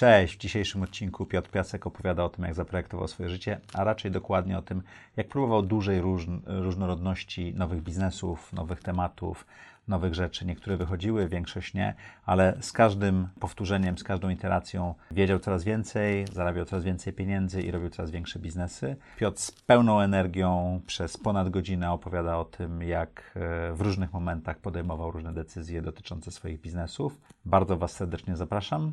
Cześć! W dzisiejszym odcinku Piotr Piasek opowiada o tym, jak zaprojektował swoje życie, a raczej dokładnie o tym, jak próbował dużej różnorodności nowych biznesów, nowych tematów, nowych rzeczy. Niektóre wychodziły, większość nie, ale z każdym powtórzeniem, z każdą iteracją wiedział coraz więcej, zarabiał coraz więcej pieniędzy i robił coraz większe biznesy. Piotr z pełną energią przez ponad godzinę opowiada o tym, jak e, w różnych momentach podejmował różne decyzje dotyczące swoich biznesów. Bardzo Was serdecznie zapraszam.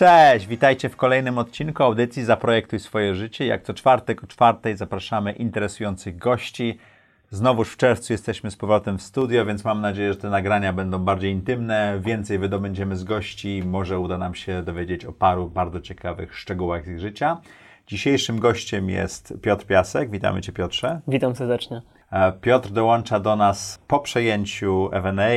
Cześć, witajcie w kolejnym odcinku audycji Zaprojektuj swoje życie. Jak co czwartek o czwartej zapraszamy interesujących gości. Znowuż w czerwcu jesteśmy z powrotem w studio, więc mam nadzieję, że te nagrania będą bardziej intymne, więcej wydobędziemy z gości, może uda nam się dowiedzieć o paru bardzo ciekawych szczegółach ich życia. Dzisiejszym gościem jest Piotr Piasek. Witamy Cię Piotrze. Witam serdecznie. E, Piotr dołącza do nas po przejęciu F&A.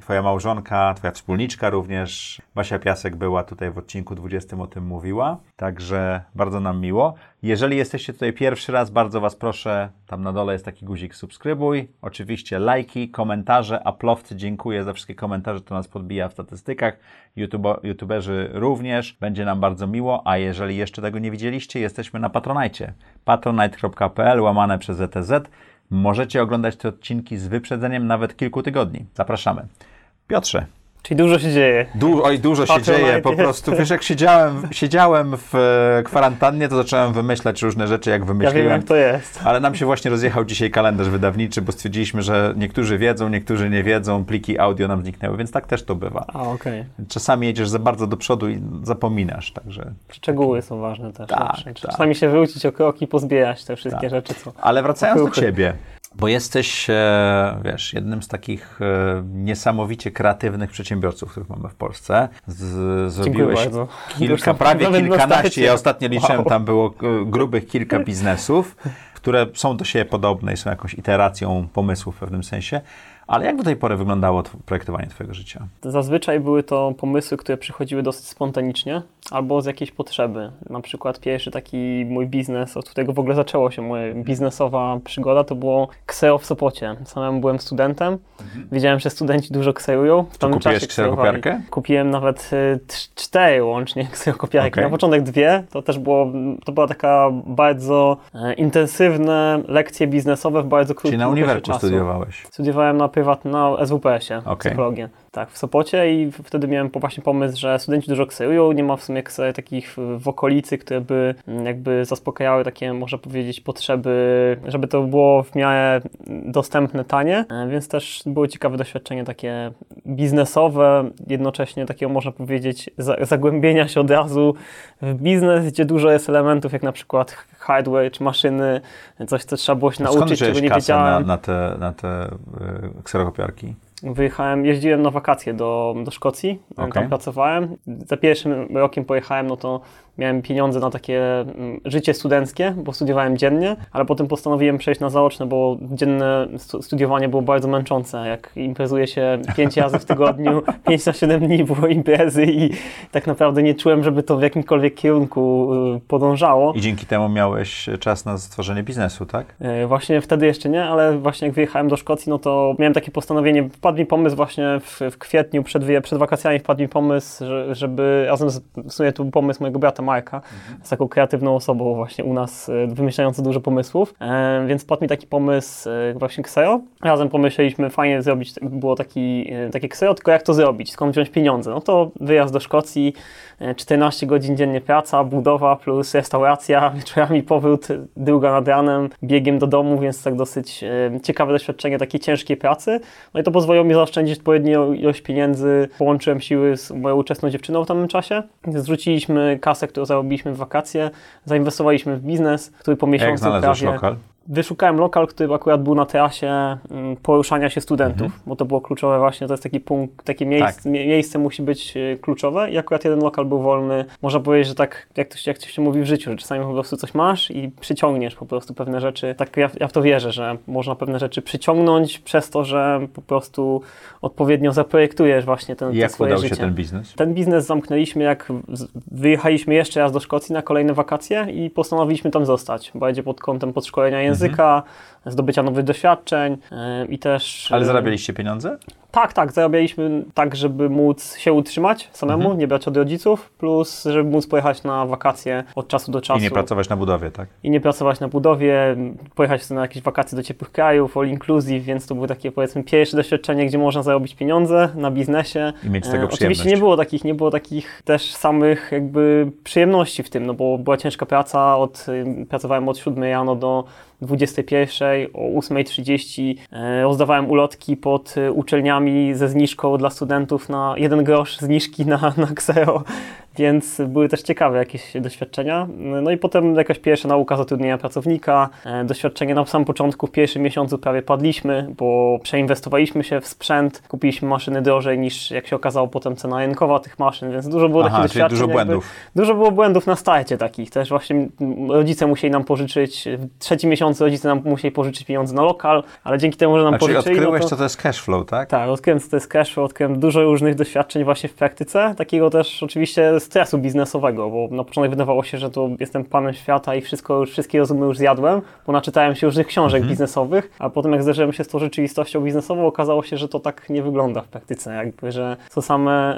Twoja małżonka, twoja wspólniczka również, Basia Piasek była tutaj w odcinku 20 o tym mówiła, także bardzo nam miło. Jeżeli jesteście tutaj pierwszy raz, bardzo Was proszę, tam na dole jest taki guzik subskrybuj, oczywiście lajki, komentarze, aplowcy, dziękuję za wszystkie komentarze, to nas podbija w statystykach, YouTube, youtuberzy również, będzie nam bardzo miło, a jeżeli jeszcze tego nie widzieliście, jesteśmy na Patronite, patronite.pl łamane przez ETZ, Możecie oglądać te odcinki z wyprzedzeniem nawet kilku tygodni. Zapraszamy. Piotrze, Czyli dużo się dzieje. Du oj, dużo się dzieje, po prostu. Wiesz, jak siedziałem, siedziałem w e, kwarantannie, to zacząłem wymyślać różne rzeczy, jak wymyśliłem. Ja wiem, jak to jest. Ale nam się właśnie rozjechał dzisiaj kalendarz wydawniczy, bo stwierdziliśmy, że niektórzy wiedzą, niektórzy nie wiedzą, pliki audio nam zniknęły, więc tak też to bywa. A. Okay. Czasami jedziesz za bardzo do przodu i zapominasz, także... Szczegóły są ważne też. Tak, tak. Czasami się wrócić o krok i pozbierać te wszystkie tak. rzeczy, co... Ale wracając do ciebie, bo jesteś, e, wiesz, jednym z takich e, niesamowicie kreatywnych przedsiębiorców, których mamy w Polsce. Z, zrobiłeś kilka, prawie kilkanaście, ja ostatnio liczyłem, wow. tam było e, grubych kilka biznesów, które są do siebie podobne i są jakąś iteracją pomysłów w pewnym sensie. Ale jak do tej pory wyglądało projektowanie Twojego życia? Zazwyczaj były to pomysły, które przychodziły dosyć spontanicznie albo z jakiejś potrzeby. Na przykład pierwszy taki mój biznes, od którego w ogóle zaczęło się moja biznesowa przygoda, to było Kseo w Sopocie. Samemu byłem studentem, mhm. wiedziałem, że studenci dużo ksejują. W tamtym czasie kserokopiarkę? Kupiłem nawet y, cztery łącznie kserokopiarki. Okay. Na początek dwie, to też było, to była taka bardzo e, intensywne lekcje biznesowe w bardzo krótkim Czyli na uniwersytecie studiowałeś? Studiowałem na prywatnym, na SWPS-ie, okay. psychologię. Tak, w Sopocie i wtedy miałem właśnie pomysł, że studenci dużo ksejują, nie ma w sumie ksej takich w okolicy, które by mm, jakby zaspokajały takie, można powiedzieć, potrzeby, żeby to było w miarę dostępne, tanie, e, więc też było ciekawe doświadczenie takie biznesowe, jednocześnie takiego, można powiedzieć, zagłębienia się od razu w biznes, gdzie dużo jest elementów, jak na przykład hardware czy maszyny, coś, co trzeba było się nauczyć, czego nie wiedziałem. Na, na te, na te y, kserokopiarki? Wyjechałem, jeździłem na wakacje do, do Szkocji, okay. tam pracowałem. Za pierwszym rokiem pojechałem, no to miałem pieniądze na takie mm, życie studenckie, bo studiowałem dziennie, ale potem postanowiłem przejść na zaoczne, bo dzienne studiowanie było bardzo męczące. Jak imprezuje się pięć razy w tygodniu, pięć na siedem dni było imprezy i tak naprawdę nie czułem, żeby to w jakimkolwiek kierunku y, podążało. I dzięki temu miałeś czas na stworzenie biznesu, tak? E, właśnie wtedy jeszcze nie, ale właśnie jak wyjechałem do Szkocji, no to miałem takie postanowienie, wpadł mi pomysł właśnie w, w kwietniu, przed, przed wakacjami wpadł mi pomysł, żeby, razem z, w sumie tu pomysł mojego brata Marka, mhm. taką kreatywną osobą właśnie u nas, e, wymyślającą dużo pomysłów, e, więc wpadł mi taki pomysł e, właśnie Kseo. Razem pomyśleliśmy, fajnie zrobić, było taki, takie Kseo, tylko jak to zrobić, skąd wziąć pieniądze? No to wyjazd do Szkocji, 14 godzin dziennie praca, budowa plus restauracja, wieczorami powrót, druga nad ranem, biegiem do domu, więc tak dosyć ciekawe doświadczenie takiej ciężkiej pracy. No i to pozwoliło mi zaoszczędzić odpowiednią ilość pieniędzy, połączyłem siły z moją uczestną dziewczyną w tamtym czasie, zrzuciliśmy kasę, którą zarobiliśmy w wakacje, zainwestowaliśmy w biznes, który po miesiącu Jak prawie... lokal? Wyszukałem lokal, który akurat był na terasie mm, poruszania się studentów, Mhm. bo to było kluczowe właśnie, to jest taki punkt, takie miejsce, Tak. mie- miejsce musi być y, kluczowe i akurat jeden lokal był wolny. Można powiedzieć, że tak, jak to, się- jak to się mówi w życiu, że czasami po prostu coś masz i przyciągniesz po prostu pewne rzeczy. Tak ja, ja w to wierzę, że można pewne rzeczy przyciągnąć przez to, że po prostu odpowiednio zaprojektujesz właśnie ten, I jak swoje udał się ten biznes? Ten biznes zamknęliśmy, jak wyjechaliśmy jeszcze raz do Szkocji na kolejne wakacje i postanowiliśmy tam zostać. Będzie pod kątem podszkolenia języka, zdobycia nowych doświadczeń yy, i też... Ale yy, zarabialiście pieniądze? Tak, tak, zarabialiśmy tak, żeby móc się utrzymać samemu, Mhm. nie brać od rodziców, plus żeby móc pojechać na wakacje od czasu do czasu. I nie pracować na budowie, tak? I nie pracować na budowie, pojechać na jakieś wakacje do ciepłych krajów, all inclusive, więc to były takie powiedzmy pierwsze doświadczenie, gdzie można zarobić pieniądze na biznesie. I mieć z tego E, Oczywiście przyjemność. nie było takich, nie było takich też samych jakby przyjemności w tym, no bo była ciężka praca, od, y, pracowałem od 7 rano do 21, o 8.30 e, rozdawałem ulotki pod y, uczelniami ze zniżką dla studentów na jeden grosz zniżki na, na Xero, więc były też ciekawe jakieś doświadczenia. No i potem jakaś pierwsza nauka zatrudnienia pracownika, e, doświadczenie na samym początku, w pierwszym miesiącu prawie padliśmy, bo przeinwestowaliśmy się w sprzęt, kupiliśmy maszyny drożej niż jak się okazało potem cena rynkowa tych maszyn, więc dużo było Aha, takich doświadczeń. dużo jakby- błędów. Dużo było błędów na starcie takich. Też właśnie rodzice musieli nam pożyczyć, w trzecim miesiącu rodzice nam musieli pożyczyć pieniądze na lokal, ale dzięki temu, że nam A czyli pożyczyli, odkryłeś, no to... co to jest cash flow, tak? Tak, odkryłem, co to jest cash flow, odkryłem dużo różnych doświadczeń właśnie w praktyce, takiego też oczywiście stresu biznesowego, bo na początek wydawało się, że to jestem panem świata i wszystko wszystkie rozumy już zjadłem, bo naczytałem się różnych książek Mhm. biznesowych, a potem jak zderzyłem się z tą rzeczywistością biznesową, okazało się, że to tak nie wygląda w praktyce, jakby, że są same,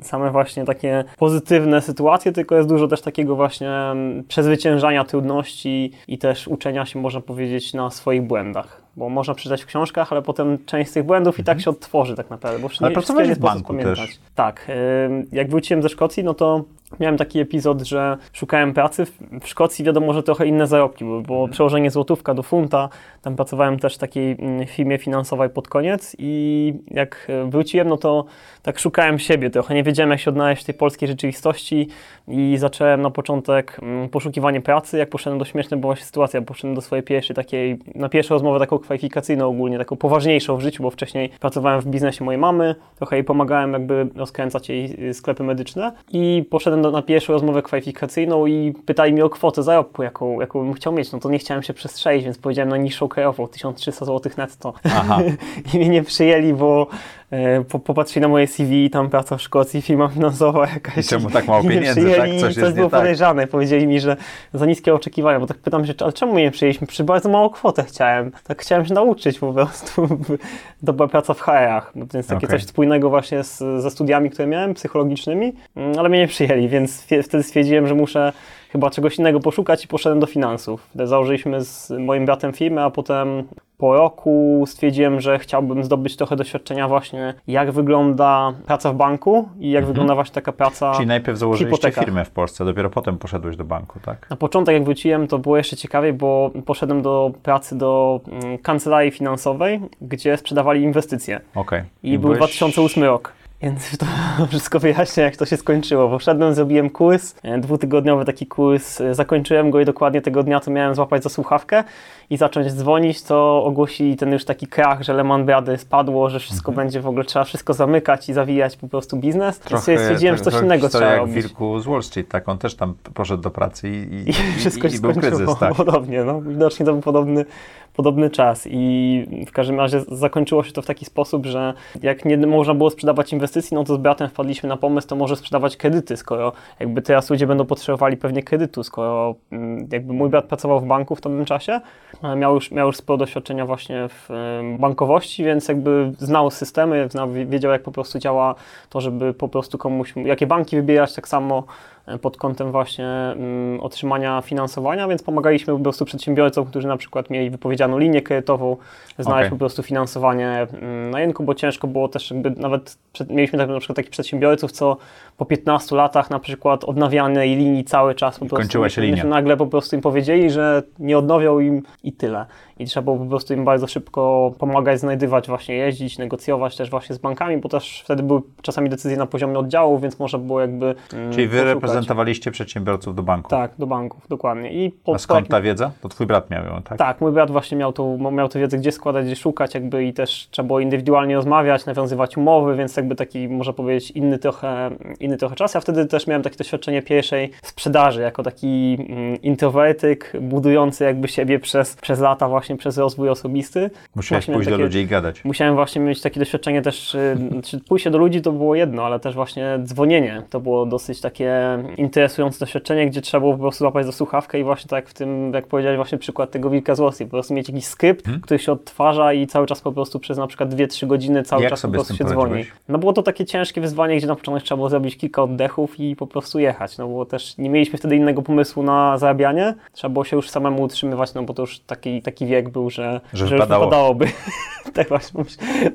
y, same właśnie takie pozytywne sytuacje, tylko jest dużo też takiego właśnie mm, przezwyciężania trudności i też uczenia się, można powiedzieć, na swoich błędach. Bo można przeczytać w książkach, ale potem część z tych błędów i tak się odtworzy tak naprawdę. Bo Mhm. Ale nie- pracowałeś w banku pamiętać. też. Tak. Jak wróciłem ze Szkocji, no to miałem taki epizod, że szukałem pracy. W- Szkocji wiadomo, że trochę inne zarobki były, bo Mhm. przełożenie złotówka do funta, tam pracowałem też w takiej mm, firmie finansowej pod koniec i jak e, wróciłem, no to tak szukałem siebie trochę, nie wiedziałem jak się odnaleźć w tej polskiej rzeczywistości i zacząłem na początek mm, poszukiwanie pracy, jak poszedłem do śmiesznej była się sytuacja, poszedłem do swojej pierwszej takiej, na pierwszą rozmowę taką kwalifikacyjną ogólnie, taką poważniejszą w życiu, bo wcześniej pracowałem w biznesie mojej mamy, trochę jej pomagałem jakby rozkręcać jej y, sklepy medyczne i poszedłem do, na pierwszą rozmowę kwalifikacyjną i pytali mnie o kwotę zarobku, jaką, jaką bym chciał mieć, no to nie chciałem się przestrzelić, więc powiedziałem na niższą krajową, 1300 zł netto. Aha. I mnie nie przyjęli, bo po, popatrzyli na moje CV, tam praca w Szkocji, firma finansowa jakaś. I czemu tak mało pieniędzy, tak? i Coś coś było tak. podejrzane. Powiedzieli mi, że za niskie oczekiwania, bo tak pytam się, ale czemu mnie nie przyjęliśmy? Przy bardzo małą kwotę chciałem. Tak chciałem się nauczyć po prostu. To była praca w HR-ach, no więc takie Okej. coś spójnego właśnie z, ze studiami, które miałem, psychologicznymi, Mm, ale mnie nie przyjęli, więc wtedy stwierdziłem, że muszę chyba czegoś innego poszukać i poszedłem do finansów. Założyliśmy z moim bratem firmę, a potem po roku stwierdziłem, że chciałbym zdobyć trochę doświadczenia właśnie, jak wygląda praca w banku i jak wygląda właśnie taka praca Czyli najpierw założyliście firmę w Polsce, dopiero potem poszedłeś do banku, tak? Na początek jak wróciłem, to było jeszcze ciekawiej, bo poszedłem do pracy do mm, kancelarii finansowej, gdzie sprzedawali inwestycje. Okej. I, był byłeś- 2008 rok. Więc to wszystko wyjaśnia, jak to się skończyło. Poszedłem, zrobiłem kurs, e, dwutygodniowy taki kurs, e, zakończyłem go i dokładnie tego dnia to miałem złapać za słuchawkę i zacząć dzwonić, to ogłosili ten już taki krach, że Lehman Brothers spadło, że wszystko będzie w ogóle, trzeba wszystko zamykać i zawijać po prostu biznes. Więc sobie stwierdziłem, że coś trochę innego trzeba jak robić. Wilku z Wall Street, tak? On też tam poszedł do pracy i, i, I wszystko i, się i był kryzys, tak? podobnie. No, widocznie to był podobny, podobny czas i w każdym razie zakończyło się to w taki sposób, że jak nie można było sprzedawać inwestycji, no to z bratem wpadliśmy na pomysł, to może sprzedawać kredyty, skoro jakby teraz ludzie będą potrzebowali pewnie kredytu, skoro mm, jakby mój brat pracował w banku w tamtym czasie, miał już, miał już sporo doświadczenia właśnie w em, bankowości, więc jakby znał systemy, znał, wiedział jak po prostu działa to, żeby po prostu komuś, jakie banki wybierać, tak samo. e, pod kątem właśnie mm, otrzymania finansowania, więc pomagaliśmy po prostu przedsiębiorcom, którzy na przykład mieli wypowiedzianą linię kredytową, znaleźć Okej. po prostu finansowanie mm, na rynku, bo ciężko było też jakby nawet, mieliśmy tak, na przykład takich przedsiębiorców, co po 15 latach na przykład odnawianej linii cały czas po prostu kończyła się linia. nagle po prostu im powiedzieli, że nie odnowią im i tyle. I trzeba było po prostu im bardzo szybko pomagać, znajdywać, właśnie jeździć, negocjować też właśnie z bankami, bo też wtedy były czasami decyzje na poziomie oddziału, więc można było jakby mm, Czyli wy poszukać. Reprezentowaliście przedsiębiorców do banku. Tak, do banków, dokładnie. I po, A skąd ta wiedza? To twój brat miał ją, tak? Tak, mój brat właśnie miał tą, miał tę wiedzę, gdzie składać, gdzie szukać, jakby i też trzeba było indywidualnie rozmawiać, nawiązywać umowy, więc jakby taki, można powiedzieć, inny trochę, inny trochę czas. Ja wtedy też miałem takie doświadczenie pierwszej sprzedaży, jako taki mm, introwertyk, budujący jakby siebie przez, przez lata właśnie przez rozwój osobisty. Musiałeś Właśnie pójść do takie- ludzi i gadać. Musiałem właśnie mieć takie doświadczenie też, y, czy pójście do ludzi to było jedno, ale też właśnie dzwonienie to było dosyć takie interesujące doświadczenie, gdzie trzeba było po prostu złapać za słuchawkę i właśnie tak w tym, jak powiedziałeś właśnie przykład tego wilka z Rosji, po prostu mieć jakiś skrypt, który się odtwarza i cały czas po prostu przez na przykład 2-3 godziny cały Jak czas po prostu się dzwoni. No było to takie ciężkie wyzwanie, gdzie na początek trzeba było zrobić kilka oddechów i po prostu jechać, no bo też nie mieliśmy wtedy innego pomysłu na zarabianie, trzeba było się już samemu utrzymywać, no bo to już taki, taki wiek był, że, Że już wypadało. wypadałoby. tak, właśnie,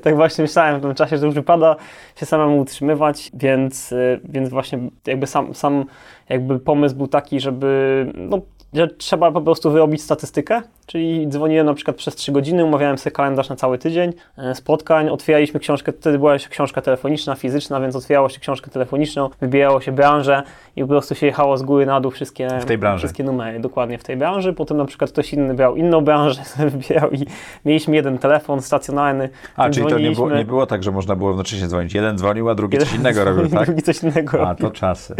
tak właśnie myślałem w tym czasie, że już wypada się samemu utrzymywać, więc, y, więc właśnie jakby sam, sam jakby pomysł był taki, żeby no, że trzeba po prostu wyrobić statystykę, czyli dzwoniłem na przykład przez 3 godziny, umawiałem sobie kalendarz na cały tydzień e, spotkań, otwieraliśmy książkę, wtedy była jeszcze książka telefoniczna, fizyczna, więc otwierało się książkę telefoniczną, wybierało się branżę i po prostu się jechało z góry na dół wszystkie, W tej branży. wszystkie numery, dokładnie w tej branży, potem na przykład ktoś inny brał inną branżę, wybierał i mieliśmy jeden telefon stacjonarny. A, czyli to nie było, nie było tak, że można było jednocześnie dzwonić. Jeden dzwonił, a drugi coś innego robił, tak? Drugi coś innego A, robił. to czasy.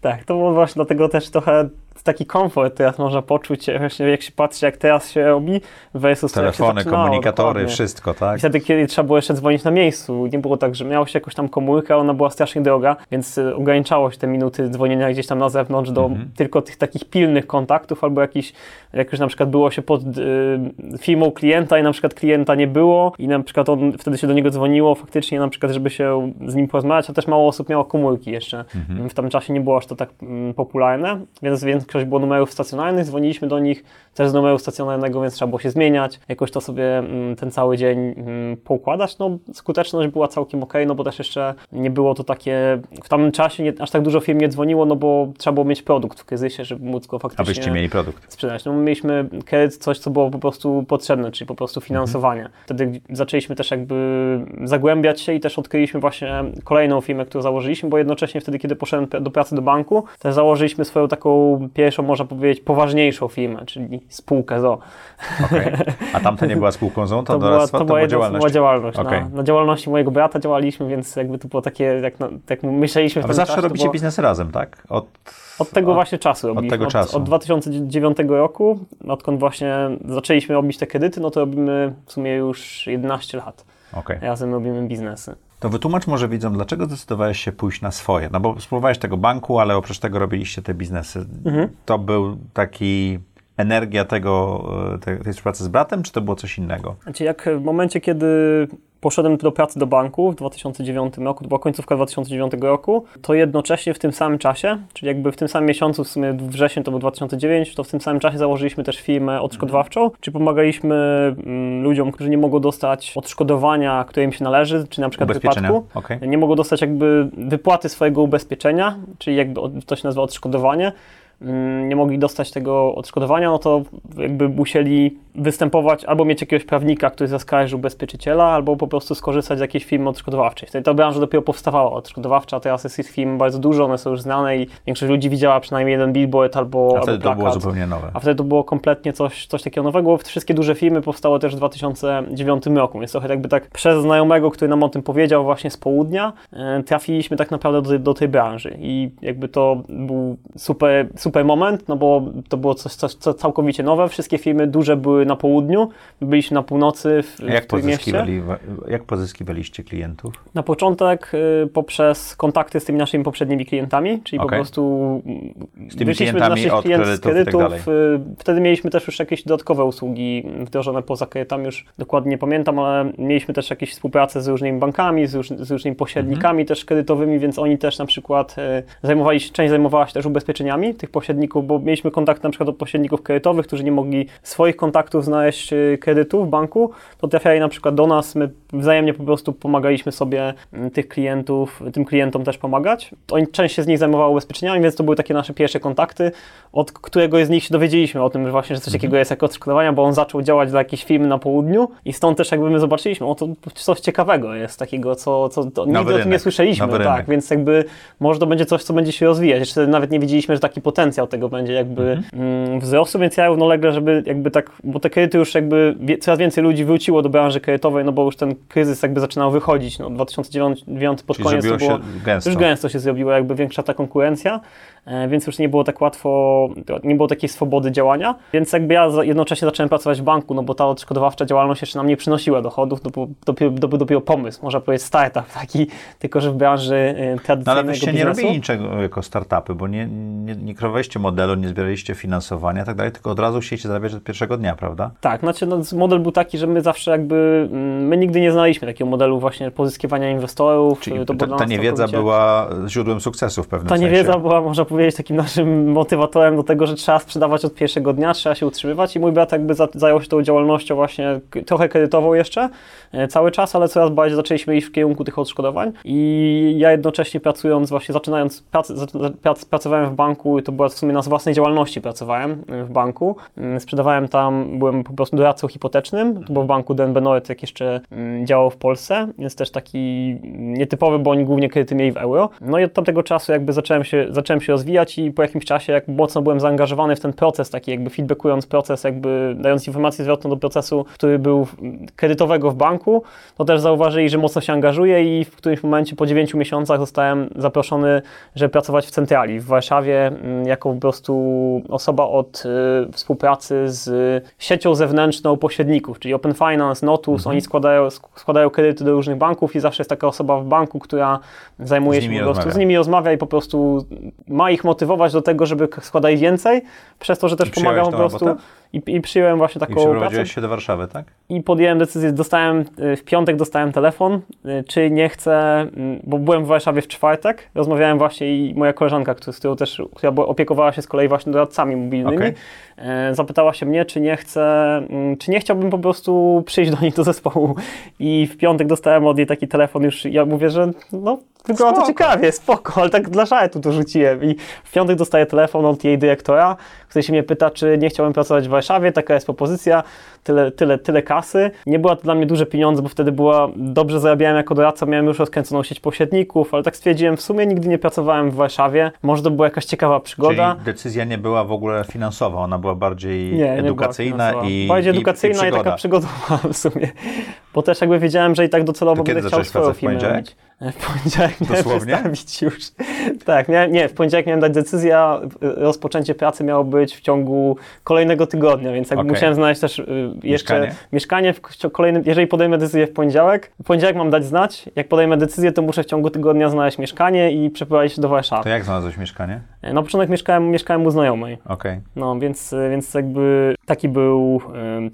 Tak, to było właśnie dlatego też trochę taki komfort teraz można poczuć, właśnie jak się patrzy, jak teraz się robi, versus to, jak się Telefony, komunikatory, dokładnie. wszystko, tak? I wtedy, kiedy trzeba było jeszcze dzwonić na miejscu, nie było tak, że miało się jakąś tam komórkę, ona była strasznie droga, więc y, ograniczało się te minuty dzwonienia gdzieś tam na zewnątrz do Mhm. tylko tych takich pilnych kontaktów, albo jakiś, jak już na przykład było się pod y, firmą klienta i na przykład klienta nie było i na przykład on, wtedy się do niego dzwoniło faktycznie na przykład, żeby się z nim porozmawiać, a też mało osób miało komórki jeszcze. Mhm. W tamtym czasie nie było aż to tak mm, popularne, więc większość było numerów stacjonarnych, dzwoniliśmy do nich też z numeru stacjonarnego, więc trzeba było się zmieniać, jakoś to sobie mm, ten cały dzień mm, poukładać. No skuteczność była całkiem ok, no bo też jeszcze nie było to takie, w tamtym czasie nie, aż tak dużo firm nie dzwoniło, no bo trzeba było mieć produkt w kryzysie, żeby móc go faktycznie Abyście mieli produkt. sprzedać. No my mieliśmy kredyt, coś, co było po prostu potrzebne, czyli po prostu finansowanie. Wtedy zaczęliśmy też jakby zagłębiać się i też odkryliśmy właśnie kolejną firmę, którą założyliśmy, bo jednocześnie wtedy, kiedy poszedłem do pracy do banku, też założyliśmy swoją taką pierwszą, można powiedzieć, poważniejszą firmę, czyli spółkę ZO. Okej. A tamta nie była spółką ZOO, to, To była, to to była działalność. działalność. Okej. Na, na działalności mojego brata działaliśmy, więc jakby to było takie, jak, na, jak myśleliśmy w A wy tym zawsze robicie było- biznes razem, tak? Od, Od tego właśnie czasu robiliśmy. tego od, czasu. Od 2009 roku, odkąd właśnie zaczęliśmy robić te kredyty, no to robimy w sumie już 11 lat. Okej. Razem robimy biznesy. To wytłumacz może widzom, dlaczego zdecydowałeś się pójść na swoje? No bo spróbowałeś tego banku, ale oprócz tego robiliście te biznesy. Mhm. To był taki energia tego, e, te, tej współpracy z bratem, czy to było coś innego? Znaczy jak w momencie, kiedy poszedłem do pracy do banku w 2009 roku, to była końcówka 2009 roku, to jednocześnie w tym samym czasie, czyli jakby w tym samym miesiącu, w sumie wrzesień to był 2009, to w tym samym czasie założyliśmy też firmę odszkodowawczą, czyli pomagaliśmy mm, ludziom, którzy nie mogą dostać odszkodowania, które im się należy, czy na przykład wypadku. Okej. nie mogą dostać jakby wypłaty swojego ubezpieczenia, czyli jakby to się nazywa odszkodowanie, nie mogli dostać tego odszkodowania, no to jakby musieli występować albo mieć jakiegoś prawnika, który zaskarży ubezpieczyciela, albo po prostu skorzystać z jakiejś firmy odszkodowawczej. Wtedy ta branża dopiero powstawała odszkodowawcza, teraz jest tych firm bardzo dużo, one są już znane i większość ludzi widziała przynajmniej jeden billboard albo, A albo wtedy to było plakat. zupełnie nowe. A wtedy to było kompletnie coś, coś takiego nowego. Wszystkie duże firmy powstały też w 2009 roku, więc trochę jakby tak przez znajomego, który nam o tym powiedział właśnie z południa, e, trafiliśmy tak naprawdę do, tej- do tej branży i jakby to był super, super moment, no bo to było coś, coś co całkowicie nowe. Wszystkie firmy duże były na południu, my byliśmy na północy w, A jak, w pozyskiwali, jak pozyskiwaliście klientów? Na początek y, poprzez kontakty z tymi naszymi poprzednimi klientami, czyli po Okej. prostu Z tymi wyszliśmy do naszych od klientów z kredytów tak y, Wtedy mieliśmy też już jakieś dodatkowe usługi wdrożone poza kredytami, już dokładnie nie pamiętam, ale mieliśmy też jakieś współpracę z różnymi bankami, z, róż, z różnymi pośrednikami Mhm. też kredytowymi, więc oni też na przykład y, zajmowali się, część zajmowała się też ubezpieczeniami tych pośredników, bo mieliśmy kontakt na przykład do pośredników kredytowych, którzy nie mogli swoich kontaktów kontaktów znaleźć y, kredytu w banku, to trafiali na przykład do nas, my wzajemnie po prostu pomagaliśmy sobie mm, tych klientów, tym klientom też pomagać. Oni, część się z nich zajmowało ubezpieczeniami, więc to były takie nasze pierwsze kontakty, od którego z nich się dowiedzieliśmy o tym, że właśnie, że coś takiego jest jak odszkodowania, bo on zaczął działać dla jakiejś firmy na południu i stąd też jakby my zobaczyliśmy, o to coś ciekawego jest takiego, co, co to, nigdy o tym nie słyszeliśmy, tak, rynek. więc jakby może to będzie coś, co będzie się rozwijać. Jeszcze nawet nie wiedzieliśmy, że taki potencjał tego będzie jakby mm, wzrostu, więc ja równolegle, żeby jakby tak, bo te kredyty już jakby coraz więcej ludzi wróciło do branży kredytowej, no bo już ten kryzys jakby zaczynał wychodzić, no 2009 pod Czyli koniec to było, gęsto. już gęsto się zrobiło, jakby większa ta konkurencja, e, więc już nie było tak łatwo, nie było takiej swobody działania, więc jakby ja jednocześnie zacząłem pracować w banku, no bo ta odszkodowawcza działalność jeszcze nam nie przynosiła dochodów, to był dopiero, dopiero, dopiero pomysł, można powiedzieć startup taki, tylko że w branży e, No tradycyjnego ale wyście nie robili niczego jako startupy, bo nie, nie, nie modelu, nie zbieraliście finansowania i tak dalej, tylko od razu chcieliście zarabiać od pierwszego dnia, prawda? Tak, znaczy no, model był taki, że my zawsze jakby, mm, my nigdy nie znaliśmy takiego modelu właśnie pozyskiwania inwestorów. Czyli to ta, ta niewiedza była źródłem sukcesu w pewnym Ta sensie. niewiedza była, można powiedzieć, takim naszym motywatorem do tego, że trzeba sprzedawać od pierwszego dnia, trzeba się utrzymywać i mój brat jakby za, zajął się tą działalnością właśnie trochę kredytową jeszcze e, cały czas, ale coraz bardziej zaczęliśmy iść w kierunku tych odszkodowań i ja jednocześnie pracując właśnie, zaczynając za- prac, pracowałem w banku i to była w sumie na własnej działalności pracowałem e, w banku, Mm, sprzedawałem tam, byłem po prostu doradcą hipotecznym, to było w banku DNB Noret, jak jeszcze mm, działał w Polsce, jest też taki nietypowy, bo oni głównie kredyty mieli w euro. No i od tamtego czasu jakby zacząłem się, zacząłem się rozwijać i po jakimś czasie jak mocno byłem zaangażowany w ten proces, taki jakby feedbackując proces, jakby dając informację zwrotną do procesu, który był mm, kredytowego w banku, to też zauważyli, że mocno się angażuję i w którymś momencie po 9 miesiącach zostałem zaproszony, żeby pracować w centrali w Warszawie mm, jako po prostu osoba od y, współpracy z siecią zewnętrzną pośredników, czyli Open Finance, Notus, oni składają, sk- składają kredyty do różnych banków i zawsze jest taka osoba w banku, która zajmuje się po prostu, rozmawia. z nimi rozmawia i po prostu ma ich motywować do tego, żeby składali więcej, przez to, że też pomagam po prostu robotę? I, i przyjąłem właśnie I taką pracę. przeprowadziłeś się do Warszawy, tak? i podjąłem decyzję, dostałem w piątek dostałem telefon, y, czy nie chcę, mm, bo byłem w Warszawie w czwartek, rozmawiałem właśnie i moja koleżanka, która, z którą też, która opiekowała się z kolei właśnie doradcami mobilnymi, e, zapytała się mnie, czy nie chcę, mm, czy nie chciałbym po prostu przyjść do nich do zespołu. I w piątek dostałem od niej taki telefon już, ja mówię, że no wygląda to ciekawie, spoko, ale tak dla żartu to rzuciłem. I w piątek dostaję telefon od jej dyrektora, się mnie pyta, czy nie chciałbym pracować w Warszawie, taka jest propozycja, tyle, tyle, tyle kasy. Nie była to dla mnie duże pieniądze, bo wtedy była, dobrze zarabiałem jako doradca, miałem już rozkręconą sieć pośredników, ale tak stwierdziłem, w sumie nigdy nie pracowałem w Warszawie, może to była jakaś ciekawa przygoda. Czyli decyzja nie była w ogóle finansowa, ona była bardziej Nie, nie była edukacyjna finansowa. i Bardziej i- edukacyjna i, przygoda. taka przygodowa w sumie. Bo też jakby wiedziałem, że i tak docelowo będę chciał swoją firmę robić. W poniedziałek miałem Dosłownie? wystawić już. Tak, miałem, nie, w poniedziałek miałem dać decyzję, a rozpoczęcie pracy miało być w ciągu kolejnego tygodnia, więc jakby Okej. musiałem znaleźć też y, jeszcze Mieszkanie? mieszkanie w kolejnym, jeżeli podejmę decyzję w poniedziałek, w poniedziałek mam dać znać, jak podejmę decyzję, to muszę w ciągu tygodnia znaleźć mieszkanie i przeprowadzić się do To Warszawy. jak znalazłeś mieszkanie? Na początek mieszkałem, mieszkałem u znajomej. Okej. No, więc, więc jakby taki był,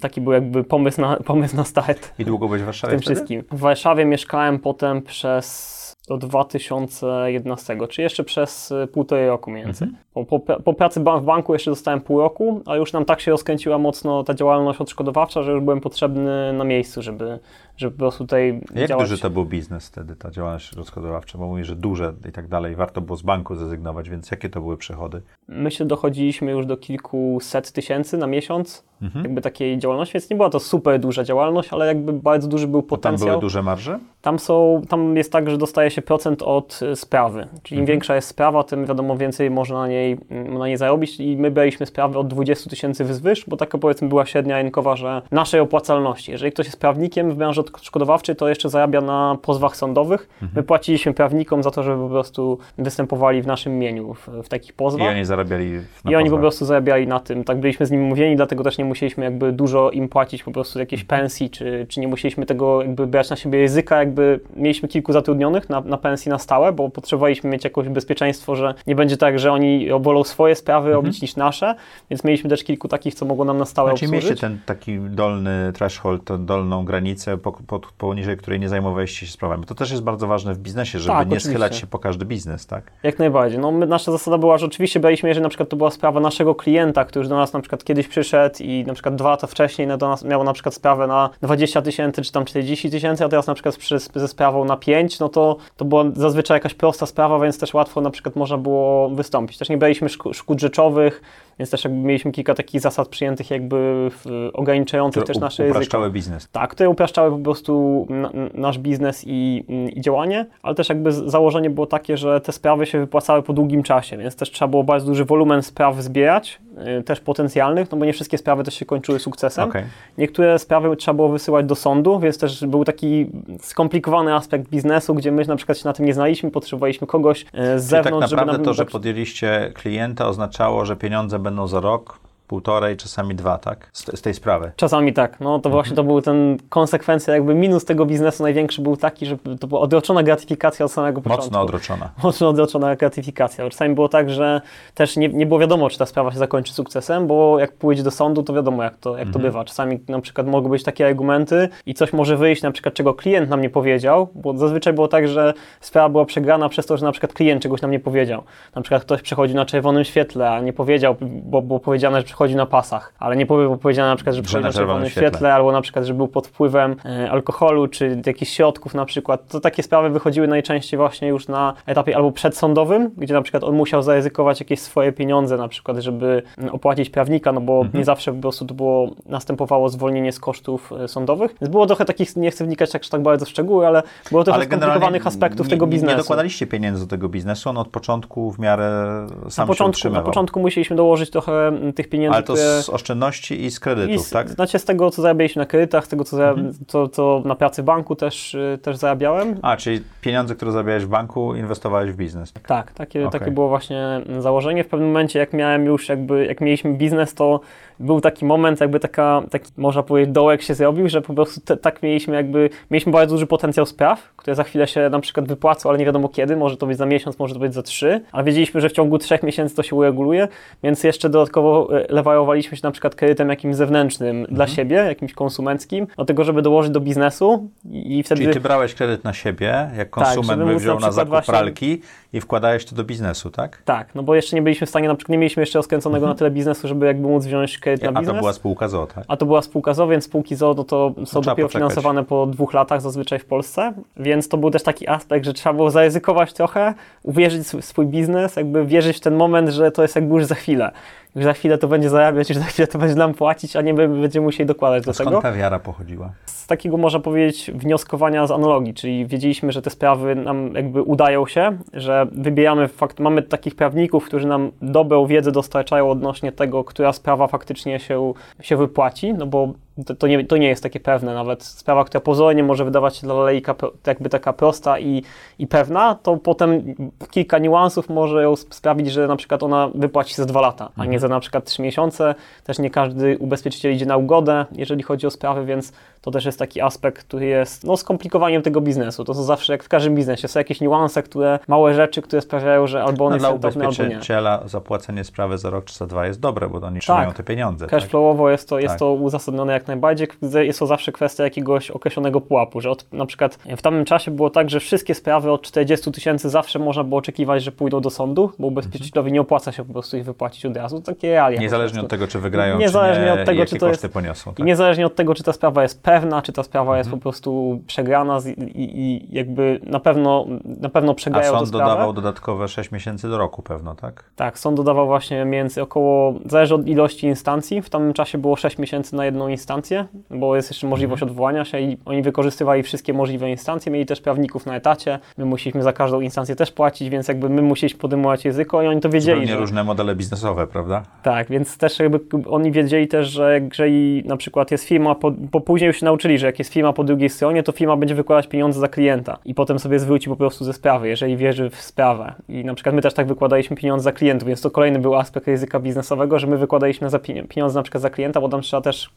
taki był jakby pomysł na, pomysł na start I długo byłeś w w Warszawie tym wtedy? wszystkim. W Warszawie mieszkałem potem przez do 2011, czy jeszcze przez y, półtorej roku mniej więcej. Po, po, po pracy w banku jeszcze dostałem pół roku, a już nam tak się rozkręciła mocno ta działalność odszkodowawcza, że już byłem potrzebny na miejscu, żeby, żeby po prostu tutaj Jak działać. duży to był biznes wtedy, ta działalność rozchodowawcza? Bo mówisz, że duże i tak dalej, warto było z banku zrezygnować, więc jakie to były przychody? Myślę, dochodziliśmy już do kilkuset tysięcy na miesiąc, Mhm. jakby takiej działalności, więc nie była to super duża działalność, ale jakby bardzo duży był Tam potencjał. były duże marże? Tam, są, tam jest tak, że dostaje się procent od y, sprawy. Czyli im większa jest sprawa, tym wiadomo więcej można na niej, mm, na niej zarobić. I my braliśmy sprawy od 20 tysięcy wzwyż, bo taka powiedzmy była średnia rynkowa, że naszej opłacalności. Jeżeli ktoś jest prawnikiem w branży odszkodowawczej, to jeszcze zarabia na pozwach sądowych. My płaciliśmy prawnikom za to, żeby po prostu występowali w naszym imieniu w, w takich I pozwach. oni zarabiali I oni po prostu zarabiali na tym. Tak byliśmy z nimi mówieni, dlatego też nie musieliśmy jakby dużo im płacić po prostu jakiejś Mhm. pensji, czy, czy nie musieliśmy tego jakby brać na siebie ryzyka, jakby mieliśmy kilku zatrudnionych na, na pensji na stałe, bo potrzebowaliśmy mieć jakieś bezpieczeństwo, że nie będzie tak, że oni wolą swoje sprawy Mhm. robić niż nasze, więc mieliśmy też kilku takich, co mogło nam na stałe Znaczy obsłużyć. mieliście ten taki dolny threshold, dolną granicę, po, po, poniżej której nie zajmowaliście się sprawami. To też jest bardzo ważne w biznesie, żeby Tak, nie oczywiście. schylać się po każdy biznes, tak? Jak najbardziej. No, my, nasza zasada była, że oczywiście braliśmy, jeżeli na przykład to była sprawa naszego klienta, który już do nas na przykład kiedyś przyszedł i czyli na przykład dwa lata wcześniej no, miało na przykład sprawę na 20 tysięcy czy tam 40 tysięcy, a teraz na przykład przy, ze sprawą na 5, no to to była zazwyczaj jakaś prosta sprawa, więc też łatwo na przykład można było wystąpić. Też nie braliśmy szkód rzeczowych, więc też jakby mieliśmy kilka takich zasad przyjętych jakby ograniczających które też nasze upraszczały biznes. Tak, które upraszczały po prostu na, nasz biznes i, i, działanie, ale też jakby założenie było takie, że te sprawy się wypłacały po długim czasie, więc też trzeba było bardzo duży wolumen spraw zbierać, yy, też potencjalnych, no bo nie wszystkie sprawy też się kończyły sukcesem. Okay. Niektóre sprawy trzeba było wysyłać do sądu, więc też był taki skomplikowany aspekt biznesu, gdzie my na przykład się na tym nie znaliśmy, potrzebowaliśmy kogoś yy, z Czyli zewnątrz, tak naprawdę to, że podjęliście klienta oznaczało, że pieniądze będą za rok, półtorej, czasami dwa, tak? Z, z tej sprawy. Czasami tak. No to mhm. właśnie to był ten konsekwencja, jakby minus tego biznesu największy był taki, że to była odroczona gratyfikacja od samego początku. Mocno odroczona. Mocno odroczona gratyfikacja. Czasami było tak, że też nie, nie było wiadomo, czy ta sprawa się zakończy sukcesem, bo jak pójdzie do sądu, to wiadomo, jak to, jak mhm. to bywa. Czasami na przykład mogą być takie argumenty i coś może wyjść, na przykład czego klient nam nie powiedział, bo zazwyczaj było tak, że sprawa była przegrana przez to, że na przykład klient czegoś nam nie powiedział. Na przykład ktoś przechodzi na czerwonym świetle, a nie powiedział, bo było powiedziane, że przechodzi na pasach, ale nie było powiedziane na przykład, że przechodzi na czerwonym świetle, świetle, albo na przykład, że był pod wpływem e, alkoholu, czy jakichś środków na przykład. To takie sprawy wychodziły najczęściej właśnie już na etapie albo przedsądowym, gdzie na przykład on musiał zaryzykować jakieś swoje pieniądze na przykład, żeby opłacić prawnika, no bo mhm. nie zawsze po prostu to było, następowało zwolnienie z kosztów e, sądowych. Więc było trochę takich, nie chcę wnikać tak, tak bardzo w szczegóły, ale było trochę skomplikowanych aspektów nie, tego biznesu. Nie dokładaliście pieniędzy do tego biznesu, on od początku w miarę sam na początku, Na początku musieliśmy dołożyć trochę tych pieniędzy, Ale to z oszczędności i z kredytów, I z, tak? Znaczy z tego, co zarabialiśmy na kredytach, z tego, co, mhm. co, co na pracy w banku też, y, też zarabiałem. A, czyli pieniądze, które zarabiałeś w banku, inwestowałeś w biznes. Tak, takie, okay. takie było właśnie założenie. W pewnym momencie, jak miałem już jakby, jak mieliśmy biznes, to był taki moment, jakby taka, taki, można powiedzieć, dołek się zrobił, że po prostu te, tak mieliśmy jakby, mieliśmy bardzo duży potencjał spraw, które za chwilę się na przykład wypłacą, ale nie wiadomo kiedy, może to być za miesiąc, może to być za trzy, ale wiedzieliśmy, że w ciągu trzech miesięcy to się ureguluje, więc jeszcze dodatkowo e, lewarowaliśmy się na przykład kredytem jakimś zewnętrznym mhm. dla siebie, jakimś konsumenckim, do tego, żeby dołożyć do biznesu i wtedy... Czyli ty brałeś kredyt na siebie, jak tak, konsument tak, by wziął na, na zakup właśnie... pralki i wkładałeś to do biznesu, tak? Tak, no bo jeszcze nie byliśmy w stanie, na przykład nie mieliśmy jeszcze rozkręconego na tyle biznesu, żeby jakby móc wziąć kredyt na biznes. A to była spółka ZO, tak? A to była spółka ZO, więc spółki ZO no to są no, dopiero poczekać. finansowane po dwóch latach zazwyczaj w Polsce, więc to był też taki aspekt, że trzeba było zaryzykować trochę, uwierzyć w swój biznes, jakby wierzyć w ten moment, że to jest jakby już za chwilę że za chwilę to będzie zarabiać, że za chwilę to będzie nam płacić, a nie my będziemy musieli dokładać do skąd tego. ta wiara pochodziła? Z takiego, można powiedzieć, wnioskowania z analogii, czyli wiedzieliśmy, że te sprawy nam jakby udają się, że wybieramy fakt, mamy takich prawników, którzy nam dobrą wiedzę dostarczają odnośnie tego, która sprawa faktycznie się, się wypłaci, no bo to, to, nie, to nie jest takie pewne. Nawet sprawa, która pozornie może wydawać się dla lejka jakby taka prosta i, i pewna, to potem kilka niuansów może ją sprawić, że na przykład ona wypłaci za dwa lata, a nie za na przykład trzy miesiące. Też nie każdy ubezpieczyciel idzie na ugodę, jeżeli chodzi o sprawy, więc to też jest taki aspekt, który jest no, skomplikowaniem tego biznesu. To są zawsze, jak w każdym biznesie, są jakieś niuanse, które, małe rzeczy, które sprawiają, że albo one no, są dla ubezpieczyciela zapłacenie sprawy za rok czy za dwa jest dobre, bo oni trzymają tak. te pieniądze. Cashflowowo tak? jest, to, jest tak. to uzasadnione jak najbardziej. Jest to zawsze kwestia jakiegoś określonego pułapu, że od, na przykład w tamtym czasie było tak, że wszystkie sprawy od 40 tysięcy zawsze można było oczekiwać, że pójdą do sądu, bo ubezpieczycielowi mhm. nie opłaca się po prostu ich wypłacić od razu. Takie realia. Niezależnie od tego, czy wygrają, niezależnie czy nie, od tego, czy to jest, poniosą. Tak? Niezależnie od tego, czy ta sprawa jest pewna, czy ta sprawa jest mhm. po prostu przegrana i, i, jakby na pewno, na pewno przegrają A sąd dodawał dodatkowe 6 miesięcy do roku pewno, tak? Tak, sąd dodawał właśnie między około, zależy od ilości instancji, w tamtym czasie było 6 miesięcy na jedną instancję, bo jest jeszcze możliwość mhm. odwołania się i oni wykorzystywali wszystkie możliwe instancje, mieli też prawników na etacie, my musieliśmy za każdą instancję też płacić, więc jakby my musieliśmy podejmować ryzyko i oni to wiedzieli. Zupełnie że... różne modele biznesowe, prawda? Tak, więc też jakby oni wiedzieli też, że jeżeli na przykład jest firma, bo później już się nauczyli, że jak jest firma po drugiej stronie, to firma będzie wykładać pieniądze za klienta i potem sobie zwróci po prostu ze sprawy, jeżeli wierzy w sprawę. I na przykład my też tak wykładaliśmy pieniądze za klientów, więc to kolejny był aspekt ryzyka biznesowego, że my wykładaliśmy za pieniądze na przykład za klienta, bo tam trzeba też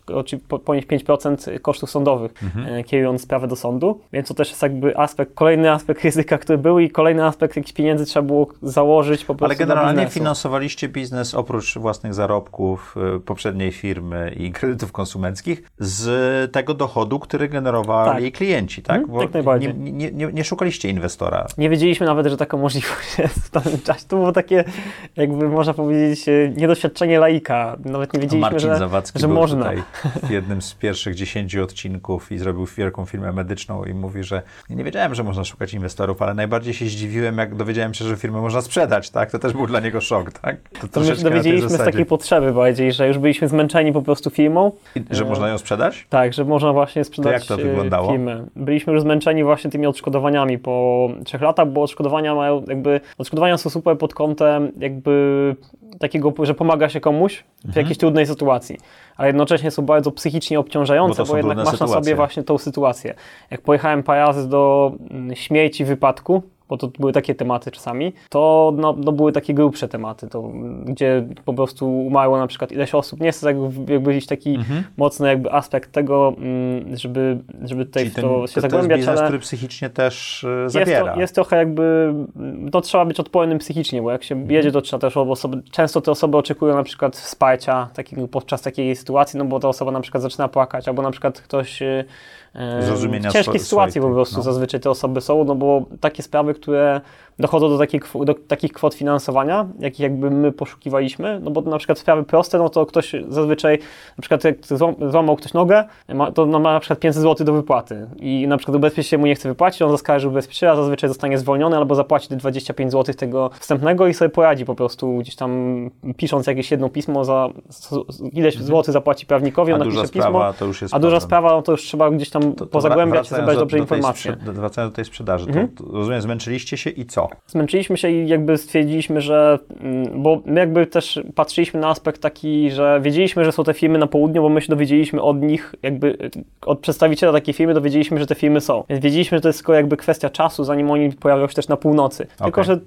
po, ponieść 5% kosztów sądowych, Mhm. e, kierując sprawę do sądu. Więc to też jest jakby aspekt, kolejny aspekt ryzyka, który był i kolejny aspekt, jakichś pieniędzy trzeba było założyć po prostu Ale generalnie finansowaliście biznes oprócz własnych zarobków y, poprzedniej firmy i kredytów konsumenckich z tego dochodu, który generowali Tak. klienci, tak? Jak najbardziej. Nie, nie, nie, szukaliście inwestora. Nie wiedzieliśmy nawet, że taka możliwość jest w danym czasie. To było takie, jakby można powiedzieć, e, niedoświadczenie laika. Nawet nie wiedzieliśmy, Marcin że, Zawadzki że był można. tutaj w jednym z pierwszych 10 odcinków i zrobił wielką firmę medyczną i mówi, że nie wiedziałem, że można szukać inwestorów, ale najbardziej się zdziwiłem, jak dowiedziałem się, że firmę można sprzedać, tak? To też był dla niego szok, tak? To To my się dowiedzieliśmy z takiej potrzeby bardziej, że już byliśmy zmęczeni po prostu firmą. I, że można ją sprzedać? Tak, że można właśnie sprzedać jak to e, wyglądało? firmę. Byliśmy już zmęczeni właśnie tymi odszkodowaniami po trzech latach, bo odszkodowania mają jakby, odszkodowania są super pod kątem jakby takiego, że pomaga się komuś w Mhm. jakiejś trudnej sytuacji, ale jednocześnie są bardzo psychicznie Bo obciążające, to bo, są jednak masz na sytuacje. sobie właśnie tą sytuację. Jak pojechałem parę razy do mm, śmierci, wypadku, bo to były takie tematy czasami, to no, no były takie grubsze tematy, to, mm, gdzie po prostu umarło na przykład ileś osób. Nie jest to jakby, gdzieś taki Mhm. mocny jakby aspekt tego, mm, żeby, żeby tutaj Czyli w ten, to się to, to jest zagłębiać, biznes, ale który psychicznie też jest, zabiera. to, jest trochę jakby, no trzeba być odpornym psychicznie, bo jak się Mhm. jedzie, to trzeba też osoby, często te osoby oczekują na przykład wsparcia takiego podczas takiej sytuacji, no bo ta osoba na przykład zaczyna płakać, albo na przykład ktoś e, w ciężkiej sytuacji po prostu no. zazwyczaj te osoby są, no bo takie sprawy, które dochodzą do, takiej, do takich kwot finansowania, jakich jakby my poszukiwaliśmy, no bo na przykład sprawy proste, no to ktoś zazwyczaj, na przykład jak złam- złamał ktoś nogę, ma, to no ma na przykład 500 zł do wypłaty i na przykład ubezpieczyciel mu nie chce wypłacić, on zaskarży ubezpieczyciela, zazwyczaj zostanie zwolniony albo zapłaci te 25 zł tego wstępnego i sobie poradzi po prostu gdzieś tam pisząc jakieś jedno pismo za ileś złotych zapłaci prawnikowi, Mhm. On napisze pismo, to już jest a duża sprawa, no to już trzeba gdzieś tam To- to pozagłębiać, zebrać do- dobrze do informacje. Wracając do tej sprzedaży, Mhm. to rozumiem, zmęczyliście się i co? Zmęczyliśmy się i jakby stwierdziliśmy, że, mm, bo my jakby też patrzyliśmy na aspekt taki, że wiedzieliśmy, że są te firmy na południu, bo my się dowiedzieliśmy od nich, jakby od przedstawiciela takiej firmy dowiedzieliśmy, że te firmy są. Więc wiedzieliśmy, że to jest tylko jakby kwestia czasu, zanim oni pojawią się też na północy. Tylko, Okej. że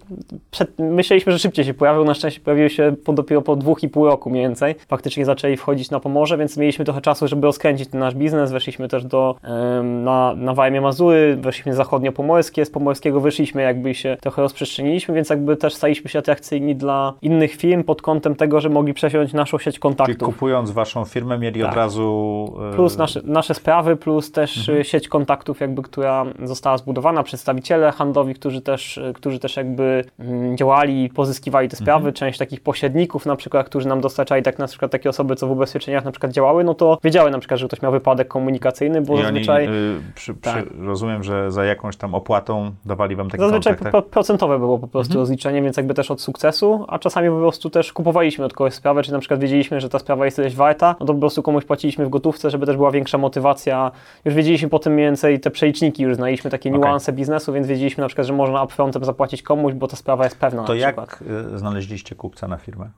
przed, myśleliśmy, że szybciej się pojawią, na szczęście pojawiły się po, dopiero po dwóch i pół roku mniej więcej. Faktycznie zaczęli wchodzić na Pomorze, więc mieliśmy trochę czasu, żeby rozkręcić ten nasz biznes. Weszliśmy też do, na, na Warmię Mazury, weszliśmy zachodnio-pomorskie, z pomorskiego wyszliśmy, jakby się trochę rozprzestrzeniliśmy, więc jakby też staliśmy się atrakcyjni dla innych firm pod kątem tego, że mogli przesiąść naszą sieć Czyli kontaktów. kupując waszą firmę mieli Tak. od razu... y, Plus nasze, nasze sprawy, plus też Mhm. y, sieć kontaktów, jakby, która została zbudowana, przedstawiciele handlowi, którzy też, y, którzy też jakby mm, działali i pozyskiwali te sprawy, Mhm. część takich pośredników na przykład, którzy nam dostarczali, tak na przykład takie osoby, co w ubezpieczeniach na przykład działały, no to wiedziały na przykład, że ktoś miał wypadek komunikacyjny, bo I zazwyczaj... oni, y, przy, przy, Tak. rozumiem, że za jakąś tam opłatą dawali wam taki Zazwyczaj kontakt, tak? Procentowe było po prostu rozliczenie, więc jakby też od sukcesu, a czasami po prostu też kupowaliśmy od kogoś sprawę, czy na przykład wiedzieliśmy, że ta sprawa jest ileś warta, no to po prostu komuś płaciliśmy w gotówce, żeby też była większa motywacja. Już wiedzieliśmy potem mniej więcej te przeliczniki, już znaliśmy takie Okej. niuanse biznesu, więc wiedzieliśmy na przykład, że można upfrontem zapłacić komuś, bo ta sprawa jest pewna To przykład. jak y, znaleźliście kupca na firmę?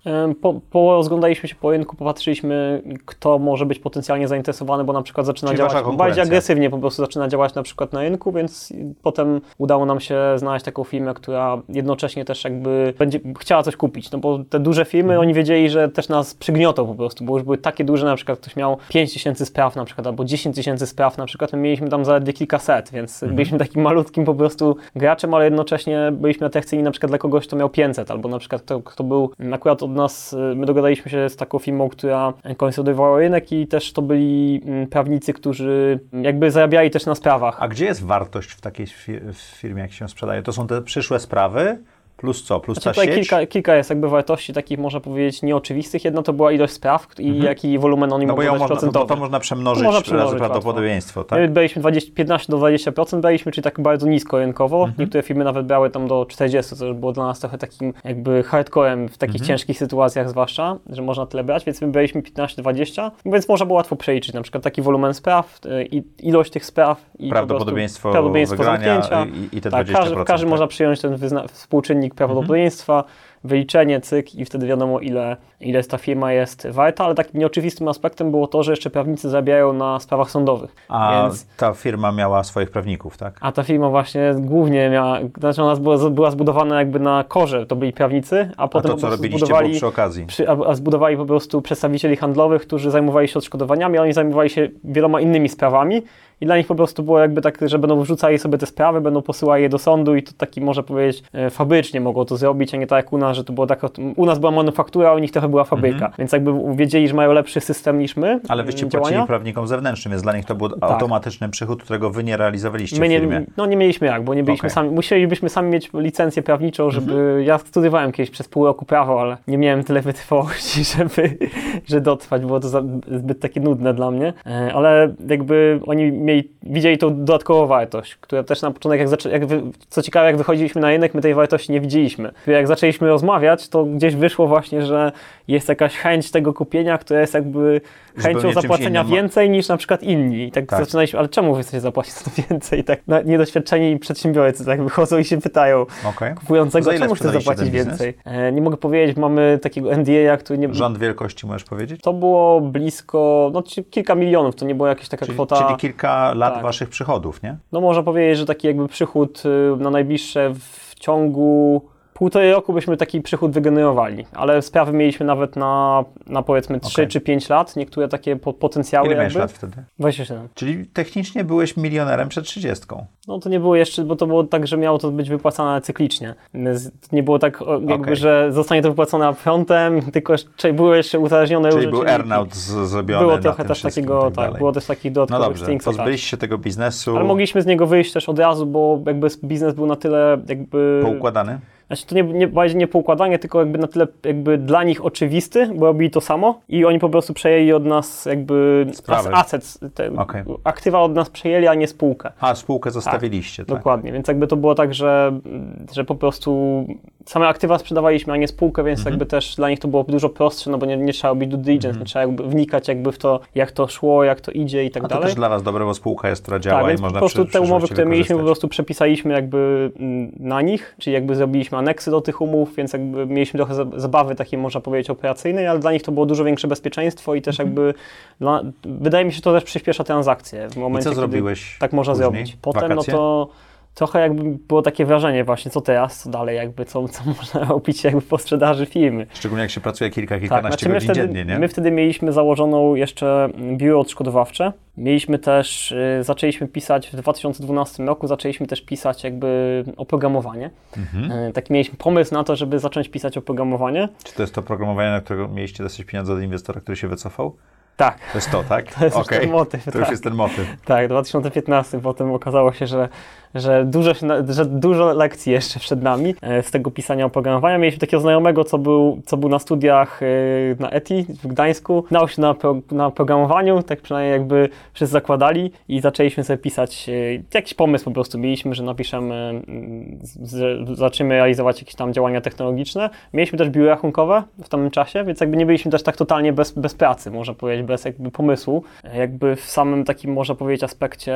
Po, po rozglądaliśmy się po rynku, popatrzyliśmy, kto może być potencjalnie zainteresowany, bo na przykład zaczyna Czyli działać bardziej agresywnie, po prostu zaczyna działać na przykład na rynku, więc potem udało nam się znaleźć taką firmę, która jednocześnie też jakby będzie chciała coś kupić, no bo te duże firmy, Mhm. oni wiedzieli, że też nas przygniotą po prostu, bo już były takie duże, na przykład ktoś miał 5 tysięcy spraw na przykład, albo 10 tysięcy spraw na przykład, my mieliśmy tam zaledwie kilkaset, więc Mhm. byliśmy takim malutkim po prostu graczem, ale jednocześnie byliśmy atrakcyjni na przykład dla kogoś, kto miał 500, albo na przykład kto, kto był akurat od nas, my dogadaliśmy się z taką firmą, która konsolidowała rynek i też to byli mm, prawnicy, którzy jakby zarabiali też na sprawach. A gdzie jest wartość w takiej firmie, jak się sprzedaje? To są te przyszłe sprawy, plus co? Plus Znaczy ta sieć? kilka, kilka jest jakby wartości takich, można powiedzieć, nieoczywistych. Jedno to była ilość spraw i jaki wolumen oni No mogą można, bo procentowy. to można przemnożyć, Można razy przemnożyć prawdopodobieństwo, tak? My braliśmy 20, 15 do 20%, braliśmy, czyli tak bardzo nisko rynkowo. Mhm. Niektóre firmy nawet brały tam do 40, co już było dla nas trochę takim jakby hardcorem w takich Mhm. ciężkich sytuacjach zwłaszcza, że można tyle brać, więc my braliśmy 15-20, więc można było łatwo przeliczyć na przykład taki wolumen spraw, y, i ilość tych spraw i po Prawdopodobieństwo prawdopodobieństwo wygrania zamknięcia. i, i te Tak, 20%. każdy, każdy tak? można przyjąć ten wyzna- współczynnik prawdopodobieństwa. wyliczenie, cyk i wtedy wiadomo ile, ile ta firma jest warta, ale takim nieoczywistym aspektem było to, że jeszcze prawnicy zarabiają na sprawach sądowych. A Więc, ta firma miała swoich prawników, tak? a ta firma właśnie głównie miała, znaczy ona była, była zbudowana jakby na korze, to byli prawnicy, a A potem to, po co robiliście, zbudowali... przy okazji. Przy, a, a zbudowali po prostu przedstawicieli handlowych, którzy zajmowali się odszkodowaniami, a oni zajmowali się wieloma innymi sprawami. I dla nich po prostu było jakby tak, że będą wrzucali sobie te sprawy, będą posyłali je do sądu i to taki, można powiedzieć, e, fabrycznie mogło to zrobić, a nie tak jak u nas, że to było tak, u nas była manufaktura, a u nich trochę była fabryka. Więc jakby wiedzieli, że mają lepszy system niż my. Mhm. Ale wyście mm, działania. płacili prawnikom zewnętrznym, więc dla nich to był automatyczny przychód, którego wy nie realizowaliście My w nie, firmie. no nie mieliśmy jak, bo nie byliśmy Okej. sami, musielibyśmy sami mieć licencję prawniczą, żeby, Mhm. ja studiowałem kiedyś przez pół roku prawo, ale nie miałem tyle wytrwałości, żeby, że dotrwać, było to za, zbyt takie nudne dla mnie, E, ale jakby oni mieli, widzieli tą dodatkową wartość, która też na początek, jak, zaczę, jak wy, co ciekawe, jak wychodziliśmy na rynek, my tej wartości nie widzieliśmy. Jak zaczęliśmy rozmawiać, to gdzieś wyszło właśnie, że jest jakaś chęć tego kupienia, która jest jakby chęcią zapłacenia więcej niż na przykład inni. I tak, Tak. zaczynaliśmy, ale czemu wy chcecie zapłacić za to więcej? I tak na, niedoświadczeni przedsiębiorcy tak wychodzą i się pytają Okej. kupującego, czemu chcesz zapłacić więcej? E, nie mogę powiedzieć, mamy takiego NDA, który nie... Rząd wielkości możesz powiedzieć? To było blisko, no kilka milionów, to nie była jakaś taka Czyli, kwota... czyli kilka lat Tak. waszych przychodów, nie? No można powiedzieć, że taki jakby przychód y, na najbliższe w ciągu półtorej roku byśmy taki przychód wygenerowali, ale sprawy mieliśmy nawet na, na powiedzmy 3 Okej. czy 5 lat, niektóre takie po, potencjały Ile jakby. lat wtedy? 27. Czyli technicznie byłeś milionerem przed 30. No to nie było jeszcze, bo to było tak, że miało to być wypłacane cyklicznie. Nie było tak, jakby, Okej. że zostanie to wypłacone upfrontem, tylko jeszcze były jeszcze uzależnione Czyli był earnout z- zrobiony Było trochę też takiego, tak, dalej. było też takich No dodatkowych dobrze, things attached. pozbyliście się tego biznesu Ale mogliśmy z niego wyjść też od razu, bo jakby biznes był na tyle jakby... poukładany? Znaczy to nie, nie, bardziej nie poukładanie, tylko jakby na tyle jakby dla nich oczywisty, bo robili to samo i oni po prostu przejęli od nas jakby Sprawy. as- assets, te Okej. aktywa od nas przejęli, a nie spółkę. A, spółkę zostawiliście, tak? Dokładnie, więc jakby to było tak, że, że po prostu same aktywa sprzedawaliśmy, a nie spółkę, więc Mhm. jakby też dla nich to było dużo prostsze, no bo nie, nie trzeba robić due diligence, nie trzeba jakby wnikać jakby w to, jak to szło, jak to idzie i tak A to dalej. też dla was dobre, bo spółka jest, która działa Tak, i więc można po prostu przy, te umowy, które mieliśmy, po prostu przepisaliśmy jakby mm, na nich, czyli jakby zrobiliśmy aneksy do tych umów, więc jakby mieliśmy trochę za- zabawy takiej, można powiedzieć, operacyjnej, ale dla nich to było dużo większe bezpieczeństwo i też Mhm. jakby, dla, wydaje mi się, że to też przyspiesza transakcje w I momencie, co kiedy zrobiłeś tak można później? zrobić. Potem Wakacje? no to trochę jakby było takie wrażenie właśnie, co teraz, co dalej, jakby, co, co można robić jakby po sprzedaży firmy. Szczególnie jak się pracuje kilka, Tak, kilkanaście znaczy my godzin wtedy, dziennie, nie? my wtedy mieliśmy założoną jeszcze mm, biuro odszkodowawcze. Mieliśmy też, y, zaczęliśmy pisać w 2012 roku, zaczęliśmy też pisać jakby oprogramowanie. Mhm. Y, taki mieliśmy pomysł na to, żeby zacząć pisać oprogramowanie. Czy to jest to programowanie, na którego mieliście dosyć pieniądze od inwestora, który się wycofał? Tak, To jest to, tak? to jest już Okej. ten motyw. To tak. już jest ten motyw. Tak, 2015 potem okazało się, że, że, dużo, że dużo lekcji jeszcze przed nami e, z tego pisania oprogramowania. Mieliśmy takiego znajomego, co był, co był na studiach e, na ETI w Gdańsku. Znał się na, pro, na programowaniu, tak przynajmniej jakby wszyscy zakładali i zaczęliśmy sobie pisać, e, jakiś pomysł po prostu mieliśmy, że napiszemy, zaczniemy realizować jakieś tam działania technologiczne. Mieliśmy też biuro rachunkowe w tamtym czasie, więc jakby nie byliśmy też tak totalnie bez, bez pracy, można powiedzieć, bez jakby pomysłu. Jakby w samym takim, można powiedzieć, aspekcie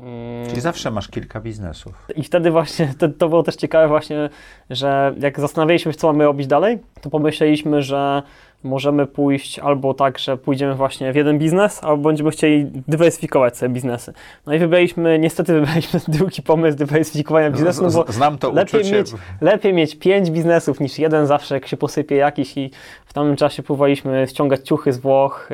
mm, Czyli zawsze masz kilka biznesów. i wtedy właśnie, to, to było też ciekawe właśnie, że jak zastanawialiśmy się, co mamy robić dalej, to pomyśleliśmy, że możemy pójść albo tak, że pójdziemy właśnie w jeden biznes, albo będziemy chcieli dywersyfikować sobie biznesy. No i wybraliśmy, niestety wybraliśmy drugi pomysł dywersyfikowania biznesu, no bo Znam to lepiej uczucie. mieć, lepiej mieć pięć biznesów niż jeden zawsze, jak się posypie jakiś i w tamtym czasie próbowaliśmy ściągać ciuchy z Włoch,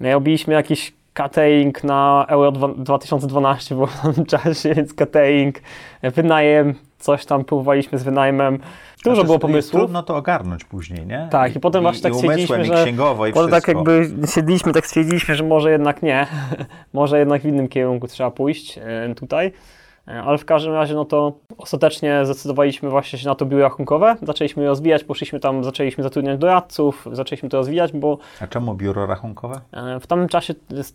yy, robiliśmy jakiś catering na Euro dwa- 2012 było w tamtym czasie, więc catering, wynajem, coś tam próbowaliśmy z wynajmem. Dużo Znaczy, było pomysłów. Trudno to ogarnąć później, nie? Tak, i potem właśnie tak i stwierdziliśmy, i że- księgowo, i wszystko. tak jakby siedliśmy, tak stwierdziliśmy, że może jednak nie, może jednak w innym kierunku trzeba pójść e, tutaj. E, Ale w każdym razie, no to ostatecznie zdecydowaliśmy właśnie się na to biuro rachunkowe. Zaczęliśmy je rozwijać, poszliśmy tam, zaczęliśmy zatrudniać doradców, zaczęliśmy to rozwijać, bo A czemu biuro rachunkowe? e, w tamtym czasie,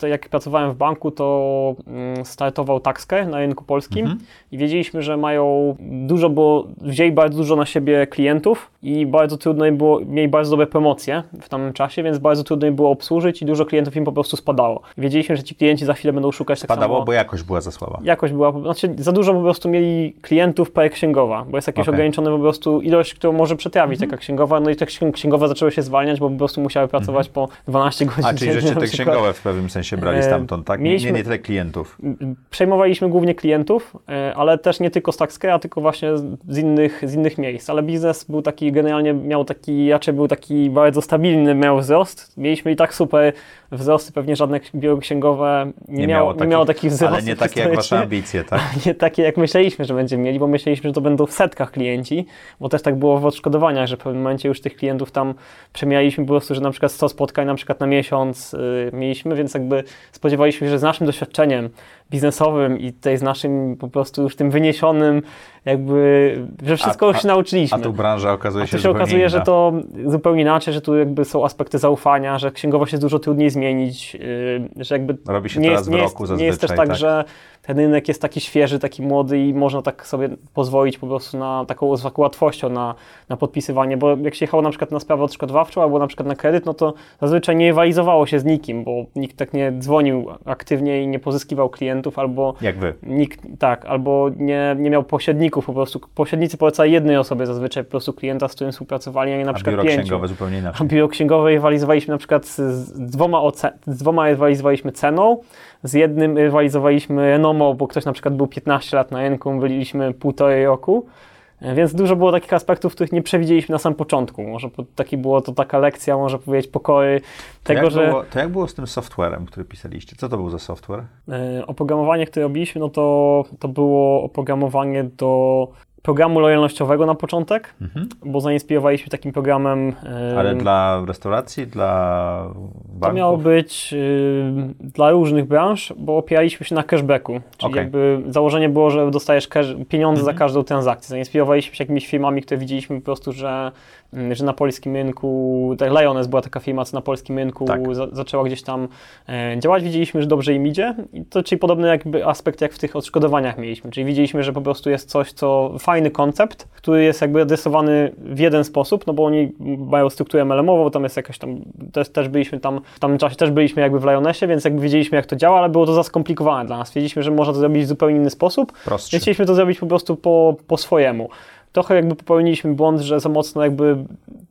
jak pracowałem w banku, to mm, startował Taxcare na rynku polskim Mhm. i wiedzieliśmy, że mają dużo, bo wzięli bardzo dużo na siebie klientów i bardzo trudno im było, mieli bardzo dobre promocje w tamtym czasie, więc bardzo trudno im było obsłużyć i dużo klientów im po prostu spadało. Wiedzieliśmy, że ci klienci za chwilę będą szukać tak Spadało, samo. bo jakość była za słaba. Jakość była, znaczy za dużo po prostu mieli klientów per księgowa, bo jest jakaś Okej. ograniczona po prostu ilość, którą może przetrawić taka księgowa, no i te księg- księgowe zaczęły się zwalniać, bo po prostu musiały pracować po 12 godzin A, czyli żeście te księgowe w pewnym sensie brali E, stamtąd, tak? Nie, nie, mieliśmy- nie tyle klientów. Przejmowaliśmy głównie klientów, e, ale też nie tylko z Taxcare, tylko właśnie z innych, z innych miejsc. Ale biznes był taki, generalnie miał taki, raczej był taki bardzo stabilny, miał wzrost. Mieliśmy i tak super wzrosty, pewnie żadne biuro księgowe nie, Nie miało, miało nie takich- miało takich wzrostów. Ale nie takie jak wasze ambicje, tak? nie takie, jak myśleliśmy, że będziemy mieli, bo myśleliśmy, że to będą w setkach klienci, bo też tak było w odszkodowaniach, że w pewnym momencie już tych klientów tam przemialiśmy po prostu, że na przykład 100 spotkań na przykład na miesiąc y, mieliśmy, więc jakby spodziewaliśmy się, że z naszym doświadczeniem biznesowym i tutaj z naszym po prostu już tym wyniesionym jakby, że wszystko A- już się nauczyliśmy. A tu branża okazuje A się tu się okazuje, że inna. to zupełnie inaczej, że tu jakby są aspekty zaufania, że księgowość jest dużo trudniej zmienić, yy, że jakby Robi się nie jest, w nie roku jest, nie jest też tak, tak. że ten rynek jest taki świeży, taki młody i można tak sobie pozwolić po prostu na taką, z taką łatwością na, na podpisywanie, bo jak się jechało na przykład na sprawę odszkodowawczą albo na przykład na kredyt, no to zazwyczaj nie rywalizowało się z nikim, bo nikt tak nie dzwonił aktywnie i nie pozyskiwał klientów albo Jak wy. Nikt, tak, albo nie, nie miał pośredników po prostu. Pośrednicy polecali jednej osobie zazwyczaj po prostu klienta, z którym współpracowali, a nie na A przykład biuro pięciu. księgowe zupełnie A inaczej. biuro księgowe rywalizowaliśmy na przykład z, z, dwoma, oce- z dwoma rywalizowaliśmy ceną, z jednym rywalizowaliśmy renomą, bo ktoś na przykład był 15 lat na rynku, byliśmy półtorej roku. E, Więc dużo było takich aspektów, których nie przewidzieliśmy na samym początku. Może taki było to taka lekcja, można powiedzieć, pokory To tego, jak, że było, to jak było z tym softwarem, który pisaliście? Co to był za software? E, Oprogramowanie, które robiliśmy, no to, to było oprogramowanie do programu lojalnościowego na początek, bo zainspirowaliśmy takim programem. e, Ale dla restauracji, dla to banków? miało być y, dla różnych branż, bo opieraliśmy się na cashbacku. Czyli. Mhm. jakby założenie było, że dostajesz cash, pieniądze za każdą transakcję. Zainspirowaliśmy się jakimiś firmami, które widzieliśmy po prostu, że, że na polskim rynku, tak Lioness była taka firma, co na polskim rynku Tak. za, zaczęła gdzieś tam e, działać. Widzieliśmy, że dobrze im idzie. I to, czyli podobny jakby aspekt jak w tych odszkodowaniach mieliśmy. Czyli widzieliśmy, że po prostu jest coś, co fajny koncept, który jest jakby adresowany w jeden sposób, no bo oni mają strukturę MLM-ową, tam jest jakaś tam, też, też byliśmy tam, w tamtym czasie też byliśmy jakby w Lionessie, więc jakby wiedzieliśmy jak to działa, ale było to za skomplikowane dla nas. Wiedzieliśmy, że można to zrobić w zupełnie inny sposób, Prostszy. więc chcieliśmy to zrobić po prostu po, po swojemu. Trochę jakby popełniliśmy błąd, że za mocno jakby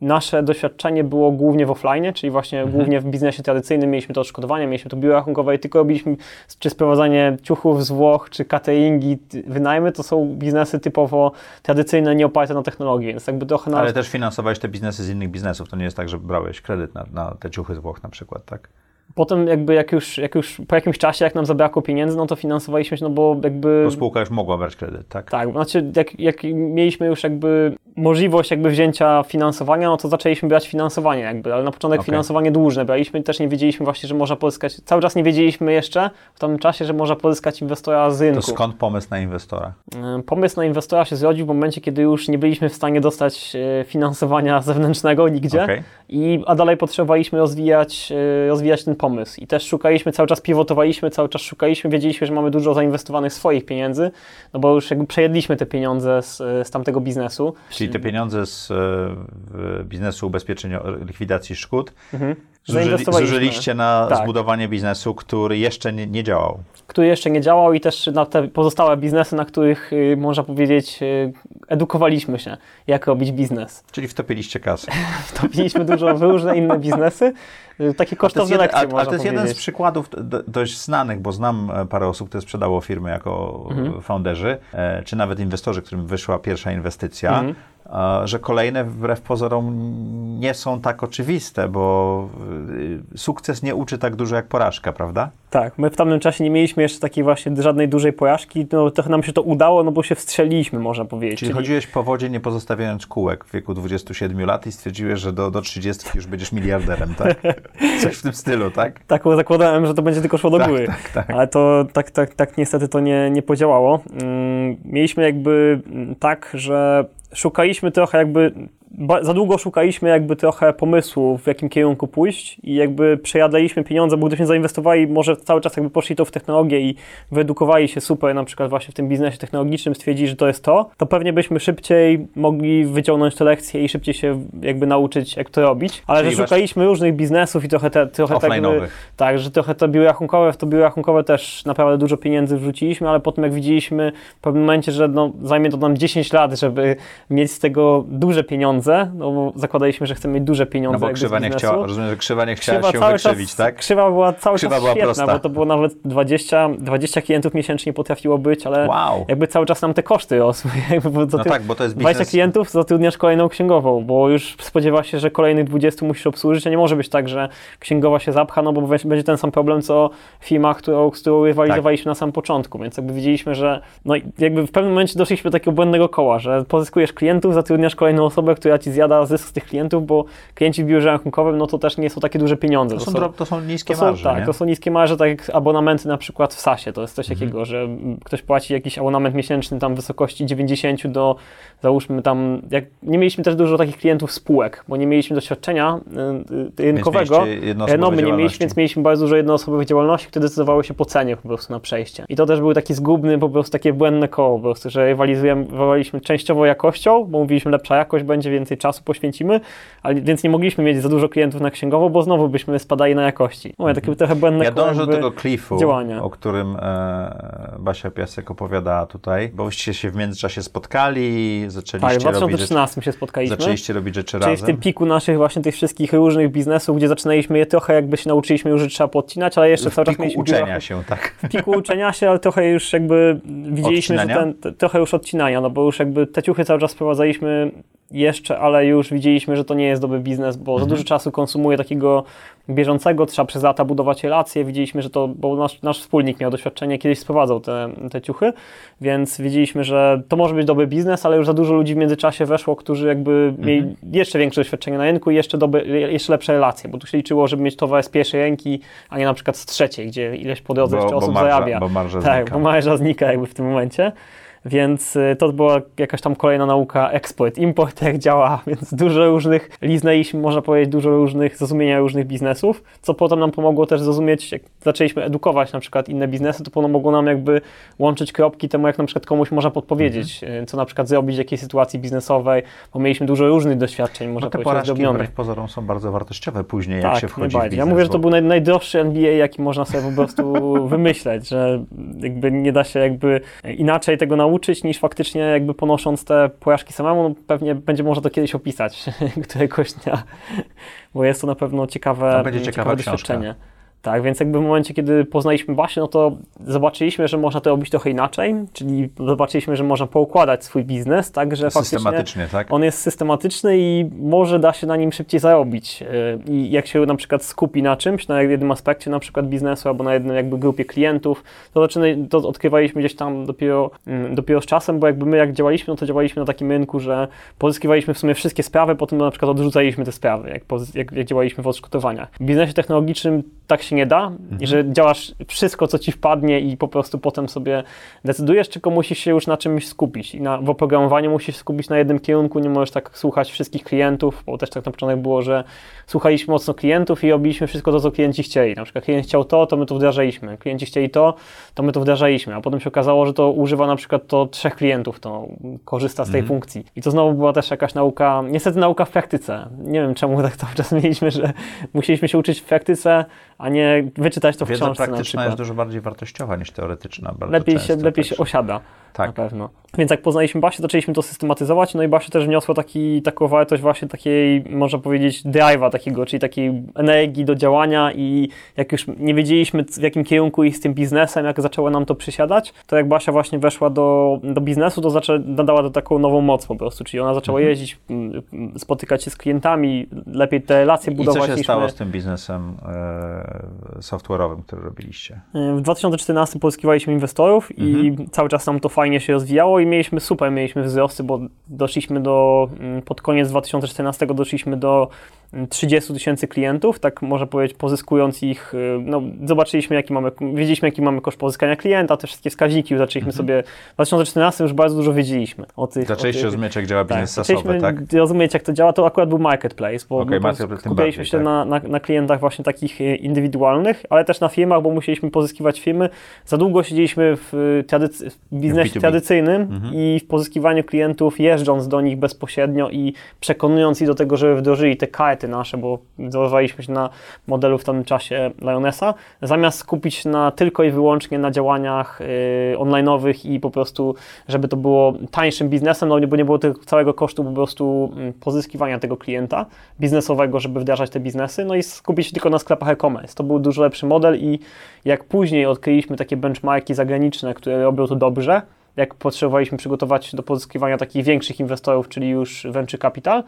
nasze doświadczenie było głównie w offline, czyli właśnie Mhm. głównie w biznesie tradycyjnym mieliśmy to odszkodowanie, mieliśmy to biuro rachunkowe i tylko robiliśmy czy sprowadzanie ciuchów z Włoch, czy cateringi, wynajmy, to są biznesy typowo tradycyjne, nie oparte na technologii, więc jakby trochę na... Ale też finansowałeś te biznesy z innych biznesów. To nie jest tak, że brałeś kredyt na, na te ciuchy z Włoch na przykład, tak? Potem jakby jak już, jak już po jakimś czasie, jak nam zabrakło pieniędzy, no to finansowaliśmy się, no bo jakby... Bo spółka już mogła brać kredyt, tak? Tak, znaczy jak, jak mieliśmy już jakby możliwość jakby wzięcia finansowania, no to zaczęliśmy brać finansowanie jakby, ale na początek Okej. finansowanie dłużne braliśmy, też nie wiedzieliśmy właśnie, że można pozyskać, cały czas nie wiedzieliśmy jeszcze w tamtym czasie, że można pozyskać inwestora z rynku. To skąd pomysł na inwestora? Pomysł na inwestora się zrodził w momencie, kiedy już nie byliśmy w stanie dostać y, finansowania zewnętrznego nigdzie, Okej. i, a dalej potrzebowaliśmy rozwijać, y, rozwijać ten pomysł. I też szukaliśmy, cały czas pivotowaliśmy, cały czas szukaliśmy, wiedzieliśmy, że mamy dużo zainwestowanych swoich pieniędzy, no bo już jakby przejedliśmy te pieniądze z, z tamtego biznesu. Czyli te pieniądze z e, biznesu ubezpieczenia likwidacji szkód zużyli, zużyliście na Tak. zbudowanie biznesu, który jeszcze nie, nie działał. który jeszcze nie działał i też na te pozostałe biznesy, na których y, można powiedzieć y, edukowaliśmy się, jak robić biznes. Czyli wtopiliście kasę. Wtopiliśmy dużo w różne inne biznesy, y, takie To jest kosztowne jeden, lekcje, a, a to jest jeden z przykładów dość znanych, bo znam e, parę osób, które sprzedało firmy jako Mhm. founderzy, e, czy nawet inwestorzy, którym wyszła pierwsza inwestycja, Mhm. Że kolejne wbrew pozorom nie są tak oczywiste, bo e, sukces nie uczy tak dużo jak porażka, prawda? Tak, my w tamtym czasie nie mieliśmy jeszcze takiej właśnie żadnej dużej porażki, no trochę nam się to udało, no bo się wstrzeliliśmy, można powiedzieć. Czyli chodziłeś po wodzie nie pozostawiając kółek w wieku 27 lat i stwierdziłeś, że do, do 30 już będziesz miliarderem, tak? Coś w tym stylu, tak? Tak zakładałem, że to będzie tylko szło do Tak, góry, tak, tak. ale to tak, tak, tak niestety to nie, nie podziałało. Mm, Mieliśmy jakby mm, tak, że szukaliśmy trochę jakby za długo szukaliśmy jakby trochę pomysłu, w jakim kierunku pójść i jakby przejadaliśmy pieniądze, bo gdybyśmy zainwestowali, może cały czas jakby poszli to w technologię i wyedukowali się super, na przykład właśnie w tym biznesie technologicznym, stwierdzili, że to jest to, to pewnie byśmy szybciej mogli wyciągnąć te lekcje i szybciej się jakby nauczyć, jak to robić. Ale Czyli że szukaliśmy różnych biznesów i trochę te, trochę tak, tak, że trochę te biura rachunkowe, w to biura rachunkowe też naprawdę dużo pieniędzy wrzuciliśmy, ale potem jak widzieliśmy w pewnym momencie, że no, zajmie to nam 10 lat, żeby mieć z tego duże pieniądze, no bo zakładaliśmy, że chcemy mieć duże pieniądze. No bo krzywa nie chciała, rozumiem, że krzywa nie chciała krzywa się wykrzywić, czas, tak? Krzywa była cały krzywa czas była świetna, prosta. bo to było nawet 20, 20 klientów miesięcznie potrafiło być, ale wow. jakby cały czas nam te koszty. Jakby no tak, bo to jest biznes... 20 klientów zatrudniasz kolejną księgową, bo już spodziewa się, że kolejnych 20 musisz obsłużyć, a nie może być tak, że księgowa się zapcha, no bo będzie ten sam problem, co firma, którą, z którą rywalizowaliśmy tak. na samym początku, więc jakby widzieliśmy, że no jakby w pewnym momencie doszliśmy do takiego błędnego koła, że pozyskujesz klientów, zatrudniasz kolejną osobę, która ci zjada zysk z tych klientów, bo klienci w biurze rachunkowym, no to też nie są takie duże pieniądze. To, to, są, to są, niskie to są, marże, Tak, nie? to są niskie marże, tak jak abonamenty na przykład w SASie, to jest coś mhm. takiego, że ktoś płaci jakiś abonament miesięczny tam w wysokości 90 do, załóżmy tam, jak nie mieliśmy też dużo takich klientów spółek, bo nie mieliśmy doświadczenia y, y, rynkowego, no my nie mieliśmy, więc mieliśmy bardzo dużo jednoosobowych działalności, które decydowały się po cenie po prostu na przejście. I to też był taki zgubny, po prostu takie błędne koło, po prostu, że rywalizowaliśmy częściowo jakością, bo mówiliśmy lepsza jakość, będzie więcej czasu poświęcimy, ale więc nie mogliśmy mieć za dużo klientów na księgowo, bo znowu byśmy spadali na jakości. Mówię, takie trochę błędne Ja dążę do tego klifu, działania. o którym e, Basia Piasek opowiadała tutaj, bo wyście się w międzyczasie spotkali, zaczęliście tak, w 2013 się spotkaliśmy. Zaczęliście robić rzeczy Czyli razem. w tym piku naszych właśnie tych wszystkich różnych biznesów, gdzie zaczynaliśmy je trochę jakby się nauczyliśmy już, że trzeba podcinać, ale jeszcze w cały czas mieliśmy uczenia się, tak. W piku uczenia się, ale trochę już jakby widzieliśmy, Odcinania? że ten, trochę już odcinania, no bo już jakby te ciuchy cały czas sprowadzaliśmy jeszcze, ale już widzieliśmy, że to nie jest dobry biznes, bo mhm. za dużo czasu konsumuje takiego bieżącego, trzeba przez lata budować relacje. Widzieliśmy, że to, bo nasz, nasz wspólnik miał doświadczenie, kiedyś sprowadzał te, te ciuchy, więc widzieliśmy, że to może być dobry biznes, ale już za dużo ludzi w międzyczasie weszło, którzy jakby mhm. mieli jeszcze większe doświadczenie na rynku i jeszcze, doby, jeszcze lepsze relacje, bo tu się liczyło, żeby mieć towar z pierwszej ręki, a nie na przykład z trzeciej, gdzie ileś po drodze bo, jeszcze osób marża, zarabia. Bo marża tak, znika. bo marża znika jakby w tym momencie. Więc y, to była jakaś tam kolejna nauka eksport, import, jak działa, więc dużo różnych, liznęliśmy, można powiedzieć, dużo różnych, zrozumienia różnych biznesów, co potem nam pomogło też zrozumieć, jak zaczęliśmy edukować na przykład inne biznesy, to pomogło nam jakby łączyć kropki temu, jak na przykład komuś można podpowiedzieć, mhm. co na przykład zrobić w jakiej sytuacji biznesowej, bo mieliśmy dużo różnych doświadczeń, można no te powiedzieć, zrobionych. pozorom są bardzo wartościowe później, jak tak, się wchodzi w biznes. Ja mówię, że to był naj, najdroższy NBA, jaki można sobie po prostu wymyśleć, że jakby nie da się jakby inaczej tego nauczyć, nauczyć, niż faktycznie jakby ponosząc te porażki samemu. No pewnie będzie można to kiedyś opisać któregoś dnia, bo jest to na pewno ciekawe, ciekawe doświadczenie. Tak, więc jakby w momencie, kiedy poznaliśmy Basię, no to zobaczyliśmy, że można to robić trochę inaczej, czyli zobaczyliśmy, że można poukładać swój biznes, tak, że Systematycznie, tak? on jest systematyczny i może da się na nim szybciej zarobić. Y, I jak się na przykład skupi na czymś, na jednym aspekcie na przykład biznesu albo na jednej jakby grupie klientów, to, zaczyna, to odkrywaliśmy gdzieś tam dopiero, mm, dopiero z czasem, bo jakby my jak działaliśmy, no to działaliśmy na takim rynku, że pozyskiwaliśmy w sumie wszystkie sprawy, potem na przykład odrzucaliśmy te sprawy, jak, jak, jak działaliśmy w odszkodowaniach. W biznesie technologicznym tak się nie da, mhm. że działasz wszystko, co ci wpadnie i po prostu potem sobie decydujesz, tylko musisz się już na czymś skupić. I na, w oprogramowaniu musisz skupić na jednym kierunku, nie możesz tak słuchać wszystkich klientów, bo też tak na początek było, że słuchaliśmy mocno klientów i robiliśmy wszystko to, co klienci chcieli. Na przykład klient chciał to, to my to wdrażaliśmy. Klienci chcieli to, to my to wdrażaliśmy. A potem się okazało, że to używa na przykład to trzech klientów, to korzysta z tej mhm. funkcji. I to znowu była też jakaś nauka, niestety nauka w praktyce. Nie wiem czemu tak cały czas mieliśmy, że musieliśmy się uczyć w praktyce, a nie wyczytać to w Wiedza książce praktyczna jest dużo bardziej wartościowa niż teoretyczna. lepiej się, lepiej się osiada. Tak. Na pewno. Więc jak poznaliśmy Basię, zaczęliśmy to systematyzować, no i Basia też wniosła taki, taką wartość właśnie takiej, można powiedzieć, drive'a takiego, czyli takiej energii do działania i jak już nie wiedzieliśmy w jakim kierunku iść z tym biznesem, jak zaczęło nam to przysiadać, to jak Basia właśnie weszła do, do biznesu, to zaczę, nadała to taką nową moc po prostu, czyli ona zaczęła mhm. jeździć, spotykać się z klientami, lepiej te relacje budować. I co się stało my. z tym biznesem e, software'owym, który robiliście? W 2014 pozyskiwaliśmy inwestorów mhm. i cały czas nam to fajnie się rozwijało i mieliśmy super, mieliśmy wzrosty, bo doszliśmy do, mm, pod koniec 2014 doszliśmy do 30 tysięcy klientów, tak można powiedzieć, pozyskując ich, y, no zobaczyliśmy jaki mamy, wiedzieliśmy jaki mamy koszt pozyskania klienta, te wszystkie wskaźniki, zaczęliśmy mhm. sobie, w 2014 już bardzo dużo wiedzieliśmy o tych... Zaczęliście o tych, rozumieć jak działa biznes tak, sasowy, tak? rozumieć jak to działa, to akurat był marketplace, bo okay, marketplace, skupialiśmy się tak. na, na, na, klientach właśnie takich y, indywidualnych, ale też na firmach, bo musieliśmy pozyskiwać firmy. Za długo siedzieliśmy w, y, tradycy- w biznesie tradycyjnym mhm. i w pozyskiwaniu klientów, jeżdżąc do nich bezpośrednio i przekonując ich do tego, żeby wdrożyli te karty nasze, bo wzorowaliśmy się na modelu w tamtym czasie Lionessa, zamiast skupić na tylko i wyłącznie na działaniach y, online'owych i po prostu, żeby to było tańszym biznesem, no bo nie było tego całego kosztu po prostu mm, pozyskiwania tego klienta biznesowego, żeby wdrażać te biznesy, no i skupić się tylko na sklepach e-commerce. To był dużo lepszy model i jak później odkryliśmy takie benchmarki zagraniczne, które robią to dobrze, jak potrzebowaliśmy przygotować do pozyskiwania takich większych inwestorów, czyli już venture capital,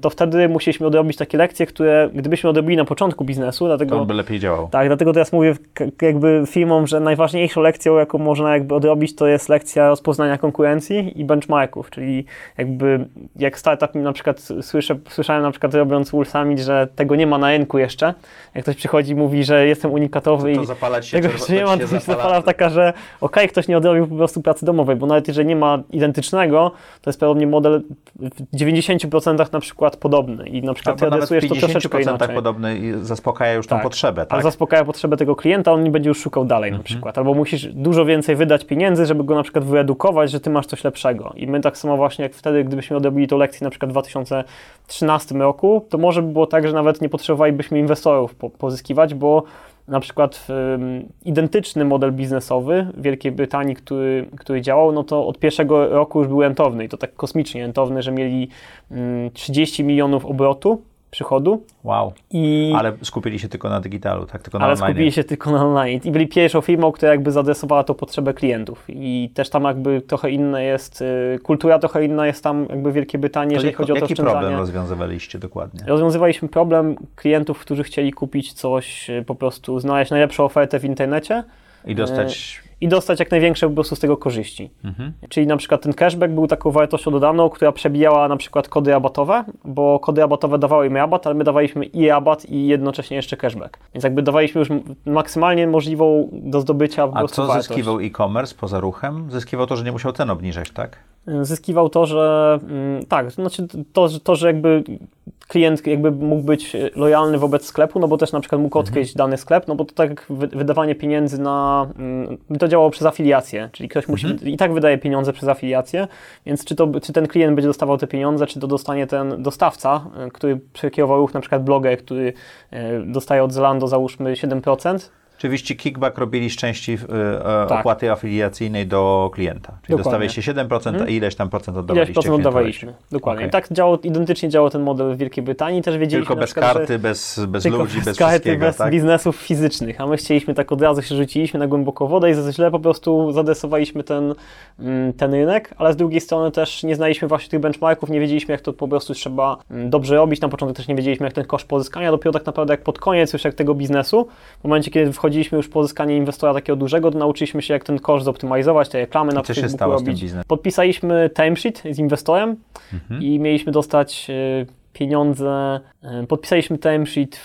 to wtedy musieliśmy odrobić takie lekcje, które gdybyśmy odrobili na początku biznesu, dlatego... To by lepiej działał. Tak, dlatego teraz mówię jakby firmom, że najważniejszą lekcją, jaką można jakby odrobić, to jest lekcja rozpoznania konkurencji i benchmarków, czyli jakby jak startup na przykład słyszę, słyszałem na przykład robiąc Wool Summit, że tego nie ma na rynku jeszcze, jak ktoś przychodzi i mówi, że jestem unikatowy to, to zapalać się, tego jeszcze nie ma, to się zapala taka, że okej, okay, ktoś nie odrobił po prostu pracy domowej, bo nawet jeżeli nie ma identycznego, to jest pewnie model w 90% na przykład podobny i na przykład ty adresujesz to troszeczkę inaczej. podobny i zaspokaja już tak. tą potrzebę, tak? Ale zaspokaja potrzebę tego klienta, on nie będzie już szukał dalej mhm. na przykład. Albo musisz dużo więcej wydać pieniędzy, żeby go na przykład wyedukować, że ty masz coś lepszego. I my tak samo właśnie jak wtedy, gdybyśmy odrobili tą lekcję na przykład w 2013 roku, to może by było tak, że nawet nie potrzebowalibyśmy inwestorów po pozyskiwać, bo na przykład um, identyczny model biznesowy w Wielkiej Brytanii, który, który działał, no to od pierwszego roku już był rentowny i to tak kosmicznie rentowny, że mieli um, 30 milionów obrotu przychodu. Wow. I... Ale skupili się tylko na digitalu, tak? Tylko na Ale online. skupili się tylko na online. I byli pierwszą firmą, która jakby zadresowała to potrzebę klientów. I też tam jakby trochę inna jest, y, kultura trochę inna jest tam jakby w Wielkiej Brytanii, jeżeli chodzi o to Jaki problem rozwiązywaliście dokładnie? Rozwiązywaliśmy problem klientów, którzy chcieli kupić coś, y, po prostu znaleźć najlepszą ofertę w internecie. I dostać i dostać jak największe po prostu z tego korzyści. Mhm. Czyli na przykład ten cashback był taką wartością dodaną, która przebijała na przykład kody rabatowe, bo kody rabatowe dawały im rabat, ale my dawaliśmy i rabat i jednocześnie jeszcze cashback. Więc jakby dawaliśmy już maksymalnie możliwą do zdobycia po A prostu co wartość. zyskiwał e-commerce poza ruchem? Zyskiwał to, że nie musiał cen obniżać, tak? Zyskiwał to, że mm, tak, znaczy to, to, że jakby klient jakby mógł być lojalny wobec sklepu, no bo też na przykład mógł mhm. odkryć mhm. dany sklep, no bo to tak wydawanie pieniędzy na, mm, to działało przez afiliację, czyli ktoś musi, mhm. i tak wydaje pieniądze przez afiliację, więc czy, to, czy ten klient będzie dostawał te pieniądze, czy to dostanie ten dostawca, y, który przekierował ruch, na przykład bloger, który y, dostaje od Zalando załóżmy 7%, Oczywiście kickback robili z części e, tak. opłaty afiliacyjnej do klienta. Czyli dostawaliście 7%, hmm. a ileś tam procent oddawaliście Ileś procent oddawaliśmy, dokładnie. Okay. I tak działo, identycznie działał ten model w Wielkiej Brytanii. Też wiedzieliśmy tylko bez przykład, karty, bez, bez ludzi, bez, bez karty, bez tak? biznesów fizycznych. A my chcieliśmy tak od razu się rzuciliśmy na głęboką wodę i za źle po prostu zadresowaliśmy ten, mm, ten rynek, ale z drugiej strony też nie znaliśmy właśnie tych benchmarków, nie wiedzieliśmy jak to po prostu trzeba mm, dobrze robić. Na początku też nie wiedzieliśmy jak ten koszt pozyskania, dopiero tak naprawdę jak pod koniec już jak tego biznesu, w momencie kiedy wchodziliśmy już pozyskanie inwestora takiego dużego, to nauczyliśmy się, jak ten koszt zoptymalizować, te reklamy na Facebooku robić. Podpisaliśmy timesheet z inwestorem mhm. i mieliśmy dostać e, pieniądze. E, podpisaliśmy timesheet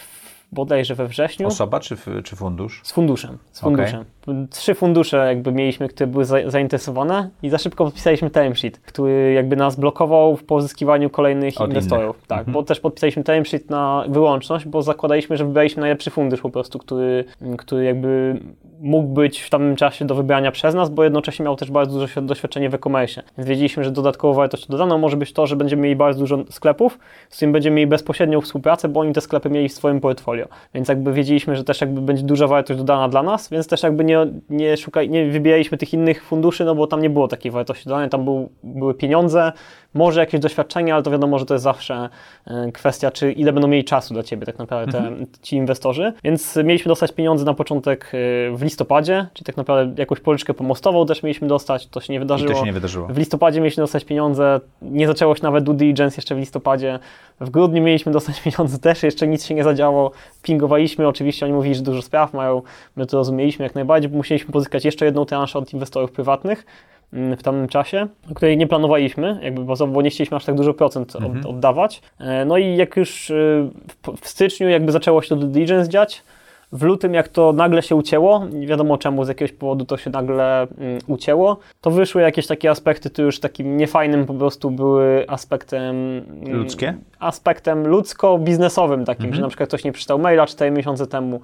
bodajże we wrześniu. Osoba czy, czy fundusz? Z funduszem. Z funduszem. Okay trzy fundusze jakby mieliśmy, które były za, zainteresowane i za szybko podpisaliśmy timesheet, który jakby nas blokował w pozyskiwaniu kolejnych Od inwestorów. Innych. Tak, mhm. bo też podpisaliśmy timesheet na wyłączność, bo zakładaliśmy, że wybraliśmy najlepszy fundusz po prostu, który, który jakby mógł być w tamtym czasie do wybrania przez nas, bo jednocześnie miał też bardzo dużo doświadczenie w e-commerce. Więc wiedzieliśmy, że dodatkową wartość dodaną może być to, że będziemy mieli bardzo dużo sklepów, z którymi będziemy mieli bezpośrednią współpracę, bo oni te sklepy mieli w swoim portfolio. Więc jakby wiedzieliśmy, że też jakby będzie duża wartość dodana dla nas, więc też jakby nie nie, nie, szukaj, nie wybieraliśmy tych innych funduszy, no bo tam nie było takiej wartości dodanej, tam był, były pieniądze, może jakieś doświadczenie, ale to wiadomo, że to jest zawsze e, kwestia, czy ile będą mieli czasu dla Ciebie tak naprawdę te, mhm. ci inwestorzy. Więc mieliśmy dostać pieniądze na początek e, w listopadzie, czyli tak naprawdę jakąś policzkę pomostową też mieliśmy dostać, to się nie wydarzyło. I to się nie wydarzyło. W listopadzie mieliśmy dostać pieniądze, nie zaczęło się nawet due diligence jeszcze w listopadzie. W grudniu mieliśmy dostać pieniądze też, jeszcze nic się nie zadziało. Pingowaliśmy, oczywiście oni mówili, że dużo spraw mają, my to rozumieliśmy jak najbardziej, bo musieliśmy pozyskać jeszcze jedną transzę od inwestorów prywatnych w tamtym czasie, której nie planowaliśmy, jakby bo, nie chcieliśmy aż tak dużo procent od, oddawać. E, No i jak już y, w, styczniu jakby zaczęło się to due diligence dziać, w lutym, jak to nagle się ucięło, nie wiadomo czemu, z jakiegoś powodu to się nagle mm, ucięło, to wyszły jakieś takie aspekty, które już takim niefajnym po prostu były aspektem... mm, Ludzkie? Aspektem ludzko-biznesowym takim, że na przykład ktoś nie przeczytał maila 4 miesiące temu.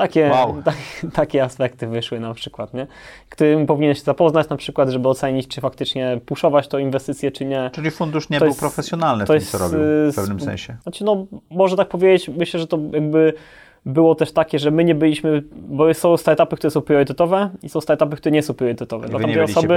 Takie, Wow. tak, takie aspekty wyszły na przykład, nie? Którym powinien się zapoznać na przykład, żeby ocenić, czy faktycznie puszować tą inwestycję, czy nie. Czyli fundusz nie To był jest- profesjonalny w tym, co robił y, w pewnym sp- sensie. Znaczy, no, może tak powiedzieć, myślę, że to jakby było też takie, że my nie byliśmy, bo są startupy, które są priorytetowe i są startupy, które nie są priorytetowe. Dla tamtej osoby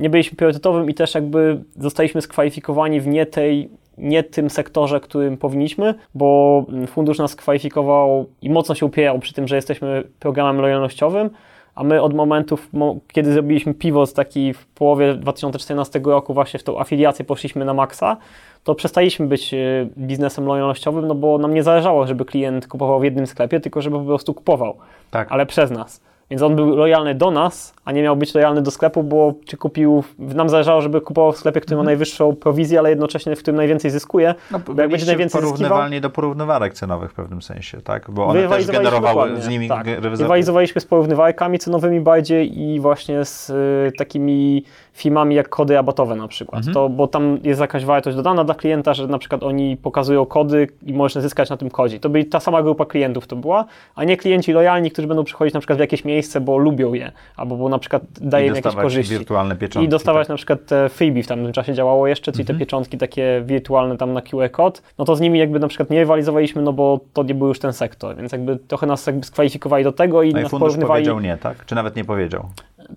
nie byliśmy priorytetowym i też jakby zostaliśmy skwalifikowani w nie tej, nie tym sektorze, którym powinniśmy, bo fundusz nas kwalifikował i mocno się upierał przy tym, że jesteśmy programem lojalnościowym, a my od momentów, mo- kiedy zrobiliśmy pivot taki w połowie 2014 roku właśnie w tą afiliację poszliśmy na maksa, to przestaliśmy być y, biznesem lojalnościowym, no bo nam nie zależało, żeby klient kupował w jednym sklepie, tylko żeby po prostu kupował Tak. ale przez nas. Więc on był lojalny do nas, a nie miał być lojalny do sklepu, bo czy kupił, nam zależało, żeby kupował w sklepie, który ma najwyższą prowizję, ale jednocześnie w którym najwięcej zyskuje. No, bo jak będzie najwięcej zyskiwał, porównywalni do porównywarek cenowych w pewnym sensie, tak? Bo one też generowały z nimi tak. Rywalizowaliśmy z porównywarkami cenowymi bardziej i właśnie z y, takimi firmami jak kody rabatowe na przykład. Mhm. To, bo tam jest jakaś wartość dodana dla klienta, że na przykład oni pokazują kody i można zyskać na tym kodzie. To byli ta sama grupa klientów to była, a nie klienci lojalni, którzy będą przychodzić na przykład w jakieś miejsce, bo lubią je, albo bo na przykład daje i im jakieś korzyści. wirtualne pieczątki. I dostawać na przykład te freebie w tamtym czasie działało jeszcze, czyli Mhm. te pieczątki takie wirtualne tam na QR kod, no to z nimi jakby na przykład nie rywalizowaliśmy, no bo to nie był już ten sektor, więc jakby trochę nas jakby skwalifikowali do tego i No i nas fundusz porównywali. powiedział nie, tak? Czy nawet nie powiedział?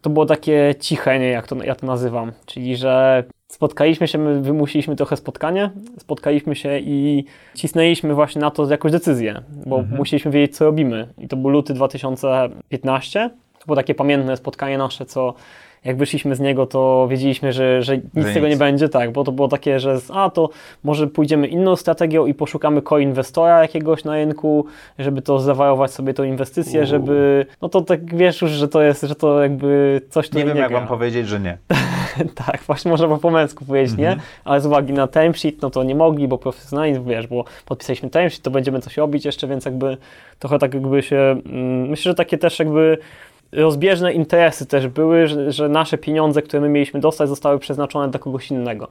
To było takie ciche, nie, jak to, ja to nazywam, czyli że spotkaliśmy się, my wymusiliśmy trochę spotkanie, spotkaliśmy się i cisnęliśmy właśnie na to jakąś decyzję, bo Mhm. musieliśmy wiedzieć, co robimy. I to był luty 2015, to było takie pamiętne spotkanie nasze, co jak wyszliśmy z niego, to wiedzieliśmy, że, że nic Że z tego nic. nie będzie, tak, bo to było takie, że z- a to może pójdziemy inną strategią i poszukamy koinwestora jakiegoś na rynku, żeby to zawajować sobie tą inwestycję, Uuu. żeby, no to tak wiesz już, że to jest, że to jakby coś, tu Nie wiem, jak gra. wam powiedzieć, że nie. tak, właśnie można po pomęsku powiedzieć, Mhm. nie? Ale z uwagi na timesheet, no to nie mogli, bo profesjonalizm, wiesz, bo podpisaliśmy timesheet, to będziemy coś robić jeszcze, więc jakby trochę tak jakby się, mm, myślę, że takie też jakby rozbieżne interesy też były, że, że nasze pieniądze, które my mieliśmy dostać, zostały przeznaczone dla kogoś innego.